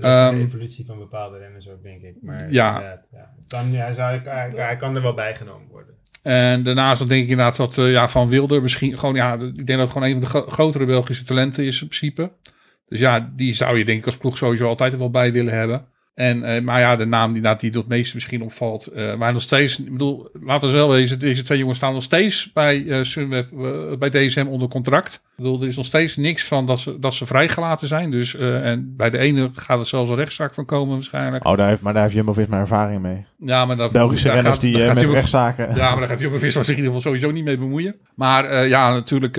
Ehm, de evolutie van bepaalde renners ook, denk ik. Maar Ja. ja. Kan, hij, zou, hij, hij kan er wel bijgenomen worden. En daarnaast dan denk ik inderdaad dat eh, ja, Van Wilder misschien gewoon... Ja, ik denk dat het gewoon een van de gro- grotere Belgische talenten is in principe. Dus ja, die zou je denk ik als ploeg sowieso altijd wel bij willen hebben. En, eh, maar ja, de naam die, die het meest misschien opvalt. eh maar nog steeds, ik bedoel, laten we wel wezen, deze twee jongens staan nog steeds bij eh, Sunweb, bij DSM onder contract. Ik bedoel, er is nog steeds niks van dat ze, dat ze vrijgelaten zijn. Dus, eh, en bij de ene gaat het zelfs een rechtszaak van komen waarschijnlijk. Oh, daar heeft, maar daar heeft Jumbo-Visma ervaring mee. Ja, maar dat, Belgische daar renners gaat- die daar gaat met rechtszaken... ja, maar daar gaat Jumbo Visma zich in ieder geval sowieso niet mee bemoeien. Maar eh, ja, natuurlijk,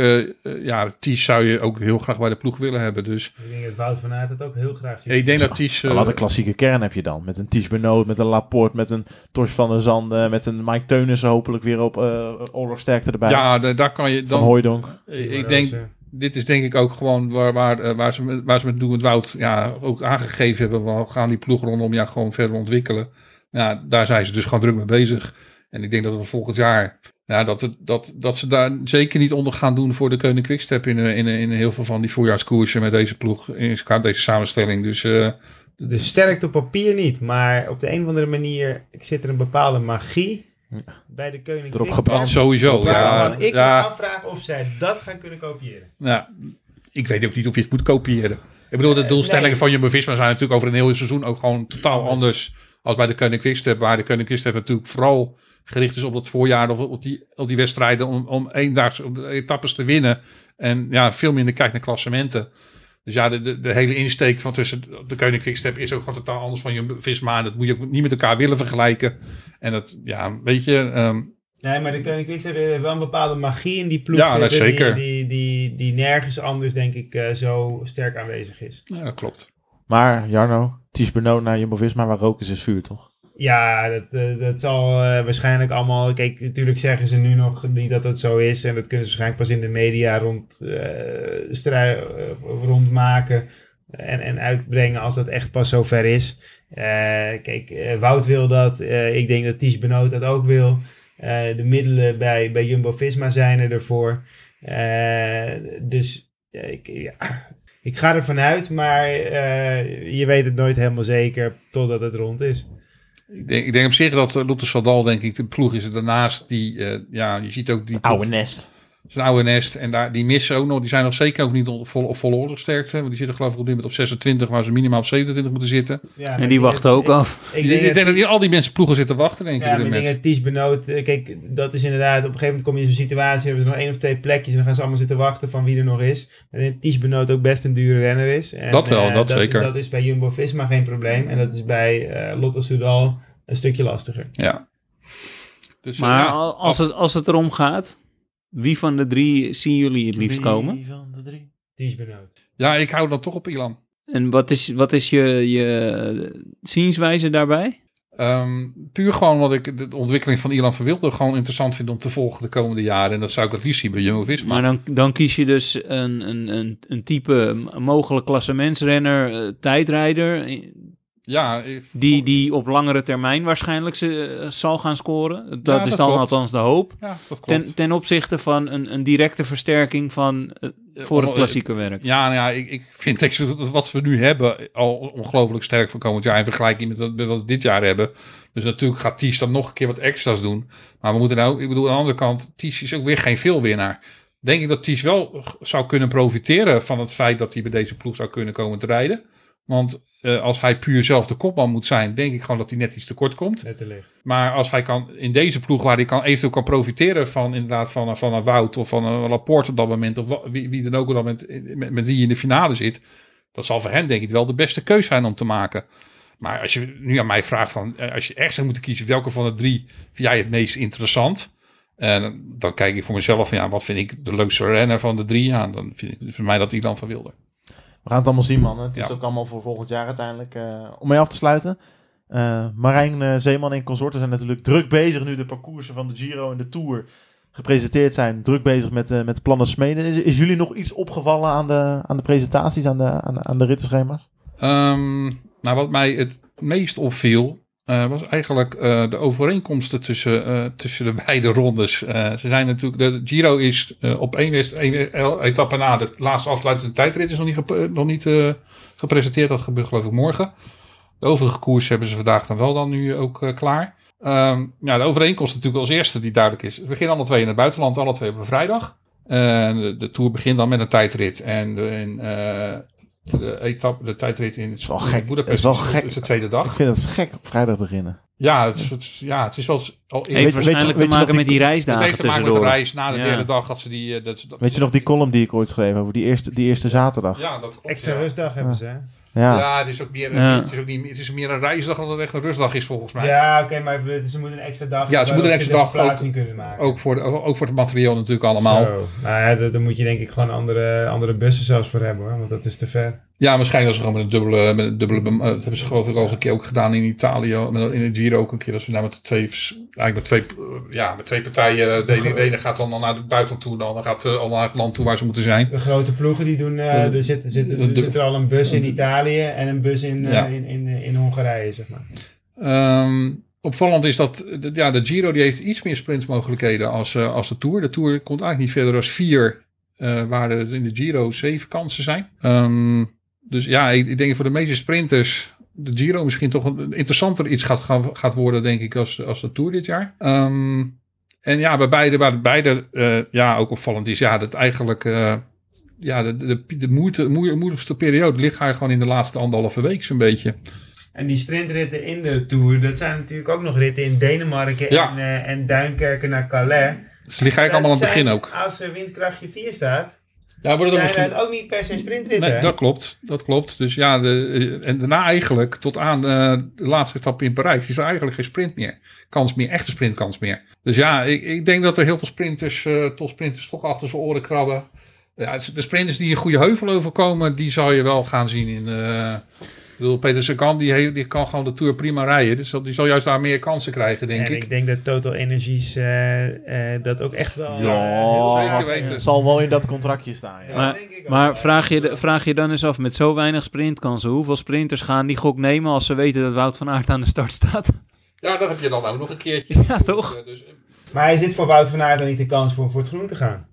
ja, Ties zou je ook heel graag bij de ploeg willen hebben. Dus Ik denk dat Wout van Aert het ook heel graag ziet. ik denk dat Ties... wat een klassieke kern heb je dan. Met een Ties Benoot, met een Laporte, met een Tors van der Zanden, met een Mike Teunissen hopelijk weer op eh oorlogsterkte erbij. ja, da- daar kan je van dan... Hooijdonk. eh, ik denk, dit is denk ik ook gewoon waar, waar, eh, waar, ze, met- waar ze met Doe het Wout ja, ook aangegeven hebben. We gaan die ploeg rondom ja, gewoon verder ontwikkelen. Ja, daar zijn ze dus gewoon druk mee bezig. En ik denk dat het volgend jaar... Ja, dat, het, dat, dat ze daar zeker niet onder gaan doen voor de Koning Quickstep in, in, in heel veel van die voorjaarskoersen met deze ploeg, in deze samenstelling. Dus eh, Dus sterkt op papier niet, maar op de een of andere manier zit er een bepaalde magie bij de Koning Erop gebrand. sowieso. Ja, ik me ja, afvraag of zij dat gaan kunnen kopiëren. ja, ik weet ook niet of je het moet kopiëren. Ik bedoel, de Eh, doelstellingen nee. van Jumbo-Visma zijn natuurlijk over een heel seizoen ook gewoon totaal anders als bij de Koning Quickstep. Waar de Koning Quickstep natuurlijk vooral gericht is op dat voorjaar of op die, op die wedstrijden om, om eendaags om de etappes te winnen. En ja, veel minder kijkt naar klassementen. Dus ja, de, de, de hele insteek van tussen de Koning Quickstep is ook gewoon totaal anders van Jumbo-Visma. En dat moet je ook niet met elkaar willen vergelijken. En dat, ja, weet je... ehm, Nee, maar de Koning Quickstep heeft wel een bepaalde magie in die ploeg Ja, zitten, zeker. Die, die, die, die nergens anders, denk ik, eh, zo sterk aanwezig is. ja, dat klopt. Maar Jarno, Ties Benoot naar Jumbo-Visma, waar rook is, is vuur, toch? Ja, dat, dat zal eh, waarschijnlijk allemaal... Kijk, natuurlijk zeggen ze nu nog niet dat het zo is. En dat kunnen ze waarschijnlijk pas in de media rond, eh, strui- eh, rondmaken. En, en uitbrengen als dat echt pas zover is. Kijk, Wout wil dat. Ik denk dat Ties Benoot dat ook wil. De middelen bij, bij Jumbo-Visma zijn er ervoor. Dus ik, ja, ik ga ervan uit, maar je weet het nooit helemaal zeker totdat het rond is. Ik denk, ik denk op zich dat uh, Luther Sadal, denk ik, de ploeg is er daarnaast. Die, eh, ja, je ziet ook die Oude nest. Zijn oude nest. En daar, die missen ook nog. Die zijn nog zeker ook niet op volle, op volle oorlogsterkte. Want die zitten geloof ik op dit moment op 26, waar ze minimaal op 27 moeten zitten. Ja, En die wachten ook af. Ik, Ik, denk, ik denk dat, dat die, al die mensen ploegen zitten wachten, denk ik. ja, maar ik denk moment. dat Ties Benoot, eh, kijk, dat is inderdaad, op een gegeven moment kom je in zo'n situatie, hebben ze nog één of twee plekjes en dan gaan ze allemaal zitten wachten van wie er nog is. Dat Ties Benoot ook best een dure renner is. En, Dat wel, eh, dat zeker. Dat is bij Jumbo-Visma geen probleem en dat is bij eh Lotto Soudal een stukje lastiger. Ja. Dus, Maar nou, al- als het, als het erom gaat, wie van de drie zien jullie het liefst komen? van de drie? Ties Benoot. ja, ik hou dan toch op Ilan. En wat is, wat is je, je zienswijze daarbij? Ehm, puur gewoon wat ik de ontwikkeling van Ilan Verwilder gewoon interessant vind om te volgen de komende jaren. En dat zou ik het liefst zien bij Jumbo-Visma. Maar dan, dan kies je dus een, een, een, een type mogelijk klassementsrenner, eh, tijdrijder, eh, ja, ik- die, die op langere termijn waarschijnlijk ze, eh, zal gaan scoren. Dat Ja, is dan klopt. althans de hoop. ja. Ten, ten opzichte van een, een directe versterking van, eh, voor het om- klassieke werk. Ja, nou ja, ik, ik vind wat we nu hebben al ongelooflijk sterk voor komend jaar in vergelijking met wat, met wat we dit jaar hebben. Dus natuurlijk gaat Ties dan nog een keer wat extra's doen. Maar we moeten nou, ik bedoel, aan de andere kant, Ties is ook weer geen veelwinnaar. Denk ik dat Ties wel zou kunnen profiteren van het feit dat hij bij deze ploeg zou kunnen komen te rijden. Want eh, als hij puur zelf de kopman moet zijn, denk ik gewoon dat hij net iets tekort komt. Letterlijk. Maar als hij kan in deze ploeg, waar hij kan, eventueel kan profiteren van inderdaad van, een- van een Wout of van een Laporte op dat moment, of wie, wie dan ook op dat moment met, met wie in de finale zit, dat zal voor hem denk ik wel de beste keus zijn om te maken. Maar als je nu aan mij vraagt van, eh, als je echt zou moeten kiezen, welke van de drie vind jij het meest interessant? En dan kijk ik voor mezelf van, ja, wat vind ik de leukste renner van de drie? Ja, dan vind ik voor mij dat Ilan van Wilder. We gaan het allemaal zien, man. Het is Ja. ook allemaal voor volgend jaar uiteindelijk. eh, om mee af te sluiten. Eh, Marijn eh, Zeeman en consorten zijn natuurlijk druk bezig nu de parcoursen van de Giro en de Tour gepresenteerd zijn. Druk bezig met, met plannen smeden. Is, is jullie nog iets opgevallen aan de, aan de presentaties, aan de, aan, de- aan de rittenschema's? Ehm, nou, wat mij het meest opviel, eh, was eigenlijk eh, de overeenkomsten tussen, eh, tussen de beide rondes. Ze zijn natuurlijk, de Giro is op één, één etappe na de laatste afsluitende tijdrit is nog niet, nog niet gepresenteerd. Dat gebeurt geloof ik morgen. De overige koers hebben ze vandaag dan wel dan nu ook klaar. Ehm, ja, de overeenkomst natuurlijk als eerste die duidelijk is. We beginnen alle twee in het buitenland, alle twee op vrijdag. De, de Tour begint dan met een tijdrit. En en, de, etappe, de tijdrit in wel gek. Het is wel is, gek. is de tweede Ik dag. vind het gek op vrijdag beginnen. Ja, het is, het is- ja, het is wel al Heeft waarschijnlijk weet je te nog maken die- met die Het reisdagen heeft te maken met de reis na de Ja. derde dag. Dat ze die, eh, dat, dat- Weet je nog die column die ik ooit schreef over die eerste, die eerste zaterdag? Ja, dat klopt, Extra ja. rustdag hebben ze, hè? Ja. Ja, het is ook meer, Ja. het is ook niet, het is meer een reisdag dan dat het echt een rustdag is volgens mij. Ja, oké, maar ze moeten een extra dag... Ja, ze moeten een extra dag de verplaatsing kunnen maken. Ook, voor de, ook voor het materieel natuurlijk allemaal. Zo. Nou ja, daar daar moet je denk ik gewoon andere, andere bussen zelfs voor hebben, hoor. Want dat is te ver. Ja, waarschijnlijk als ze gewoon met een dubbele, met een dubbele eh, dat hebben ze geloof ik al een keer ook gedaan in Italië, met- in het Giro ook een keer, dat ze daar met twee, eigenlijk met twee, eh, ja, met twee partijen, de ene, de ene gaat dan naar het buitenland toe, de andere gaat eh, al naar het land toe waar ze moeten zijn. De grote ploegen die doen... eh, De- er, zit, er, zit, er de- zit er al een bus in Italië en een bus in, eh, Ja. in, in, in Hongarije, zeg maar. Ehm, opvallend is dat de, ja, de Giro die heeft iets meer sprintsmogelijkheden als, eh, als de Tour. De Tour komt eigenlijk niet verder dan vier, eh, waar er in de Giro zeven kansen zijn. Ehm, dus ja, ik, ik denk voor de meeste sprinters de Giro misschien toch een interessanter iets gaat, gaan- gaat worden, denk ik, als, als de Tour dit jaar. Ehm, en ja, bij beide, waar beide eh, ja, ook opvallend is, ja, dat eigenlijk... eh, ja, de, de, de moeite, moe- moeilijkste periode ligt eigenlijk gewoon in de laatste anderhalve week zo'n beetje. En die sprintritten in de Tour, dat zijn natuurlijk ook nog ritten in Denemarken Ja. en, eh, en Duinkerken naar Calais. Dus die ga ik allemaal aan het begin ook. Als er windkrachtje 4 staat, Ja, wordt het ook zijn misschien... het ook niet per se sprintritten. Nee, dat klopt. Dat klopt. Dus ja, de, en daarna eigenlijk tot aan eh, de laatste etappe in Parijs is er eigenlijk geen sprint meer. Kans meer, echte sprintkans meer. Dus ja, ik, ik denk dat er heel veel sprinters, eh topsprinters toch achter zijn oren krabben. Ja, de sprinters die een goede heuvel overkomen, die zal je wel gaan zien in... eh ik bedoel, Peter Sagan, die, heeft- die kan gewoon de Tour prima rijden. Dus die zal juist daar meer kansen krijgen, denk en ik. ik denk dat Total Energies eh, eh, dat ook echt wel... eh, Ja, heel zeker weten. Het zal wel in dat contractje staan. Ja. Maar- denk ik ook Maar vraag je, vraag je dan eens af, met zo weinig sprintkansen, hoeveel sprinters gaan die gok nemen als ze weten dat Wout van Aert aan de start staat? Ja, dat heb je dan ook nog een keertje. Ja, toch? Dus, Maar is dit voor Wout van Aert dan niet de kans voor, voor het groen te gaan?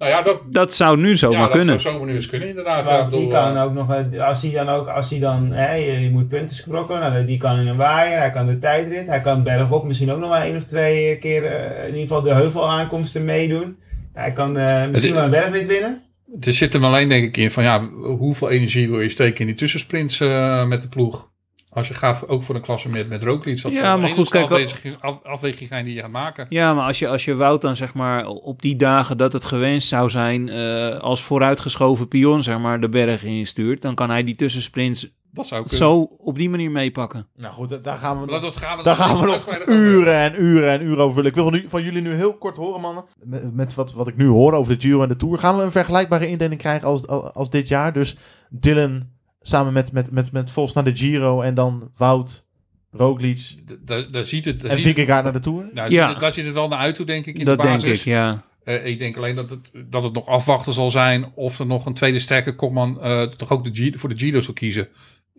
Nou ja, dat, Dat zou nu zomaar ja, dat kunnen. zou zomaar nu eens kunnen, inderdaad. Ja, die bedoel, kan eh, ook nog, eh, als hij dan ook, als hij dan, hè, je, je moet punten sprokkelen, nou, die kan in een waaier, hij kan de tijdrit, hij kan bergop misschien ook nog maar één of twee keer eh, in ieder geval de heuvelaankomsten meedoen. Hij kan eh, misschien wel een bergwit winnen. Er zit hem alleen denk ik in van ja, hoeveel energie wil je steken in die tussensprints eh, met de ploeg? Als je gaat ook voor een klasse met, met Roglic. Dat Ja, maar goed, kijk, afweging, af- afweging zijn die je gaat maken. Ja, maar als je, als je Wout dan zeg maar op die dagen dat het gewenst zou zijn, eh, als vooruitgeschoven pion zeg maar de berg instuurt, dan kan hij die tussensprints Dat zou kunnen. zo op die manier meepakken. Nou goed, daar gaan we nog, dat gaan we, daar gaan we nog uren en uren en uren over vullen. Ik wil van, nu, van jullie nu heel kort horen, mannen. Met, met wat, wat ik nu hoor over de Giro en de Tour. Gaan we een vergelijkbare indeling krijgen als, als dit jaar? Dus Dylan samen met, met, met, met Vos naar de Giro en dan Wout, Roglic Daar, daar ziet het, daar en ziet Vingegaard naar de Tour. nou, Ja. ziet het- daar ziet het wel naar uit toe, denk ik, in Dat de denk basis. ik, ja. Eh, ik denk alleen dat het, dat het nog afwachten zal zijn of er nog een tweede sterke kopman eh, toch ook de G, voor de Giro zal kiezen.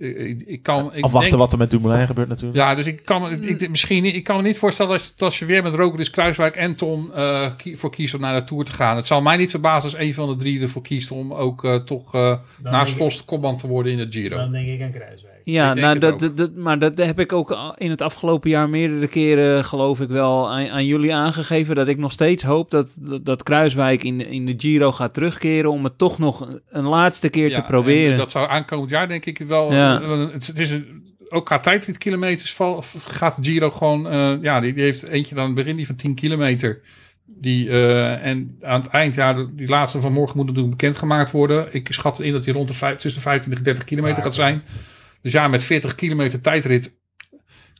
Ik, ik kan, ik Afwachten denk- wat er met Dumoulin gebeurt natuurlijk. Ja, dus ik kan, me- ik, ik- misschien, niet- ik kan me niet voorstellen dat, dat je weer met Roglic, Kruiswijk en Tom eh, kie- voor kiest om naar de Tour te gaan. Het zal mij niet verbazen als een van de drie ervoor kiest om ook eh, toch eh, naast Vos de kopman te worden in de Giro. Dan denk ik aan Kruiswijk. Ja, nou, dat, dat, dat- maar dat heb ik ook in het afgelopen jaar meerdere keren, geloof ik wel, aan, aan jullie aangegeven. Dat ik nog steeds hoop dat, dat, dat Kruiswijk in, de- in de Giro gaat terugkeren om het toch nog een laatste keer Ja, te proberen. en Dat zou aankomend jaar denk ik wel Ja. Ja. het, het is een, ook qua tijdritkilometers val- gaat de Giro gewoon... eh, ja, die, die heeft eentje dan het begin die van 10 kilometer. Die, eh, en aan het eind, ja, die laatste van morgen moet natuurlijk bekendgemaakt worden. Ik schat in dat hij rond de vijf, tussen de 25 en 30 kilometer Ja, gaat zijn. Dus ja, met 40 kilometer tijdrit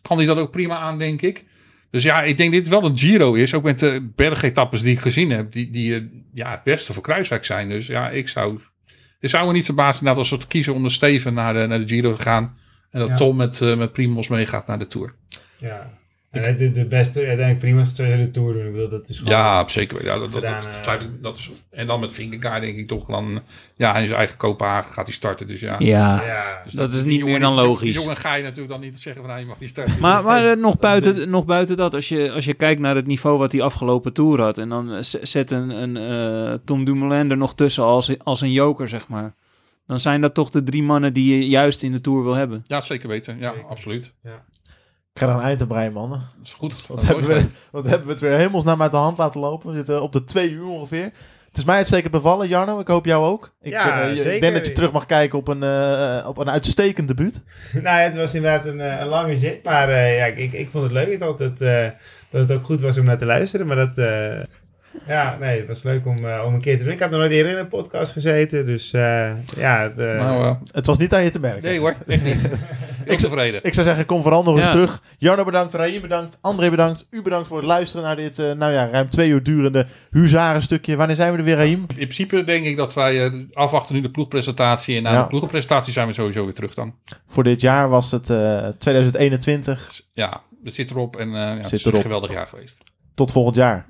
kan hij dat ook prima aan, denk ik. Dus ja, ik denk dit wel een Giro is. Ook met de bergetappes die ik gezien heb. Die, die eh, ja, het beste voor Kruiswijk zijn. Dus ja, ik zou... Het zou me niet verbazen als we kiezen om de Steven naar de, naar de Giro te gaan. En dat Ja. Tom met, eh, met Primos meegaat naar de Tour. Ja. En de, de beste, uiteindelijk prima zou je de Tour doen. Ik bedoel, dat is gewoon... Ja, zeker. Ja, dat, dat, gedaan, dat, eh. dat is, en dan met Vingegaard denk ik toch dan... Ja, in zijn eigen Kopenhagen gaat hij starten. Dus ja. Ja, Ja. Dus dat is niet meer dan logisch. Jongen ga je natuurlijk dan niet zeggen van... Nou, je mag niet starten. Maar, maar eh, nog, buiten, nog buiten dat, als je, als je kijkt naar het niveau wat hij afgelopen tour had... en dan eh, zet een, een Tom Dumoulin er nog tussen als, als een joker, zeg maar... dan zijn dat toch de drie mannen die je juist in de tour wil hebben. Ja, zeker weten. Ja, Zeker. absoluut. Ik ga er een eind te breien, mannen. Dat is goed. Wat hebben, we, wat hebben we het weer hemelsnaam uit de hand laten lopen. We zitten op de twee uur ongeveer. Het is mij uitstekend bevallen, Jarno. Ik hoop jou ook. Ik, Ja, eh, je- ik zeker. denk dat je terug mag kijken op een, eh, op een uitstekend debuut. nou, ja, het was inderdaad een, eh, een lange zit. Maar ja, ik, ik, ik vond het leuk. Ik hoop dat, dat het ook goed was om naar te luisteren. Maar dat... ja, nee, het was leuk om, eh, om een keer te doen. Ik had nog nooit eerder in een podcast gezeten. Dus eh, ja, het, eh, Nou, eh, Het was niet aan je te merken. nee hoor, echt niet. Ik tevreden. Ik zou zeggen, kom vooral nog eens terug. Jarno bedankt, Raïm bedankt, André bedankt. U bedankt voor het luisteren naar dit, eh, nou ja, ruim twee uur durende huzarenstukje. Wanneer zijn we er weer, Raïm? In principe denk ik dat wij eh, afwachten nu de ploegpresentatie. En na Ja. de ploegpresentatie zijn we sowieso weer terug dan. Voor dit jaar was het eh, 2021. Ja, het zit erop en eh, ja, het Zit is een geweldig jaar geweest. Tot volgend jaar.